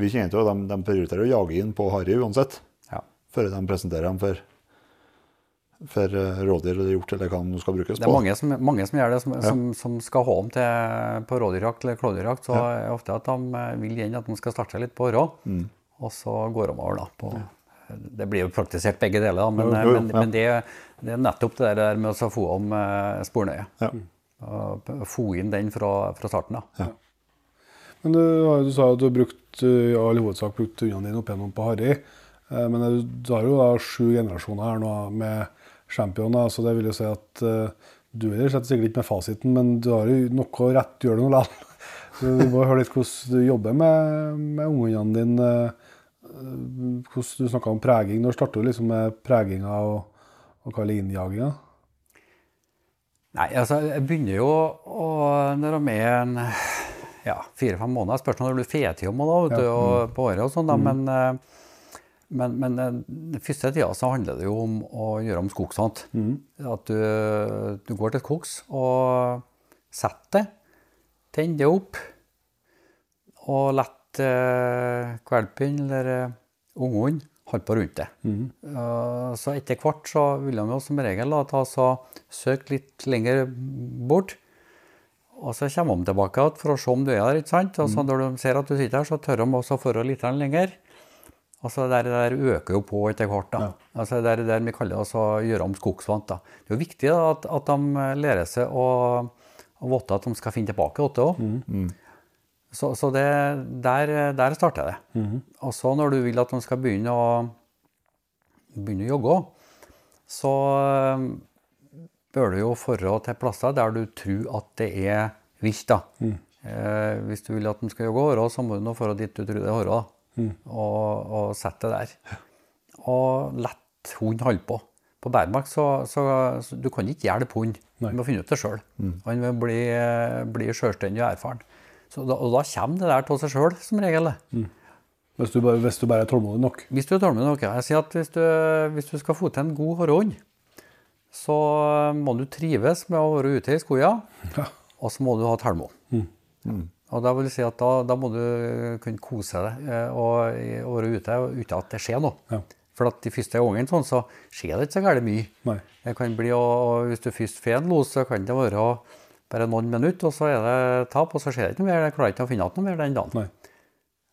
vi kjenner til, de, de prioriterer å jage inn på harry uansett. Før de presenterer dem for, for eh, rådyr eller hjort eller hva de skal brukes på. Det er mange som, mange som gjør det, som, ja. som, som skal ha dem til, på rådyrjakt eller klovdyrjakt. Så ja. er ofte at de eh, vil igjen at de skal starte seg litt på åra, mm. og så går de over da på ja. Det blir jo praktisert begge deler, da, men, jo, jo, men, men det, det, er nettopp det der med å få om eh, spornøye. Ja. Få inn den fra, fra starten av. Ja. Men du, du, sa at du har brukt, i all hovedsak brukt hundene dine opp gjennom på Harry. Eh, men du, du, har jo da sju generasjoner her nå med championer, så det vil jo si at uh, du er sikkert ikke med fasiten, men du har jo noe rett gjør det noe likevel. Så vi må høre litt hvordan du jobber med, med ungene dine hvordan Du snakka om preging. Når starta du liksom med preginga og, og hva innjaginga? Nei, altså, jeg begynner jo å Når de er en ja, fire-fem måneder Spørs når du tid om det, ja. mm. på året og sånn, da. Mm. Men, eh, men, men, eh, den første tida så handler det jo om å gjøre om skogshånd. Mm. At du, du, går til et koks og setter det, tenner det opp og lar eh, valpen eller uh, unghund holdt på rundt det. Mm. Uh, så etter hvert så vil de jo som regel da, ta så søke litt lenger bort. Og så kommer de tilbake for å se om du er der. ikke sant? Og så mm. når de ser at du sitter her, så tør de også å litt lenger. Og så det der øker jo på etter hvert. da. Ja. Altså Det er det vi kaller å gjøre om skogsvant. da. Det er jo viktig da, at, at de lærer seg å vite at de skal finne tilbake åtte òg. Så, så det, der, der starter det. Og så når du vil at de skal begynne å, begynne å jogge, så eh, bør du jo forå til plasser der du tror at det er vilt. da. Eh, hvis du vil at de skal jogge hårå, så må du nå forå dit du tror det er hårå. da. Og, og sette det der. Og lett hund holde på. På bærmark så, så, så du kan ikke hjelpe hund. Du må finne ut det sjøl. Han vil bli, bli sjølstendig og erfaren. Så da, og da kommer det der av seg sjøl, som regel. Mm. Hvis du, hvis du bare er tålmodig nok. Hvis du er tålmodig nok, ja. Jeg sier at hvis du, hvis du skal få til en god hårhund, så må du trives med å være ute i skogen, Ja. og så må du ha telmo. Og da vil jeg si at da, da må du kunne kose deg eh, og, og være ute uten at det skjer noe. Ja. For at de første gangene sånn, så skjer det ikke så gærent mye. Nei. Det kan bli, og, og Hvis du først får en los, så kan det være bare noen minutter, og så er det tap, og så skjer det ikke noe mer. Jeg klarer ikke å finne igjen noe mer den dagen.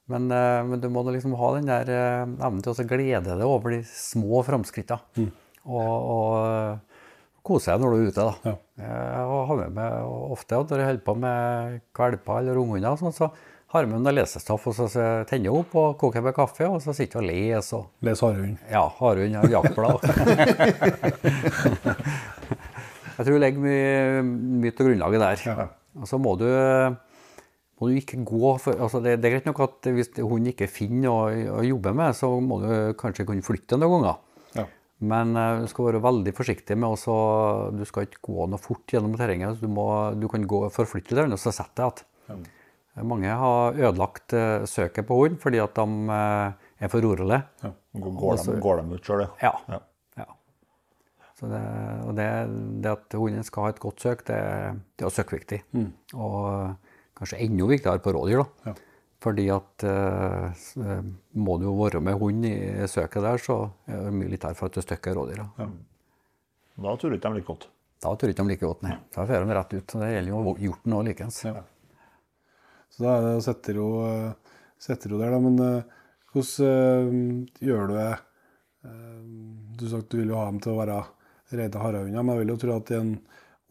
Men, eh, men du må liksom ha den der eh, evnen til å glede deg over de små framskrittene. Og, og eh, kose deg når du er ute. da. Ja. Jeg har med meg ofte at når jeg holder på med valper eller unghunder, og sånn, så har jeg med noe lesestoff, og så tenner jeg opp og koker med kaffe, og så sitter jeg og leser. og Les harehund. ja, Harehund og jaktblad. jeg tror det ligger mye, mye til grunnlaget der. Ja. Og så må du, må du ikke gå for altså det, det er greit nok at hvis hunden ikke finner noe å jobbe med, så må du kanskje kunne flytte noen ganger. Ja. Men eh, du skal være veldig forsiktig med også, Du skal ikke gå noe fort gjennom terrenget. Du, må, du kan gå forflytte deg, og så sette deg igjen. Mange har ødelagt eh, søket på hund fordi at de eh, er for rolige. Ja. Går, de, går de ut sjøl, ja. Ja. Ja. ja. Så det, og det, det at hunden skal ha et godt søk, det, det er søkkviktig. Og kanskje enda viktigere på rådyr. da. Ja. Fordi at eh, må du jo være med hund i søket der, så er det mye litt her for at du støkker rådyr. da. Da turer ikke de like godt. Da tør ikke de like godt, nei. Da får de rett ut. Det gjelder jo hjorten òg likeens. Ja. Så da er det å sette ro, sette ro der, da. Men uh, hvordan uh, gjør du det? Uh, Du sa at du vil jo ha dem til å være reine harehunder, men jeg vil jo tro at i en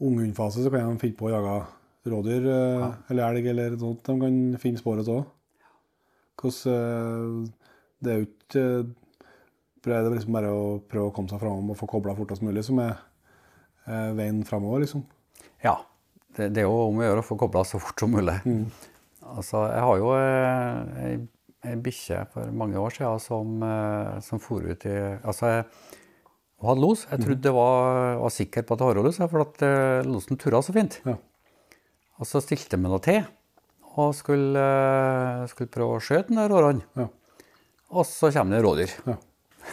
unghundfase så kan de finne på å jage rådyr ja. eller elg eller noe sånt. De kan finne sporet òg. Hvordan eh, Det er jo ikke Det er liksom bare å prøve å komme seg fram og få kobla fortest mulig som er eh, veien framover, liksom. Ja. Det, det er jo om å gjøre å få kobla så fort som mulig. Altså, jeg har jo eh, ei, ei bikkje for mange år siden som, eh, som for ut i Altså, jeg, hun hadde los. Jeg trodde det var, var sikker på at det var los, for at eh, losen turra så fint. Ja. Og så stilte jeg meg noe til og skulle, skulle prøve å skjøte den rårene. Ja. Og så kommer det rådyr. Ja.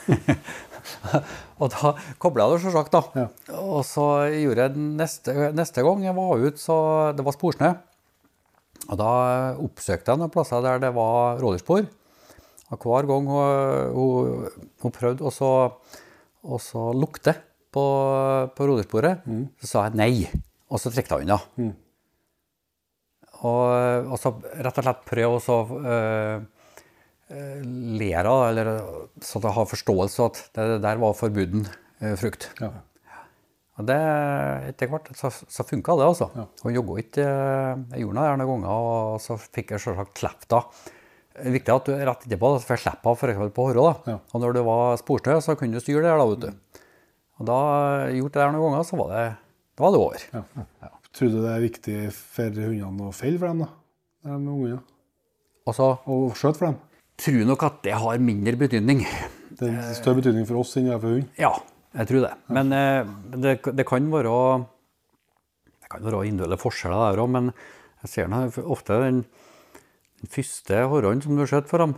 og da kobla jeg det selvsagt, da. Ja. Og så gjorde jeg neste, neste gang jeg var ute, så det var sporsnø. Og da oppsøkte jeg noen plasser der det var rådyrspor. Og hver gang hun, hun, hun prøvde å så, å så lukte på, på rådyrsporet, så sa jeg nei. Og så trekte hun unna. Og, og så rett og slett prøve å uh, lære av, eller så at jeg har forståelse at det der var forbuden øh, frukt. Ja. Og det, etter hvert så, så funka det, altså. Og jogga ikke Jeg gjorde det noen ganger, og så fikk jeg selvsagt klippet da. Det er viktig at du rett etterpå da, får slippe av f.eks. på håret. da. Ja. Og når det var sporsnø, så kunne du styre det her, da, vet du. Og da gjort det der noen ganger, så var det, da var det over. Ja. Tror du det er viktig for hundene å felle for dem, da? De er ungene. Og så Og skjøte for dem? tror nok at det har mindre betydning. Det er større betydning for oss enn det er for hund. Ja, jeg tror det. Men eh, det, det kan være det kan være individuelle forskjeller der òg, men jeg ser ofte den, den første hårhånden som du har skjøt for dem.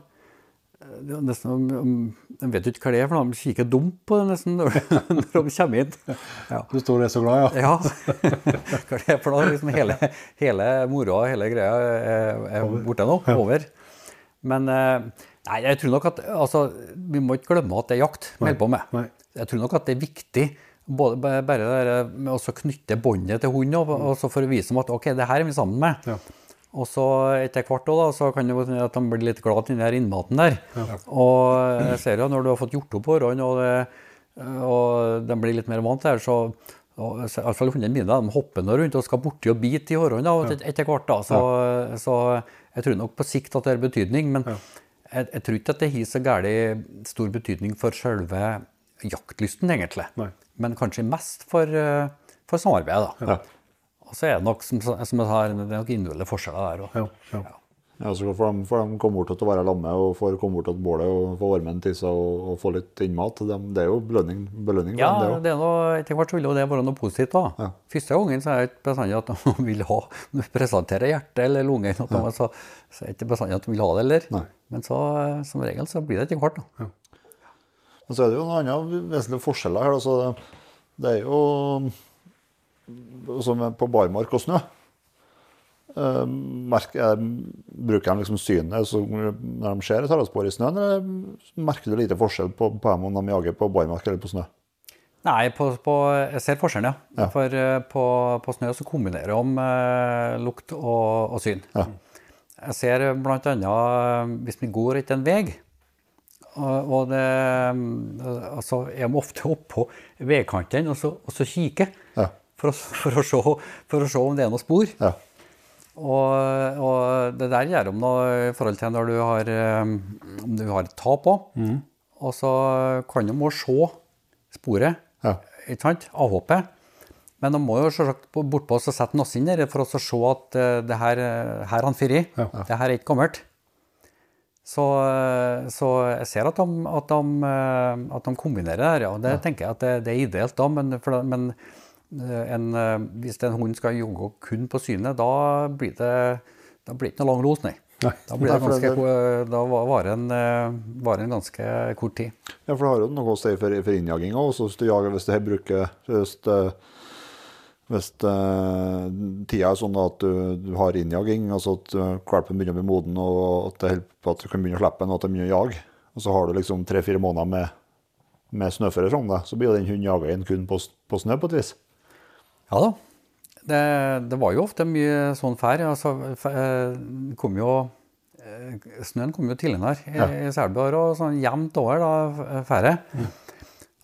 Eh, det er nesten, De vet jo ikke hva det er, for de kikker dumt på det nesten når, når de kommer inn. Ja. Du står der så glad, ja. Ja. Hva er det for noe? Liksom hele, hele moroa, hele greia er, er borte nå. Over. Men eh, nei, jeg tror nok at altså, Vi må ikke glemme at det er jakt vi holder på med. Nei. Jeg tror nok at det er viktig både, bare det der med å knytte båndet til hunden og, og for å vise dem at ok, det her er vi sammen med. Ja. Og så etter hvert også, da, så kan det hende at de blir litt glad i den der innmaten der. Og jeg ser jo når du har fått gjort opp hårene og, det- og de blir litt mer vant til det, så Iallfall hundene mine de hopper nå rundt og skal borti og bite i hårene et, etter hvert. da, så, så jeg tror nok på sikt at det har betydning. Men jeg, jeg tror ikke at det har så gærent stor betydning for selve jaktlysten, egentlig. Nei. Men kanskje mest for, eh, for samarbeidet. da. Og så er det nok som, som jeg har, det er nok individuelle forskjeller der òg. Ja, ja. Ja, så får de, får de komme bort til å være lamme og får komme bort til bålet og få varmen til seg og, og få litt innmat. De, det er jo belønning, belønning Ja, dem, det det er noe, etter hvert så vil jo det være noe positivt. da. Ja. Første gangen så er det ikke bestandig at de vil ha, presentere hjertet eller lungen. at de- Så, så er det ikke bestandig at de vil ha det heller. Men så, som regel så blir det etter hvert. da. Men så er det jo noen andre vesentlige forskjeller her. Altså, det er jo som er på barmark og snø. Merker, merk, er, bruker de liksom synet når de ser et haraldspor i snøen, eller merker du lite forskjell på, på dem om de jager på barmark eller på snø? Nei, på, på, jeg ser forskjellen, ja. Ja. For eh, på, på snø så kombinerer de eh, lukt og, og syn. Ja. Jeg ser annet eh, hvis vi går etter en vei, og, og det, eh, altså, Jeg må ofte oppå veikanten og, og så kikke. Ja. For, å, for, å se, for å se om det er noen spor. Ja. Og, og det der gjør om noe i forhold til når du har, eh, om du har et tap òg. Og så kan de må se sporet, Ja. ikke sant? Avhoppet. Men de må jo selvsagt bortpå og sette noe inn der for å se at eh, det her, eh, her er han fyrer. i. Det her er ikke gammelt. Så, så jeg ser at de, at de, at de kombinerer det her, ja. Det tenker jeg at det, det er ideelt da, men, for, men en, eh, hvis en hund skal jogge kun på synet, da blir det, da blir det ikke noe lang los, nei. Nei. Da, blir det ganske, da varer en, eh, varer en ganske kort tid. Ja, for det har jo noe å si for, for innjaging også, Hvis du jager, hvis du bruker Hvis, hvis uh, tida er sånn at du, du har innjaging, altså at valpen begynner å bli moden, og at det at du kan begynne å slippe den, og at den begynner å jage, og så har du liksom tre-fire måneder med, med snøføre fram deg, så blir jo den hunden jaga inn kun på, på snø på et vis. Ja da. Det, det var jo ofte mye sånn fær. Altså, eh, kom jo, eh, snøen kom jo tidligere i, i Selbjørg og sånn jevnt over da, færet.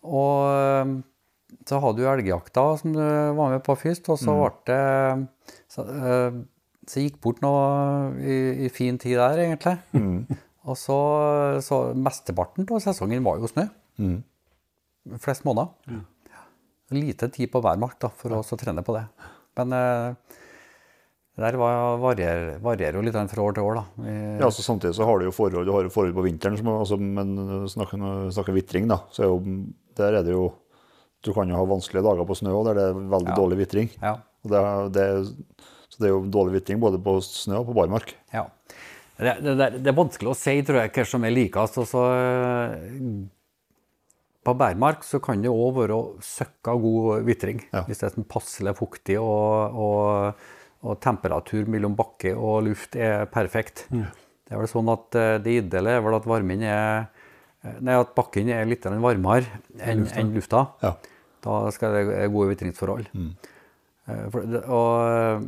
Og eh, så hadde du elgjakta som du var med på først, og så ble det så, eh, så gikk bort noe i, i fin tid der, egentlig. Og så, så mesteparten av sesongen var jo snø. Flest måneder. Lite tid på hver mark da, for å trene på det. Men eh, det der var- varierer, varierer jo litt fra år til år. da. Vi- Ja, altså Samtidig så har du jo forhold, du har jo forhold på vinteren, som, altså, men snakker, snakker vitring, da, så er jo, der er det jo Du kan jo ha vanskelige dager på snø òg, der det er veldig Ja. dårlig vitring. Ja. Det, det, så det er jo dårlig vitring både på snø og på barmark. Ja. Det, det, det, er vanskelig å si, tror jeg, hva som er likest. Altså, eh, på bærmark så kan det òg være søkka god vitring. Ja. Hvis det er sånn passelig fuktig og, og, og temperatur mellom bakke og luft er perfekt. Det er vel sånn at eh, det ideelle er vel at varmen er eh, Nei, at bakken er litt varmere enn enn lufta. Ja. Da skal det være gode vitringsforhold. Mm. for Og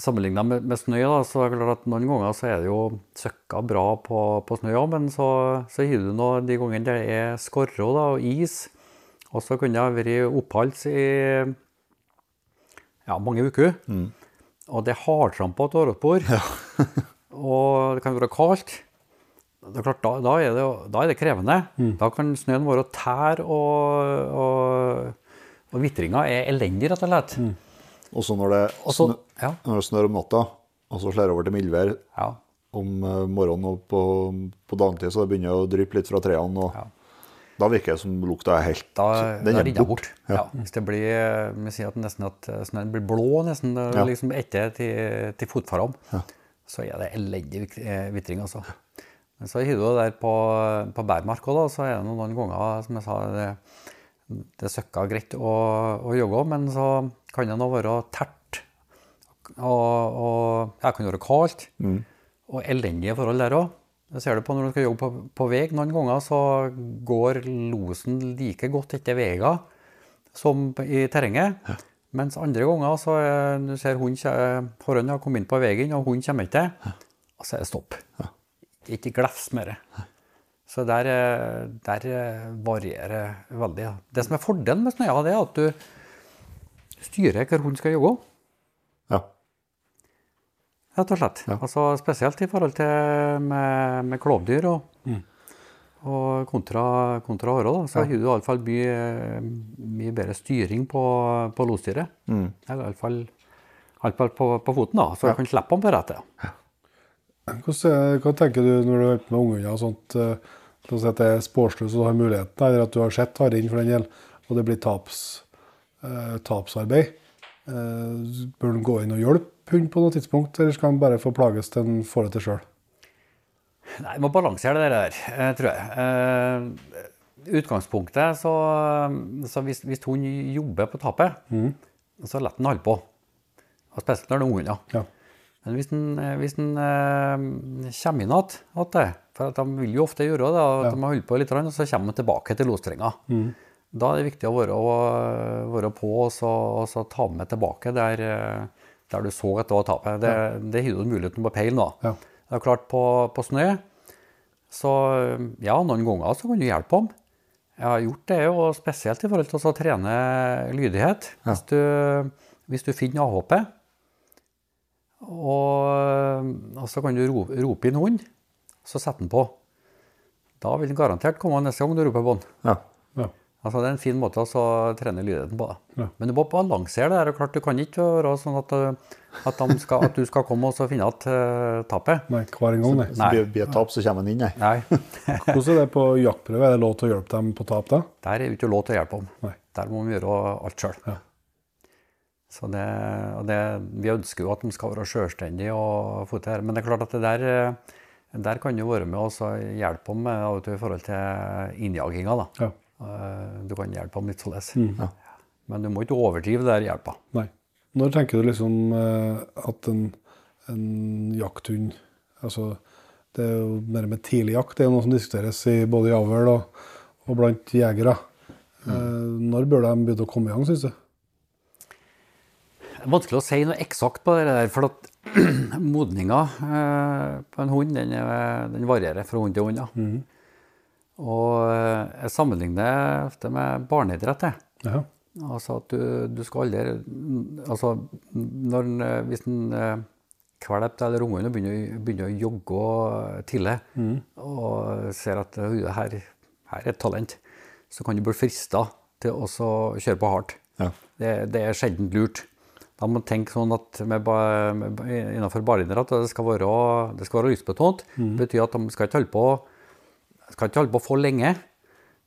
sammenligna med, med snø, da, så er det klart at noen ganger så er det jo søkka bra på, på snø, òg, men så, så har du nå de gangene det er skorre da, og is, og så kan det ha vært oppholds i ja, mange uker. Og det er hardtrampa til Ja. og det kan være kaldt. Det er klart, da, da, er det, da er det krevende. Da kan snøen være tær, og, og, og vitringa er elendig, rett og slett. Og så når når det snør om natta, og så slår over til mildvær Ja. om eh, morgenen og på, på dagtid, så det begynner å dryppe litt fra trærne, og Ja. da virker det som lukta er helt Da, Den er jeg bort. bort. Ja. Hvis det blir, vi sier at nesten at snøen blir blå nesten, liksom etter til, til fotforhold, så er det elendig eh, vitring, altså. Men så har du det der på, på bærmark òg, så er det noen ganger, som jeg sa, det, det søkker greit å, å jogge, men så kan det nå være tært, og, og ja, det kan være kaldt, og elendige forhold der også. Det ser du på når du skal jogge på, på vei. Noen ganger så går losen like godt etter veiga som i terrenget. Mens andre ganger så er, du ser hun kje- foran har kommet inn på veien, og hun kommer ikke, og så er det stopp. Ikke glefs med det. Så der, eh, der varierer det veldig. Ja. Det som er fordelen med snøya, det er at du, styrer hvor hunden skal jogge. Ja. Rett og slett. Altså, spesielt i forhold til med, med klovdyr og, og kontra, kontra åra, Så har du iallfall mye, mye bedre styring på, på losdyret. Eller iallfall på, på foten, da, så du kan slippe ham på rettet. Hvordan, er- hva tenker du når du er ute med unghunder og sånt? Eh, La oss si at det er sporsløs og du har muligheten, eller at du har sett haren for den del, og det blir taps, eh, tapsarbeid. Eh, bør han gå inn og hjelpe hunden på noe tidspunkt, eller skal han bare få plages til han får det til sjøl? Nei, du må balansere det der, eh, tror jeg. Eh, utgangspunktet, så, så hvis, hvis hun jobber på tapet, så lar han holde på. Og spesielt når det er unghunder. Ja. Men hvis den, eh, hvis den eh, kommer inn igjen, for at de vil jo ofte gjøre det, at de har holdt på litt, og så kommer de tilbake til losstrenga. Da er det viktig å være, være på og så, og så ta med tilbake der, der du så at det var tapet. Det, det har du muligheten på peil nå. Ja. Det er klart, på, på snø, så ja, noen ganger så kan du hjelpe ham. Jeg har gjort det, og spesielt i forhold til å trene lydighet. Hvis, du, hvis du finner avhoppet, og, og så kan du ro, rope inn hund, så setter den på. Da vil den garantert komme neste gang du roper på den. Ja. Ja. Altså, det er en fin måte å så trene lydigheten på. Ja. Men du må balansere det. her, og klart Du kan ikke være sånn at, uh, at, de skal, at du skal komme og så finne igjen uh, tapet. Nei, hver en gang, nei. Nei. Blir blir det tap, så kommer han inn, nei. Nei, Hvordan er det på jaktprøve? Er det lov til å hjelpe dem på tap da? der er det ikke lov til å hjelpe dem. Nei. Der må vi gjøre alt sjøl. Ja. Så det, det, vi ønsker jo at de skal være selvstendige og få til det. Men det er klart at det der, eh, der kan du være med og hjelpe ham med, av og til i forhold til innjaginga. Ja. Eh, Du kan hjelpe ham litt således. Mm. Men du må ikke overdrive der hjelpa. Nei. Når tenker du liksom eh, at en, en jakthund altså, Det er jo mer med tidlig jakt. Det er noe som diskuteres i både i avl og, og blant jegere. Mm. når bør de begynne å komme i gang, syns du? Det vanskelig å si noe eksakt på det der, for at modninga eh, på en hund den, den varierer fra hund til hund. Ja. Og eh, jeg sammenligner ofte med barneidrett. Ja. Altså at du, du skal aldri Altså når, eh, hvis en kvalp eller unghund begynner, begynner å jogge tidlig og ser at her, her er et talent, så kan du bli frista til å kjøre på hardt. Ja. Det, det er sjelden lurt. Da må man tenke sånn at med, med, innenfor barlinjer at det skal være, det skal være lystbetont. Det betyr at de skal ikke holde på, skal ikke holde på for lenge,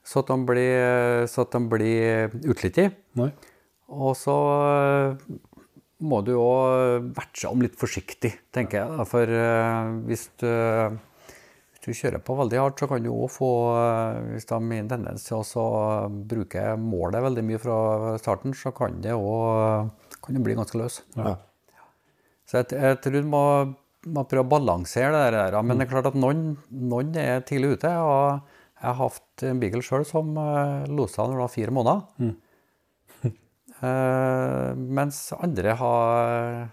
så at de blir, så at de blir utslitt. Og så eh, må du jo vertse om litt forsiktig, tenker jeg. For eh, hvis du, hvis du kjører på veldig hardt, så kan du òg få eh, Hvis de har en tendens til å bruke målet veldig mye fra starten, så kan det òg kan du bli ganske løs. Ja. Så jeg, jeg tror du må, må prøve å balansere det der. Men det er klart at noen, noen er tidlig ute. og Jeg har hatt en beagle sjøl som uh, losa når det var fire måneder. Eh, mens andre har,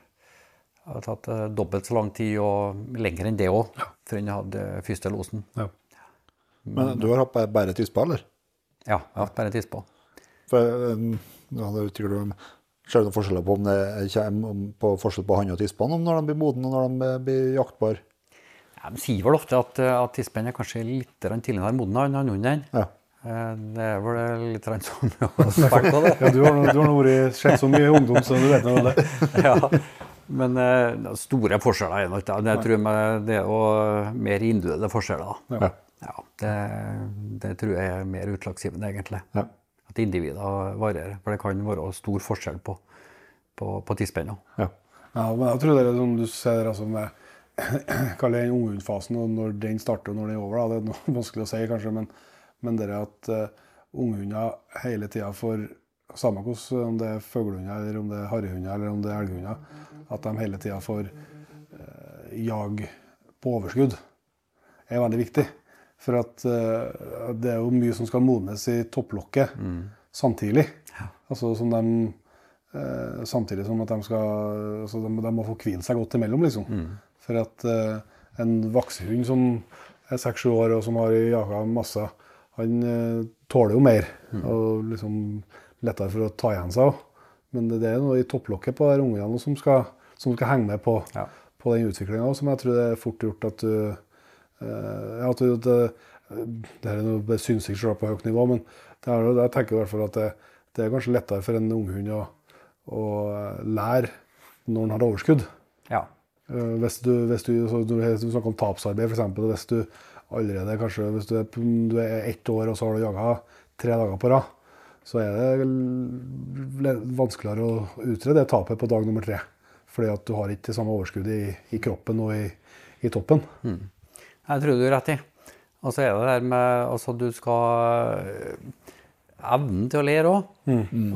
har tatt eh, dobbelt så lang tid og lenger enn det òg, før en hadde første losen. Ja. Men du har hatt bare- tispa, eller? Ja, jeg har hatt bare tispa. For um, ja, det Ser du noen forskjeller på om det kommer på forskjell på han og tispene om når de blir modne og når de eh, blir jaktbare? Ja, de sier vel ofte at, eh, at tispen er kanskje litt tidligere moden enn hunden. Ja. Eh, Det er vel litt sånn å spørre på det. Ja, du har du har vært- sett så mye ungdom, så du vet nå det. ja. Men store forskjeller er nok det. Jeg tror det er mer individuelle forskjeller. Ja. Ja, det, det tror jeg er mer utslagsgivende, egentlig. Ja. At individer varierer. For det kan være stor forskjell på, på, på tidsspenna. Ja. Ja, men jeg tror det er som du ser altså med Kall det unghundfasen, og når den starter og når den er over. Da. Det er noe vanskelig å si, kanskje, men, men det er at uh, unghunder hele tida får Samme om det er fuglehunder, eller om det er harrehunder eller om det er elghunder, at de hele tida får uh, jag på overskudd, er veldig viktig. For at uh, det er jo mye som skal modnes i topplokket samtidig. Altså som de uh, samtidig som at de skal altså de, de må få hvile seg godt imellom, liksom. For at uh, en vaksehund som er seks-sju år og som har jaga masse, han eh, tåler jo mer. Og liksom lettere for å ta igjen seg òg. men det er noe i topplokket på de ungene som skal, som skal henge med på, Ja. på den utviklinga, som jeg tror det er fort gjort at du eh, ja, at du, det, det her er noe synsing selv på høyt nivå, men det er, jeg tenker i hvert fall at det, det er kanskje lettere for en unghund å, å lære når den har overskudd. Ja. Eh, Hvis du, hvis du, så du, snakker om tapsarbeid, f.eks. Hvis du allerede kanskje, hvis du er, du er ett år og så har du jaga tre dager på rad, så er det vanskeligere å utrede det tapet på dag nummer tre. Fordi at du har ikke det samme overskuddet i, i kroppen og i, i toppen. Jeg tror du har rett i. Og så er det der med altså du skal Evnen til å lære òg.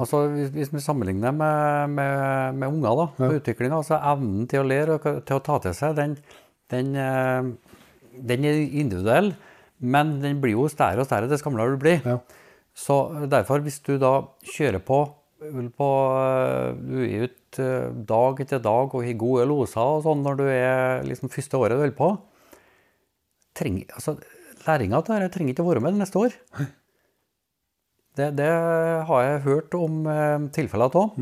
Altså, hvis, hvis vi sammenligner med, med, med unger da, på utviklinga, så evnen til å lære og til å ta til seg, den, den, eh, den er individuell. Men den blir jo større og større dess gamlere du blir. Ja. Så derfor, hvis du da kjører på, på eh, Du er ute eh, dag etter dag og har gode loser og sånn når du er liksom første året du holder på trenger, altså, Læringa av dette trenger ikke å være med neste år. Det, det har jeg hørt om eh, tilfeller av.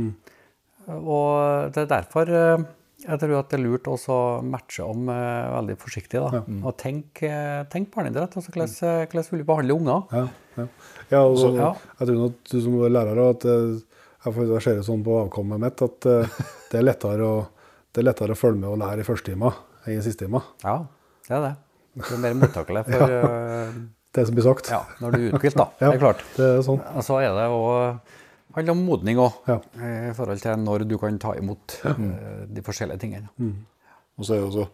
Og det er derfor eh, jeg tror at det er lurt å matche om eh, veldig forsiktig. Da. Og tenk, eh, tenk barneidrett. Altså, hvordan, eh, hvordan vil du behandle unger? Ja, ja. ja, og så, Ja. Jeg tror at du som lærer at eh, jeg, ser det sånn på avkommet mitt at det, er lettere å, det er lettere å følge med og lære i første timer enn i siste timer. Ja, det er det. Det er mer mottakelig for ja, Det som blir sagt. ja, når du er uthvilt, da. Ja. Det er klart. Det er sånn. Og så er det òg handler om modning òg, Ja. i forhold til når du kan ta imot eh, de forskjellige tingene. Og så er det jo så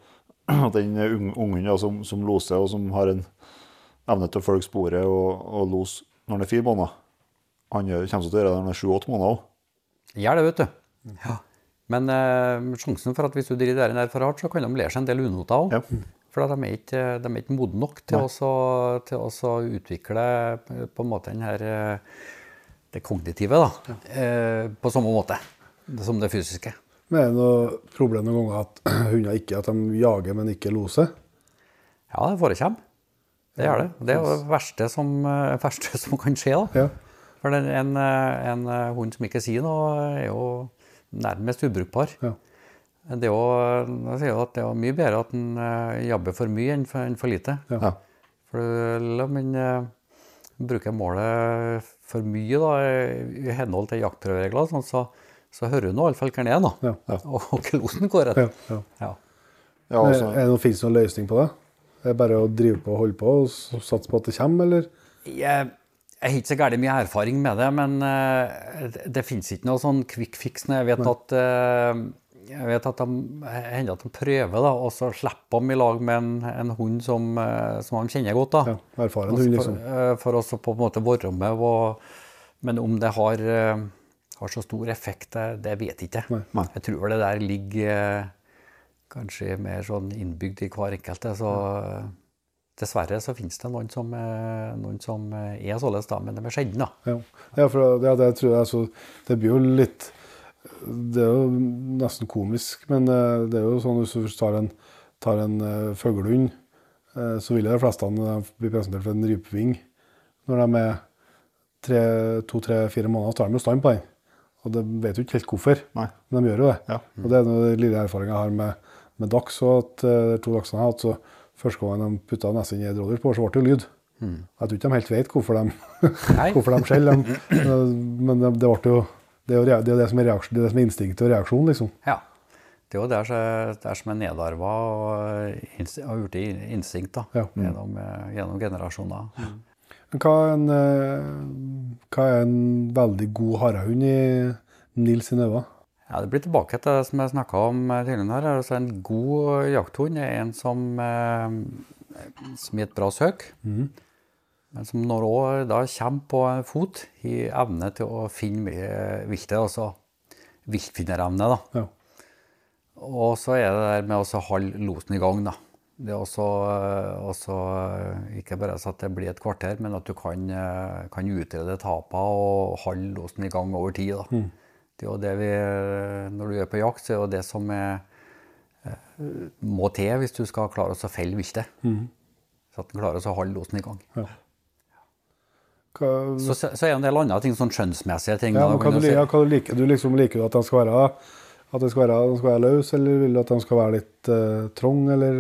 at den ung- ungen da, som, som loser, og som har en evne til å følge sporet og, og lose når han er fire måneder, han kommer til å gjøre det når han er sju-åtte måneder òg. Gjør det, vet du. Ja. Men eh, sjansen for at hvis du driver det der for hardt, så kan de lære seg en del unoter òg. Ja. For de er ikke, de er ikke modne nok til, å til å utvikle eh, på en måte den her eh, det kognitive da, eh, på samme måte som det fysiske. Men er det noe problem noen ganger at hunder ikke at de jager, men ikke loser? Ja, det forekommer. Det gjør det. Det er det verste som, eh, verste som kan skje. da. Ja. For en, en hund som ikke sier noe, er jo nærmest ubrukbar. Ja. Det er jo, jeg sier at det er mye bedre at en eh, jobber for mye enn for, enn for lite. Ja. For la en bruke målet for mye da, i i henhold til jaktprøveregler, sånn, så, så hører du nå iallfall hvor den er, da. Ja. ja. og hva losen går Ja, ja. Ja. Ja, altså, er det noe, Fins noen løsning på det? Det Er bare å drive på og holde på og satse på at det kommer, eller? Jeg, jeg har ikke så gærent mye erfaring med det, men uh, det, det finnes ikke noe sånn quick fix. når Jeg vet at eh, jeg vet at de hender at de prøver, da, og så slipper de i lag med en, en hund som, eh, som de kjenner godt. da. Ja, erfaren Altså hund, liksom. For, for å på en måte være med. Og, men om det har, eh, har så stor effekt, det, vet jeg ikke. Nei. Nei. Jeg tror vel det der ligger eh, kanskje mer sånn innbygd i hver enkelte. Så eh, dessverre så finnes det noen som, eh, noen som eh, er således, da, men de er sjeldne. Ja, ja for det, det tror jeg så Det blir jo litt Det er jo nesten komisk, men eh, det er jo sånn hvis du tar en, tar en uh, fuglehund, eh, så vil jo de fleste bli presentert for en rypeving Når de er to-tre-fire måneder, så tar de jo stand på den. Og de vet jo ikke helt hvorfor, Nei. men de gjør jo det. Ja. Og det er noe lille erfaringa jeg har med, med dags, og at de to dagsene jeg har hatt, så første gangen de putta nesen i et rådyr på, så ble det jo lyd. Jeg tror ikke de helt vet hvorfor de, hvorfor de skjeller. Men det, det, ble jo, det, er jo, det er det som er, reaksjon, det er det som er instinktet og reaksjonen, liksom. Ja. Det er jo det som- som er nedarva og har blitt instinkt da, Ja. gjennom, eh, gjennom generasjoner. Men hva er en, eh, hva er en veldig god harehund i Nils sine øyne? Ja, Det blir tilbake til det som jeg snakka om eh, tidligere. her. Altså En god jakthund er en som, som gir et bra søk. Men som når òg da kommer på fot i evne til å finne mye viltet, altså viltfinnerevne. da. Ja. Og så er det der med å holde losen i gang. da. Det er også, eh, også eh, ikke bare så at det blir et kvarter, men at du kan, eh, kan utrede tapene og holde losen i gang over tid. da. Det er jo det vi, Når du er på jakt, så er det det som er, må til hvis du skal klare å felle viltet. Så at den klarer å holde losen i gang. Hva, Så, så er det en del andre ting, sånn skjønnsmessige ting. ja, da, hva du, si. ja, hva du liker du? Liksom, liker du at de skal være at den skal være, de skal være løs, eller vil du at de skal være litt uh, trong, eller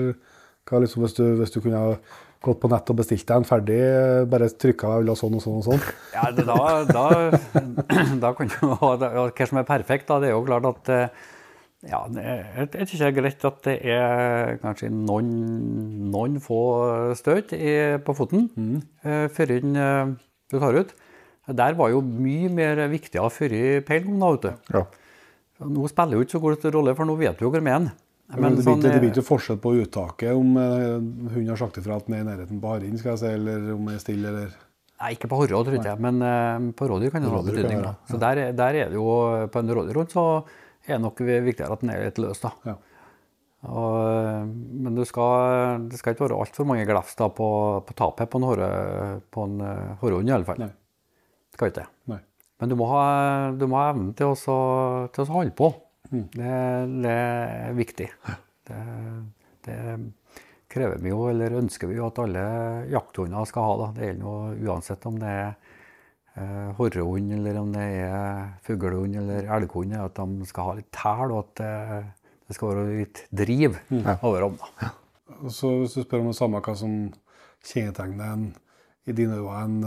hva liksom, hvis, du, hvis du kunne ha gått på nett og bestilt deg en ferdig, eh, bare trykka jeg vil ha sånn og sånn og sånn. Ja, det, da, da, da kan det- Hva som er perfekt, da, det er jo klart at eh, ja, jeg, jeg synes det er greit at det er kanskje noen, noen få støt på foten eh, før inn, du tar ut. Der var jo mye mer viktigere før peil kom, da. Ja. Nå spiller jo ikke så god rolle, for nå vet du jo hvor den. Men det blir sånn, det eh, blir ikke forskjell på uttaket om uh, hunden har sagt ifra at den er i nærheten på harrind, skal jeg si, eller om den er stille, eller Nei, ikke på horråd, tror jeg, men eh, på rådyr kan det ha Rådyr betydning. Så der, er- der er det jo, på en rådyrhund så er det nok viktigere at den er litt løs, da. Ja. Og, eh, men det skal, det skal ikke være altfor mange glefs da på, på tapet på en, håre, på en eh, hårhund, i alle fall. Nei. Skal ikke det. Men du må ha, du må ha evnen til å til å holde på. Mm. Det, det er viktig. Det, det krever vi jo, eller ønsker vi jo at alle jakthunder skal ha. Da. Det gjelder jo uansett om det er eh, horrehund, eller om det er fuglehund eller elghund, at de skal ha litt tæl, og at det, det skal være litt driv over dem. da. Så hvis du spør om det samme, hva som kjennetegner en i dine øyne en,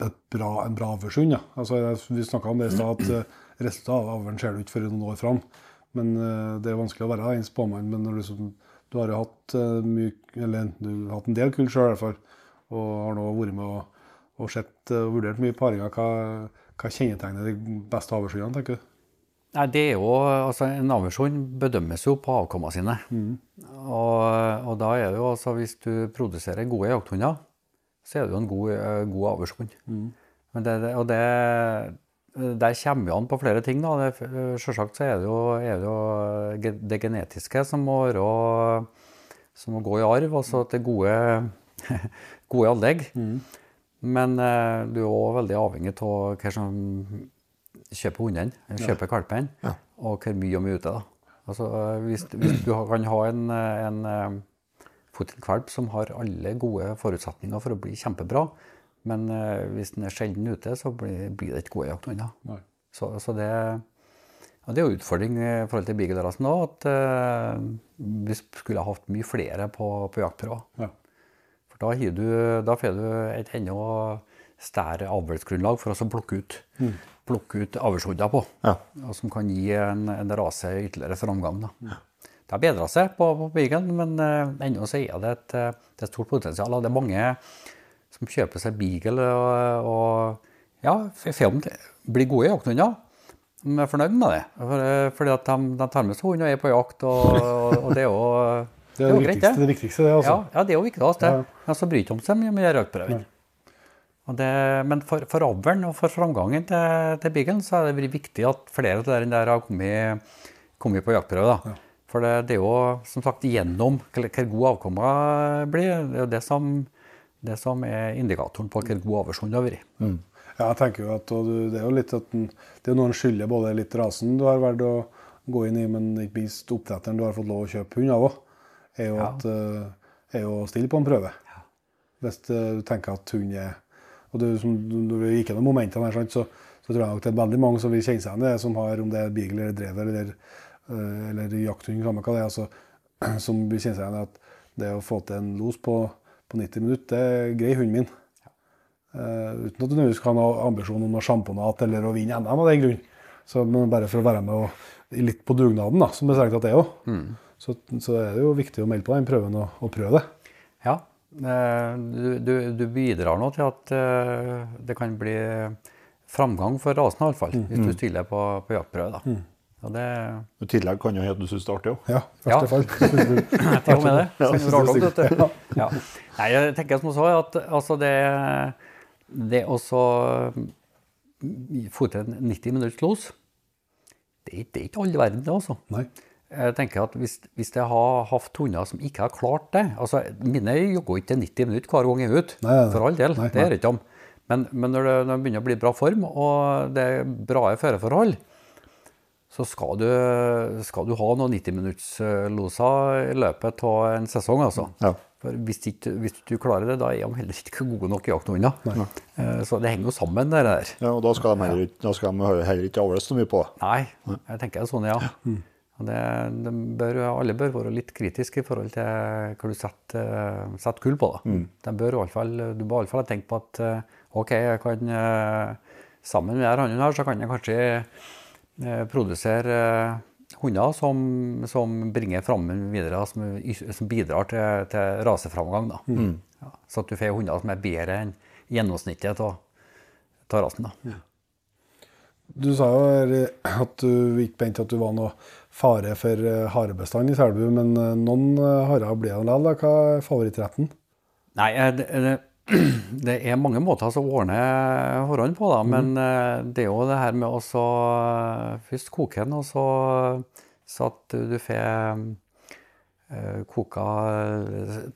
eh, bra, en bra avlshund. Ja. Altså, vi snakka om det i stad, at eh, resultatet av avlen ser du ikke før noen år fram. Men eh, det er vanskelig å være en spåmann. Men når du, som, du har jo hatt mye, eller du har hatt en del kull sjøl, i hvert fall. Og har nå vært med og, og sett og vurdert mye paringer. Hva, hva kjennetegner de beste avlshundene, tenker du? Nei, det er jo, altså En avlshund bedømmes jo på avkommene sine. Og, og da er det jo altså Hvis du produserer gode jakthunder, så er jo en god, eh, god avlshund. Men det, det, og det, der kommer jo an på flere ting. da. Det, selvsagt så er det jo, er det, jo det genetiske som må, være, som må gå i arv, altså til gode, gode anlegg. Men eh, du er òg veldig avhengig av hva som kjøper hundene, kjøper kalpene, og hvor mye de er ute. da. Altså, eh, hvis, hvis du kan ha en, eh, en eh, som har alle gode forutsetninger for å bli kjempebra, men hvis den er sjelden ute, så blir, blir det ikke gode jakthunder. Så, så det, ja, det er jo utfordring i forhold til beagle-rasen òg, at eh, vi skulle ha hatt mye flere på, på jaktprøver. Ja. For da, har du, da får du et enda større avlsgrunnlag for oss å plukke ut, plukke ut avlshunder på. Ja. Og som kan gi en, en rase ytterligere framgang. Da. Det har bedra seg på, på Beaglen, men uh, ennå så er det et, eh, det er stort potensial. Og det er mange som kjøper seg Beagle og, og ja, får om det blir gode jakthunder. De er fornøyd med det. For, eh, fordi at de, de tar med seg hund og er på jakt, og, og, og det er jo Det er det, jo greit, viktigste, det viktigste, det. altså. ja, ja, det er jo viktig. det. Ja. Men så bryr de seg mye med jaktprøven. Det, men for, for avlen og for framgangen til, til Beaglen så er det vært viktig at flere av de der har kommet, kommet på jaktprøve. da. For det, det er jo som sagt gjennom hvor god avkomma blir, det er jo det som, det som er indikatoren på hvor god avlshund har vært. Ja, jeg tenker jo at Det er jo litt at den, det er noe noen skylder både litt rasen du har valgt å gå inn i, men ikke minst oppdretteren du har fått lov å kjøpe hund av òg, er jo Ja. eh, å stille på en prøve. Hvis eh, du tenker at hund er og du, som, Når du gikk gjennom momentene, her, så, så tror jeg nok det er veldig mange som vil kjenne seg igjen i det, som har, om det er beagle eller drever eller, eller jakthund, samme hva det er, altså, som vil kjenne seg igjen i at det å få til en los på, på 90 minutter, det er grei hunden min. Uh, uten at du nødvendigvis kan ha ambisjon om noe sjamponat eller å vinne NM av den grunn. Så, men bare for å være med og, litt på dugnaden, da, som det strengt tatt er òg. Så, så er det jo viktig å melde på den prøven og, og prøve det. Eh, du, du, du bidrar nå til at eh, det kan bli framgang for rasen, iallfall, hvis du stiller på, på jaktprøve. da. Og det I tillegg kan jo hende du syns det er artig òg. Ja, i Ja. fall. til og med det. Ja, rart nok, vet du. Ja. Nei, jeg tenker som så at altså det, det å få til en 90 minutts los, det, er- det er ikke all verden, det, altså. Nei. Jeg tenker at hvis, hvis jeg har hatt hunder som ikke har klart det altså Mine jogger ikke 90 minutter hver gang jeg er ute, for all del. Nei, det gjør ikke om. Men, men når, det, når det begynner å bli bra form, og det er bra føreforhold, så skal du, skal du ha noen 90-minuttsloser i løpet av en sesong, altså. Ja. For hvis, ikke, hvis du klarer det, da er de heller ikke gode nok jakthunder. Eh, Så det henger jo sammen, det der. Ja, og da skal de heller, ikke- da skal de heller ikke avles så mye på. Nei, jeg tenker er sånn, ja. Og det, det bør, alle bør være litt kritiske i forhold til hva du setter, eh, setter kull på. De bør fall, du bør iallfall fall tenke på at eh, OK, jeg kan, eh, sammen med denne her, så kan jeg kanskje produsere hunder som, som bringer frammen videre, som, som bidrar til, til raseframgang. Da. Ja, så at du får hunder som er bedre enn gjennomsnittet av rasen. Da. Du sa jo at du ikke mente at du var noe fare for eh, harebestand i Selbu, men eh, noen eh, harer blir det likevel. Hva er favorittretten? Nei, det, det, er mange måter å ordne harene på, da. Men mm. det er jo det her med å først koke den, og så, så at du, får koka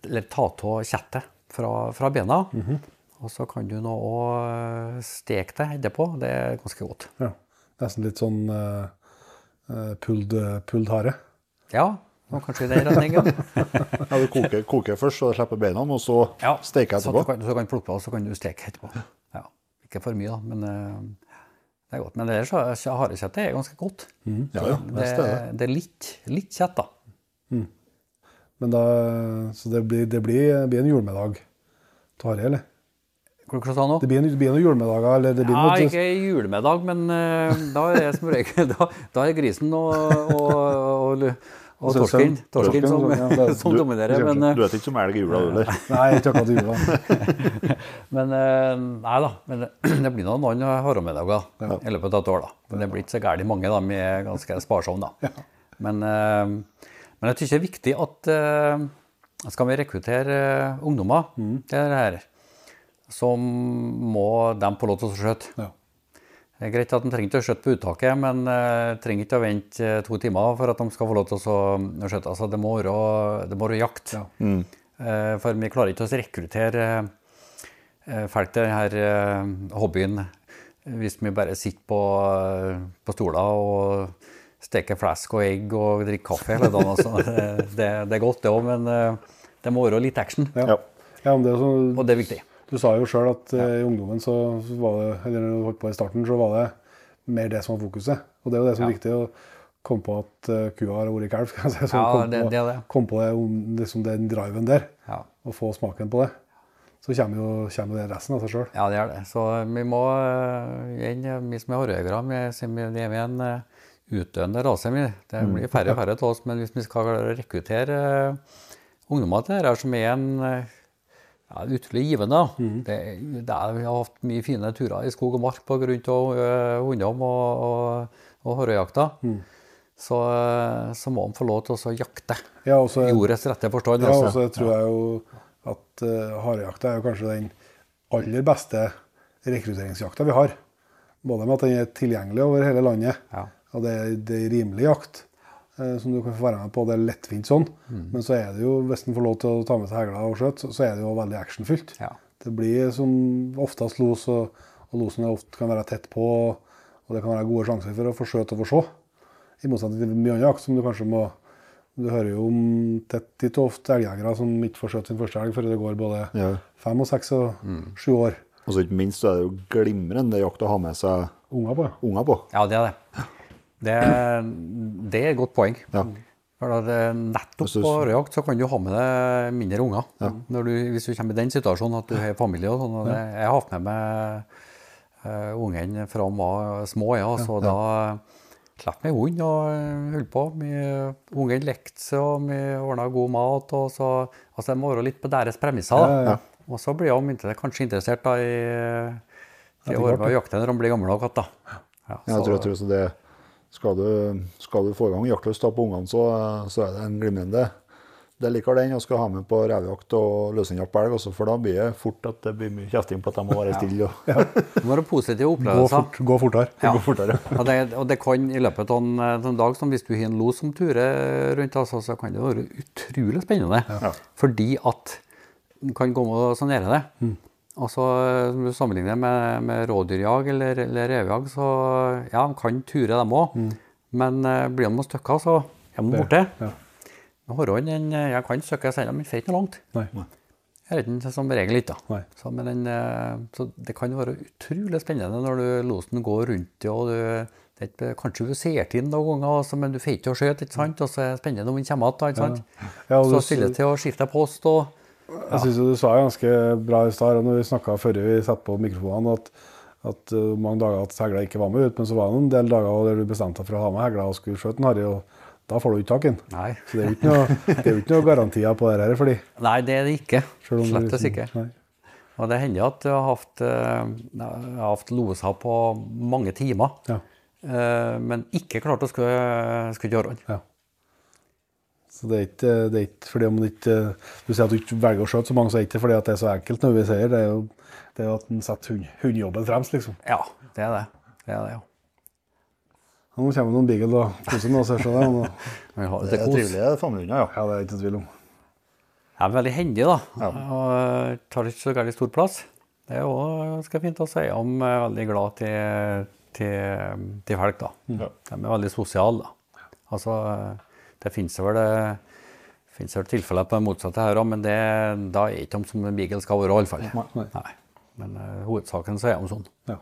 Eller ta av kjettet fra, fra bena. Og så kan du nå òg steke det etterpå. Det er ganske godt. Ja. Nesten litt sånn pulled, pulled hare. Ja, og kanskje i den retningen. Ja, du koker, koker først, så slipper beina, og så Ja, steker Så du etterpå. kan, så kan du plukke og så kan du steke etterpå. Ja, ikke for mye, da, men eh, det er godt. Men ellers så så harekjøttet er ganske godt. Ja, ja, Det, best er det. det er litt, litt kjett, da. Men da, så det blir, det blir, blir en julemiddag til hare, eller? Det nå? Det blir, en, det blir noen julemiddager, eller det blir Ja, noe ikke julemiddag, men uh, da er det som regel da, da er grisen og, og, og, og torsken, torsken som, ja, er- som du- dominerer. Men, eh, Du vet ikke om elg i jula, du heller? Nei, ikke akkurat i jula. men uh, nei da. Men det, blir noen noen haramiddager i løpet av et år. da. Men det blir ikke så gærent mange. da, Vi er ganske sparsomme, da. Men, eh, men jeg syns det er viktig at skal vi rekruttere ungdommer til det her, så må de få lov til å skjøte. Ja. Det er greit at de trenger ikke å skjøtte på uttaket, men uh, trenger ikke å vente eh, to timer for at de skal få lov til å skjøte. Altså, det må være, det må være jakt. Ja. Eh, for vi klarer ikke å rekruttere eh, folk til denne eh, hobbyen hvis vi bare sitter på, eh, på stoler og steker flesk og egg og drikker kaffe hele dagen. Altså. Det, det, er godt, det òg, men eh, det må være litt action. Ja. Ja. Det er sånn, Og det er viktig. Du sa jo sjøl at ja. i ungdommen så var det, eller når du holdt på i starten, så var det mer det som var fokuset. Og det er jo det som er viktig, å komme på at eh, kua har vært kalv. skal jeg si. Så Ja, kom det- på, det det. Kom på det, om- liksom den driven der, Ja. og få smaken på det. Så kommer jo, kommer det resten av seg sjøl. Ja, det er det. Så vi må eh, igjen, vi som er hårjegere, vi, vi er en eh, utdøende rase. Det blir færre og færre av oss, men hvis vi skal rekruttere eh, ungdommer til dette, som er en eh, ja, utrolig givende. Mm. Det, det er, vi har hatt mye fine turer i skog og mark på grunn av uh, hundene og, og, og Mm. Så, eh, så må han få lov til å jakte Ja, også, i ordets rette forstand. ja, og altså. så tror jeg jo at uh, harejakta er jo kanskje den aller beste rekrutteringsjakta vi har. Både med at den er tilgjengelig over hele landet, Ja. og det det er rimelig jakt. Eh, Som du kan få være med på. Det er lettvint sånn. Mm. Men så er det jo, hvis en får lov til å ta med seg hegla og skjøte, så- er det jo veldig actionfylt. Ja. Det blir som oftest los, og, og losen er ofte kan være tett på, og det kan være gode sjanser for å få skjøte og få se. I motsetning til mye annen jakt som du kanskje må Du hører jo om tett titt og ofte elgjegere som ikke får skjøtt sin første elg før det går både Ja. fem og seks og Mm. sju år. Og så ikke minst så er det jo glimrende jakt å ha med seg Unger på. unger på. Ja, det er det. Det, er- det er et godt poeng. Ja. Eh, nettopp på rødjakt så kan du ha med deg mindre unger. Når du, hvis du kommer i den situasjonen at du har familie og sånn. og det- Jeg har hatt med meg uh, ungene fra de var små, ja, så da slapp vi hund og eh, holdt på. Ungene lekte seg, og vi ordna god mat. og så, altså Det må være litt på deres premisser. Ja, ja, ja. Og så blir de kanskje interessert da, i, i å jakte når de blir gamle nok. Ja, Jeg tror, jeg tror også det, skal, du, skal du få i gang jaktlyst på ungene, så, så er det en glimrende Det liker den, og skal ha med på revjakt og løsningjakt på elg, også, for da blir det fort at det blir mye kjefting på at de må være stille. Og, Det må være positive Gå, fort, gå fortere. Ja. gå fortere. Og det, og det kan i løpet av en, en dag, som hvis du har en los som turer rundt, altså, så kan det være utrolig spennende. Fordi at den kan og så nære det. Altså, Når du sammenligner med, med rådyrjag eller, eller revjag, så ja, de kan ture dem òg. Men uh, blir de noen stykker, så er de borte. Ja. Den, eh, jeg kan søke seg men ikke noe langt. Nei. Jeg vet den som regel ikke. Så, men den, eh, så det kan være utrolig spennende når du losen går rundt det, og du det er Kanskje du ser til den noen ganger, også, men du får ikke å skjøte, ikke sant? Og så er det spennende om den kommer igjen. ikke? Ja, og så du- stille til å skifte post og Jeg syns du sa ganske bra i stad når vi snakka før vi satte på mikrofonene, at, at uh, mange dager at hegla ikke var med ut, men så var det en del dager der du bestemte deg for å ha med hegla og skulle skjøte en harry, og da får du ikke tak i den. Nei. Så det er jo ikke noe, jo ikke noe garantier på det her, fordi Nei, det er det ikke. Slett liksom- ikke. Nei. Og det hender at jeg har haft, eh, jeg har haft loser på mange timer, Ja. eh, men ikke klart å skulle, skulle gjøre den. Ja. Så det er ikke, det er ikke fordi om det ikke Du sier at du ikke velger å skjøte så mange, så er det ikke fordi at det er så enkelt når vi sier det. er jo, det er at en setter hund, hundejobben fremst, liksom. Ja, det er det. Det er det, ja. Ja, Nå kommer noen beagle og koser med oss. det, er Det det er trivelige familiehunder, ja. ja, det er ikke tvil om. Jeg er veldig hendig, da. Og tar ikke så gærent stor plass. Det er òg ganske fint å si om. Jeg er veldig glad til, til, til folk, da. Ja. De er veldig sosiale, da. Altså, det finnes vel det finnes vel tilfeller på det motsatte her òg, men det, da er ikke de som en beagle skal være, iallfall. Nei. Nei. Men uh, hovedsaken så er de sånn. Ja.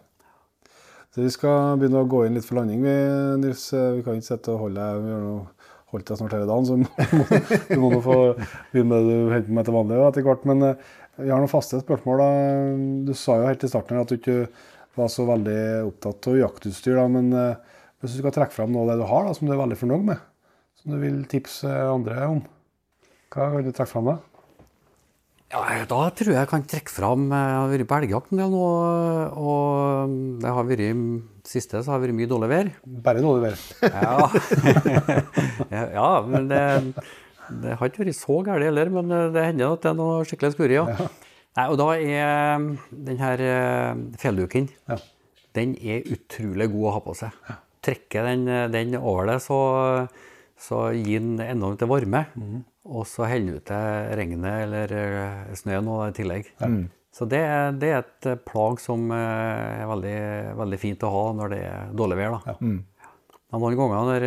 Så vi skal begynne å gå inn litt for landing. Vi, Nils, vi kan ikke sitte og holde deg Vi har noe holdt deg snart hele dagen, så du må nå få begynne med det du holder på med til vanlig etter hvert. Men eh, vi har noen faste spørsmål. da. Du sa jo helt i starten at du ikke var så veldig opptatt av jaktutstyr. da, Men eh, hvis du skal trekke frem noe av det du har da, som du er veldig fornøyd med, som du vil tipse andre om, hva kan du trekke frem da? Ja, da tror jeg jeg kan trekke fram eh, Jeg har vært på elgjakt en del nå, og det har vært siste så har det vært mye dårlig vær. Bare dårlig vær. Ja, ja, ja men det, det har ikke vært så galt heller, men det hender at det er noe skikkelig skuri, ja. Nei, og da er den her eh, fjellduken, Ja. den er utrolig god å ha på seg. Trekker den, den over det, så, så gir den enormt varme. Og så heller den til regnet eller eh, snøen i tillegg. Så det, det er et eh, plagg som eh, er veldig, veldig fint å ha når det er dårlig vær. Da. Men noen ganger når,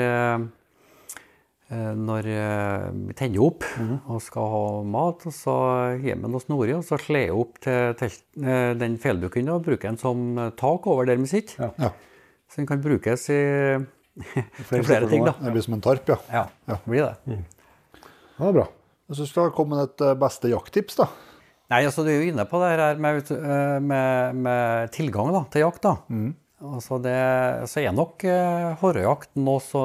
når vi tenner opp og skal ha mat, og så gir vi noe snorig, og så slår jeg opp til telt, den fjelldukken og bruker den som tak over der vi sitter. Ja. Så den kan brukes i, til flere ting, da. Det blir som en tarp, ja. Ja, det blir det. Ja, det er bra. Jeg syns du har kommet et eh, beste jakttips, da. Nei, altså Du er jo inne på det her med, eh, med, med tilgang da, til jakt. da. Altså det, så er nok uh, horrejakt noe, så,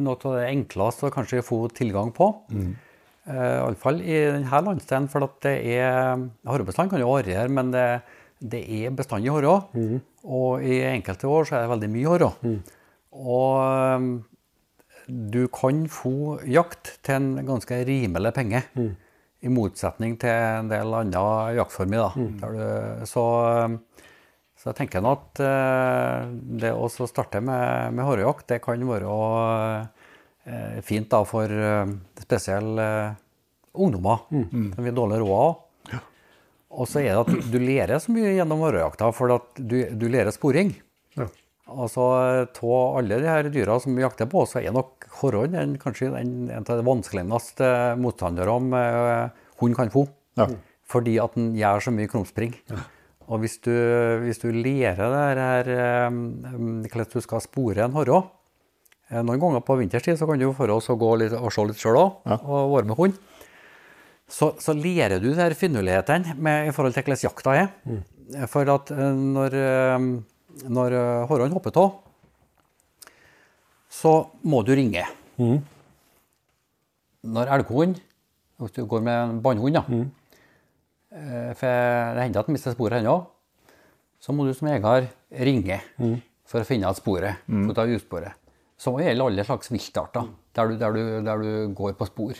noe av det enkleste å kanskje få tilgang på. Mm. Iallfall i denne landsdelen, for at det er Hårbestand kan jo variere, men det, det er bestandig horre. Og i enkelte år så er det veldig mye horre. Og eh, du kan få jakt til en ganske rimelig penge. I motsetning til en del andre jaktformer. Da, der du, så, så jeg tenker nå at eh, det å starte med, med hårjakt, det kan være eh, fint da for spesielle ungdommer mm. ungdommer som vi har dårlig råd av. Og så er det at du lærer så mye gjennom hårjakta, for at du, du lærer sporing. Ja. Altså, Av alle de her dyra som vi jakter på, så er nok horren en, kanskje en, en av de vanskeligste motstanderne eh, hund kan få. Ja. Fordi at den gjør så mye krumspring. Og hvis du, hvis du lærer det her eh, hvordan du skal spore en horre eh, Noen ganger på vinterstid så kan du for oss å gå litt, og se litt sjøl òg, og være med hund. Så, så lærer du de finurlighetene i forhold til hvordan jakta er. For at når, når eh, hopper av, så må du ringe. Når elghund, hvis du går med en bannhund, da, eh, for det hender at den mister sporet ennå, så må du som eier ringe for å finne igjen sporet. for å ta utsporet. Så gjelder alle slags viltarter der du, der, du, der du går på spor.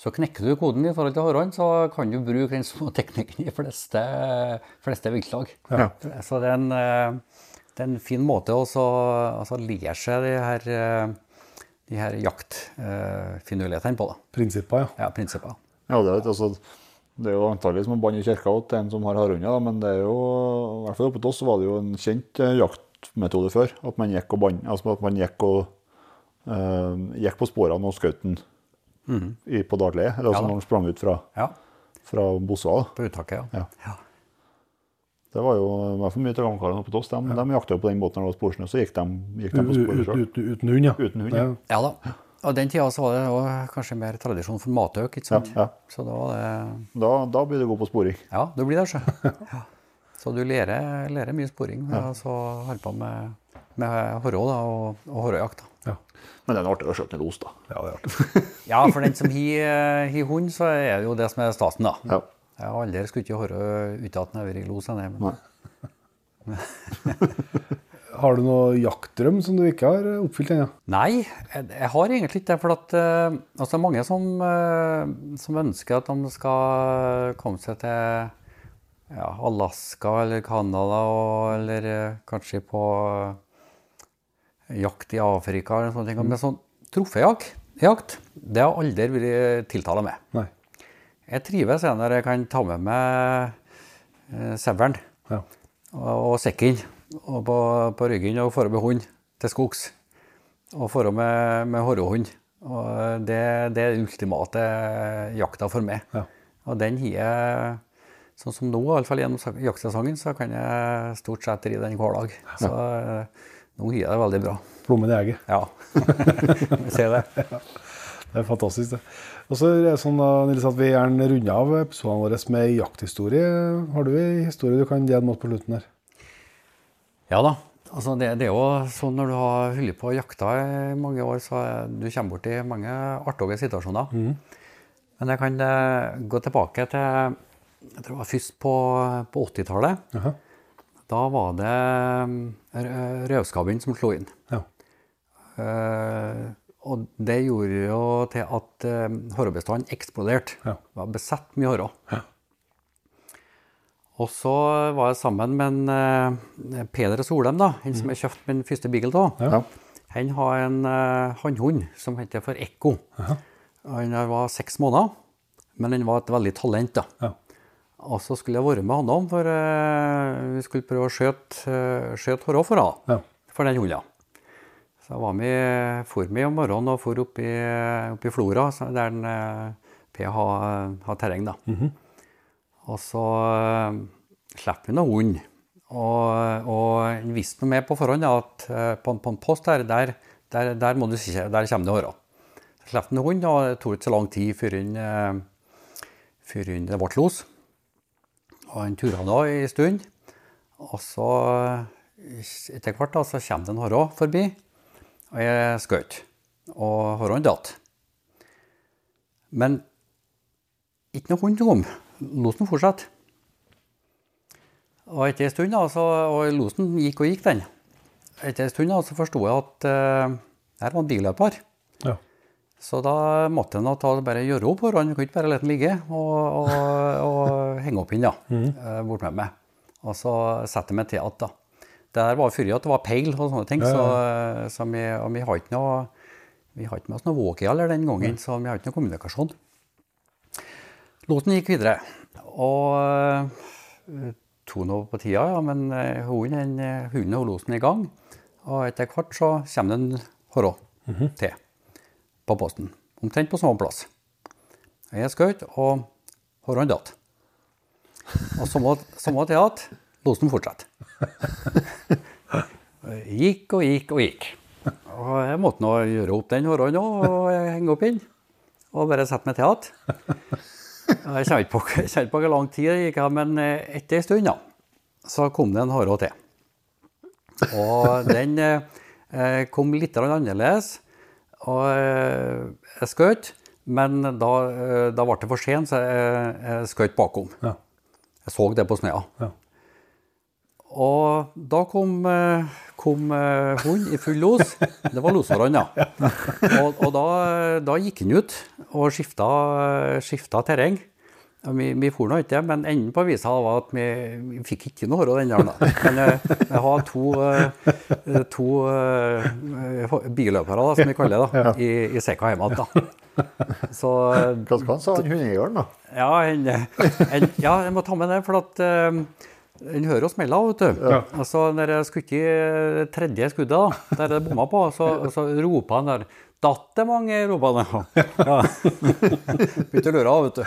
Så knekker du koden i forhold til horrene, så kan du bruke den små teknikken i fleste, fleste viltlag. Ja. Så det er en, eh, det er en fin måte å så- altså lære seg de her, eh, de her jaktfinurlighetene på. da. Prinsipper, ja. Ja, prinsipper. Ja, det, er, altså, det er jo antagelig som å banne i kirka til en som har hardhunder, men det er jo, i hvert fall oppe hos oss var det jo en kjent eh, jaktmetode før. At man gikk og bann, altså at man gikk og eh, gikk på sporene og skjøt den i, på. Eller altså Ja da. når han sprang ut fra, Ja, fra Bossua. da. på uttaket, ja. Ja. Det var jo i hvert fall mye til gangkarene oppe hos oss. De, de jakta jo på den båten når det var sporsnø, så gikk de, gikk de på sporet sjøl. uten, uten hund, ja. Uten hund, ja. ja. Da. Og den tida så var det også kanskje mer tradisjon for matøk, ikke sant? Ja, ja. Så da var det Da, da blir du god på sporing. Ja, du blir det, Så, Ja. Så du lærer, lærer mye sporing Ja. så holder på med, med horå da, og, og horåjakt. Da. Men det er artig å skjøte en los, da. ja, det er artig. Ja, for den som har har hund, så er det jo det som er stasen, da. Ja. Jeg har aldri skulle ikke høre uten at den har vært i los. Nei, Men... Har du noen jaktdrøm som du ikke har oppfylt ennå? Nei, jeg, jeg har egentlig ikke det. For at, uh, altså, det er mange som, uh, som ønsker at de skal komme seg til ja, Alaska eller Canada, eller uh, kanskje på eh, jakt i Afrika eller sånne ting. Men sånn troféjakt, det har aldri vært tiltala med. Nei. Jeg trives når jeg kan ta med meg eh, saueren Ja. og, og sekken og på, på ryggen og dra med hund til skogs. Og dra med, med horrehund. Og det, det er den ultimate jakta for meg. Ja. Og den har jeg Sånn som nå, iallfall gjennom jaktsesongen, så kan jeg stort sett ri den hver dag. Så eh, nå gir det veldig bra. Plommen i egget. Ja. Vi ser det. Det er fantastisk, det. Og så er det sånn da, Nils, at Vi gjerne runder av episodene våre med jakthistorie. Har du en historie du kan dele med oss på slutten her? Ja da. Altså det, det er jo sånn når du har holdt på og jakta i mange år, så du kommer borti mange artige situasjoner. Men jeg kan eh, gå tilbake til jeg tror det var først på, på 80-tallet. Da var det eh, rødskabben som slo inn. Ja. Uh, og det gjorde jo til at uh, horrebestanden eksploderte. Ja. Det var besatt mye horre. Og så var jeg sammen med en, uh, Peder Solheim, da, han som jeg kjøpte min første beagle av. Ja. Han har en uh, hannhund som heter for Ekko. Han var seks måneder, men han var et veldig talent. da. Og så skulle jeg være med han om, for uh, vi skulle prøve å skjøte uh, skjøte for, henne. Ja. for den hunden. Så jeg var med, for med om morgenen og for opp i, opp i Flora, der den, uh, P har, har terreng. da. Og så uh, slipper vi noen hund. Og, og han visste noe med på forhånd at uh, på, på en post der, der, der, der, må du, der kommer det hårer. Så slapp han hunden, og det tok ikke så lang tid før han, eh, før han det ble los. Han tura da en stund. Og så eh, etter hvert da, så kommer det en hare forbi, og jeg skjøt. Og haren datt. Men ikke noe hund kom. Losen fortsatte. Og etter en stund, da, så, og losen gikk og gikk, den. Etter en stund da, så forsto jeg at uh, her var en billøper. Ja. Så da måtte en bare gjøre opp hårene. Kunne ikke bare la den ligge og, og, og henge opp inn da, mm. bort med meg. Og så sette meg til da. Det der var før at det var peil og sånne ting, så, så vi, og vi har ikke noe vi har ikke med oss noe walkie den gangen, så vi har ikke noe kommunikasjon. Låten gikk videre. Og tok to nå på tida, ja, men eh, hunden, den, eh, hunden og losen i gang. Og etter hvert så kommer det en horå til på posten. Omtrent på samme plass. Jeg skjøt, og Hårene datt. Og samme samme til at losen fortsatte. Gikk og gikk og gikk. Og jeg måtte nå gjøre opp den horren òg, og henge opp inn. Og bare sette meg til igjen. Jeg kjenner ikke på, hvor lang tid det gikk, men eh, etter en stund da, så kom det en hare til. Og den eh, kom litt annerledes. Og eh, jeg skjøt, men da, eh, da ble det for sent, så jeg, jeg skjøt bakom. Ja. Jeg så det på snøa. Ja. Og da kom, eh, kom hunden i full los. Det var losårene, ja. Og, og da, da gikk han ut og skifta, skifta terreng. Ja, Vi, vi for nå ikke, men enden på visa var at vi, vi fikk ikke noe hår av den der. da. Men eh, jeg har to, eh, to uh, billøpere, da, som vi kaller det, da, i, i sekka hjemme igjen. Så Hva sa han hundejegeren, da? ja, en, en, ja, jeg må ta med det, for at um, en hører jo smella, vet du. Altså, når jeg skulle i tredje skuddet, da, der det bomma på, så, så ropa han der datt det mange i nå? Ja. Begynte å lure av, vet du.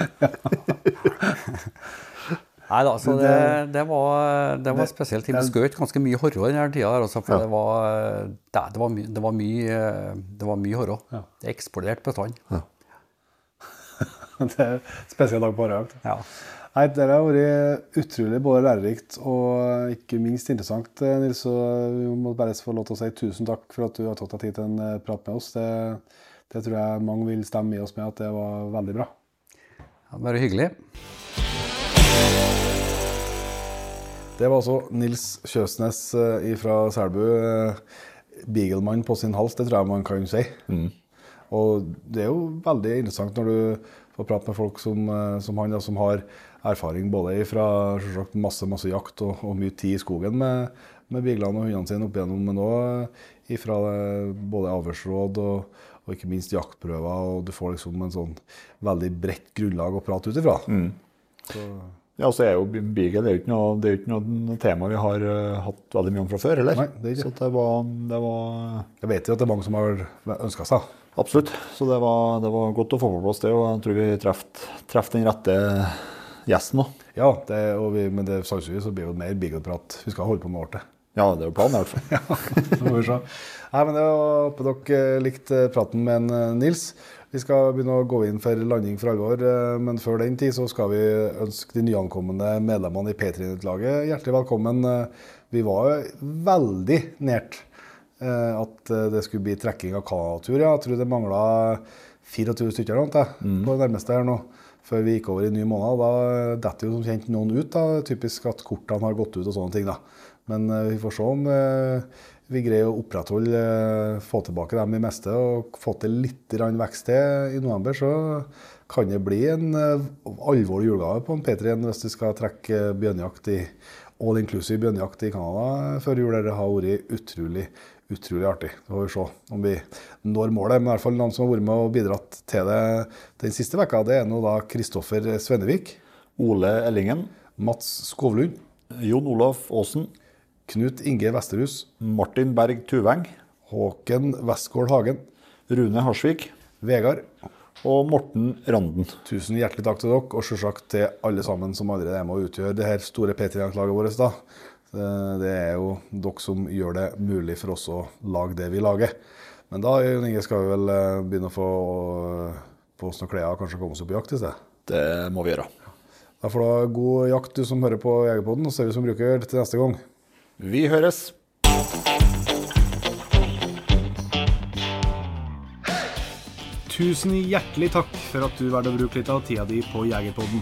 Nei da, så det, det, var, det var spesielt. Vi skjøt ganske mye horror den tida. Også, for det, var, det, det, var, my- det, var mye, det var mye horror. Det eksploderte bestand. Det er en spesiell dag på året. Ja. Nei, Det har vært utrolig både lærerikt og ikke minst interessant, eh, Nils. Vi må bare få lov til å si tusen takk for at du har tatt deg tid til en eh, prat med oss. Det, det tror jeg mange vil stemme i oss med at det var veldig bra. Ja, Bare hyggelig. Det var altså Nils Kjøsnes fra Selbu. eh, Beaglemann på sin hals, det tror jeg man kan si. Og det er jo veldig interessant når du får prate med folk som, eh, som han, da, som har erfaring både fra sagt, masse masse jakt og, og mye tid i skogen med, med biglene og hundene sine opp igjennom, men òg fra både avlsråd og, og ikke minst jaktprøver. og Du får liksom en sånn veldig bredt grunnlag å prate ut ifra. Ja, så er jo Beagle det er jo ikke noe, det ikke noe tema vi har uh, hatt veldig mye om fra før, heller. Nei, det er ikke. Så det var, det var Jeg vet jo at det er mange som har ønska seg. Absolutt. Så det var, det var godt å få på plass det, og jeg tror vi traff den rette gjesten òg. Ja, det, og vi, men det sannsynligvis så blir det mer beagle-prat. Vi skal holde på noen år til. Ja, det er jo planen i hvert fall. Så får vi se. Nei, men Jeg håper dere likte praten med en, eh, Nils. Vi skal begynne å gå inn for landing for alvor, eh, men før den tid så skal vi ønske de nyankomne medlemmene i P3-laget hjertelig velkommen. Eh, Vi var veldig nært eh, at eh, det skulle bli trekking av kanatur. Ja. Jeg tror det mangla 24 stykker nå, til, på det nærmeste her nå, før vi gikk over i ny måned. Da detter jo som kjent noen ut. da, Typisk at kortene har gått ut og sånne ting. da. Men eh, vi får se om eh, vi greier å opprettholde, eh, få tilbake dem i meste og få til litt vekst til i november, så kan det bli en alvorlig julegave på en P3 hvis du skal trekke bjørnejakt i all inclusive bjørnejakt i Canada før jul. Det har vært utrolig, utrolig artig. Så får vi se om vi når målet. Men i hvert fall noen som har vært med og bidratt til det den siste vekka, det er nå da Kristoffer Svennevik, Ole Ellingen, Mats Skovlund, Jon Olaf Aasen, Knut Inge Vesterhus, Martin Berg Tuveng, Håken Westgård Hagen, Rune Harsvik Vegard. og Morten Randen. Tusen hjertelig takk til dere, og selvsagt til alle sammen som allerede er med å utgjøre det her store P3-laget vårt. da. Det- Det er jo dere som gjør det mulig for oss å lage det vi lager. Men da Inge, skal vi vel eh, begynne å få på oss noen klær og kanskje komme oss opp i jakt i sted. Det må vi gjøre. Da får du ha god jakt, du som hører på Jegerpodden, og ser vi som bruker til neste gang. Vi høres. Tusen hjertelig takk for at du valgte å bruke litt av tida di på Jegerpodden.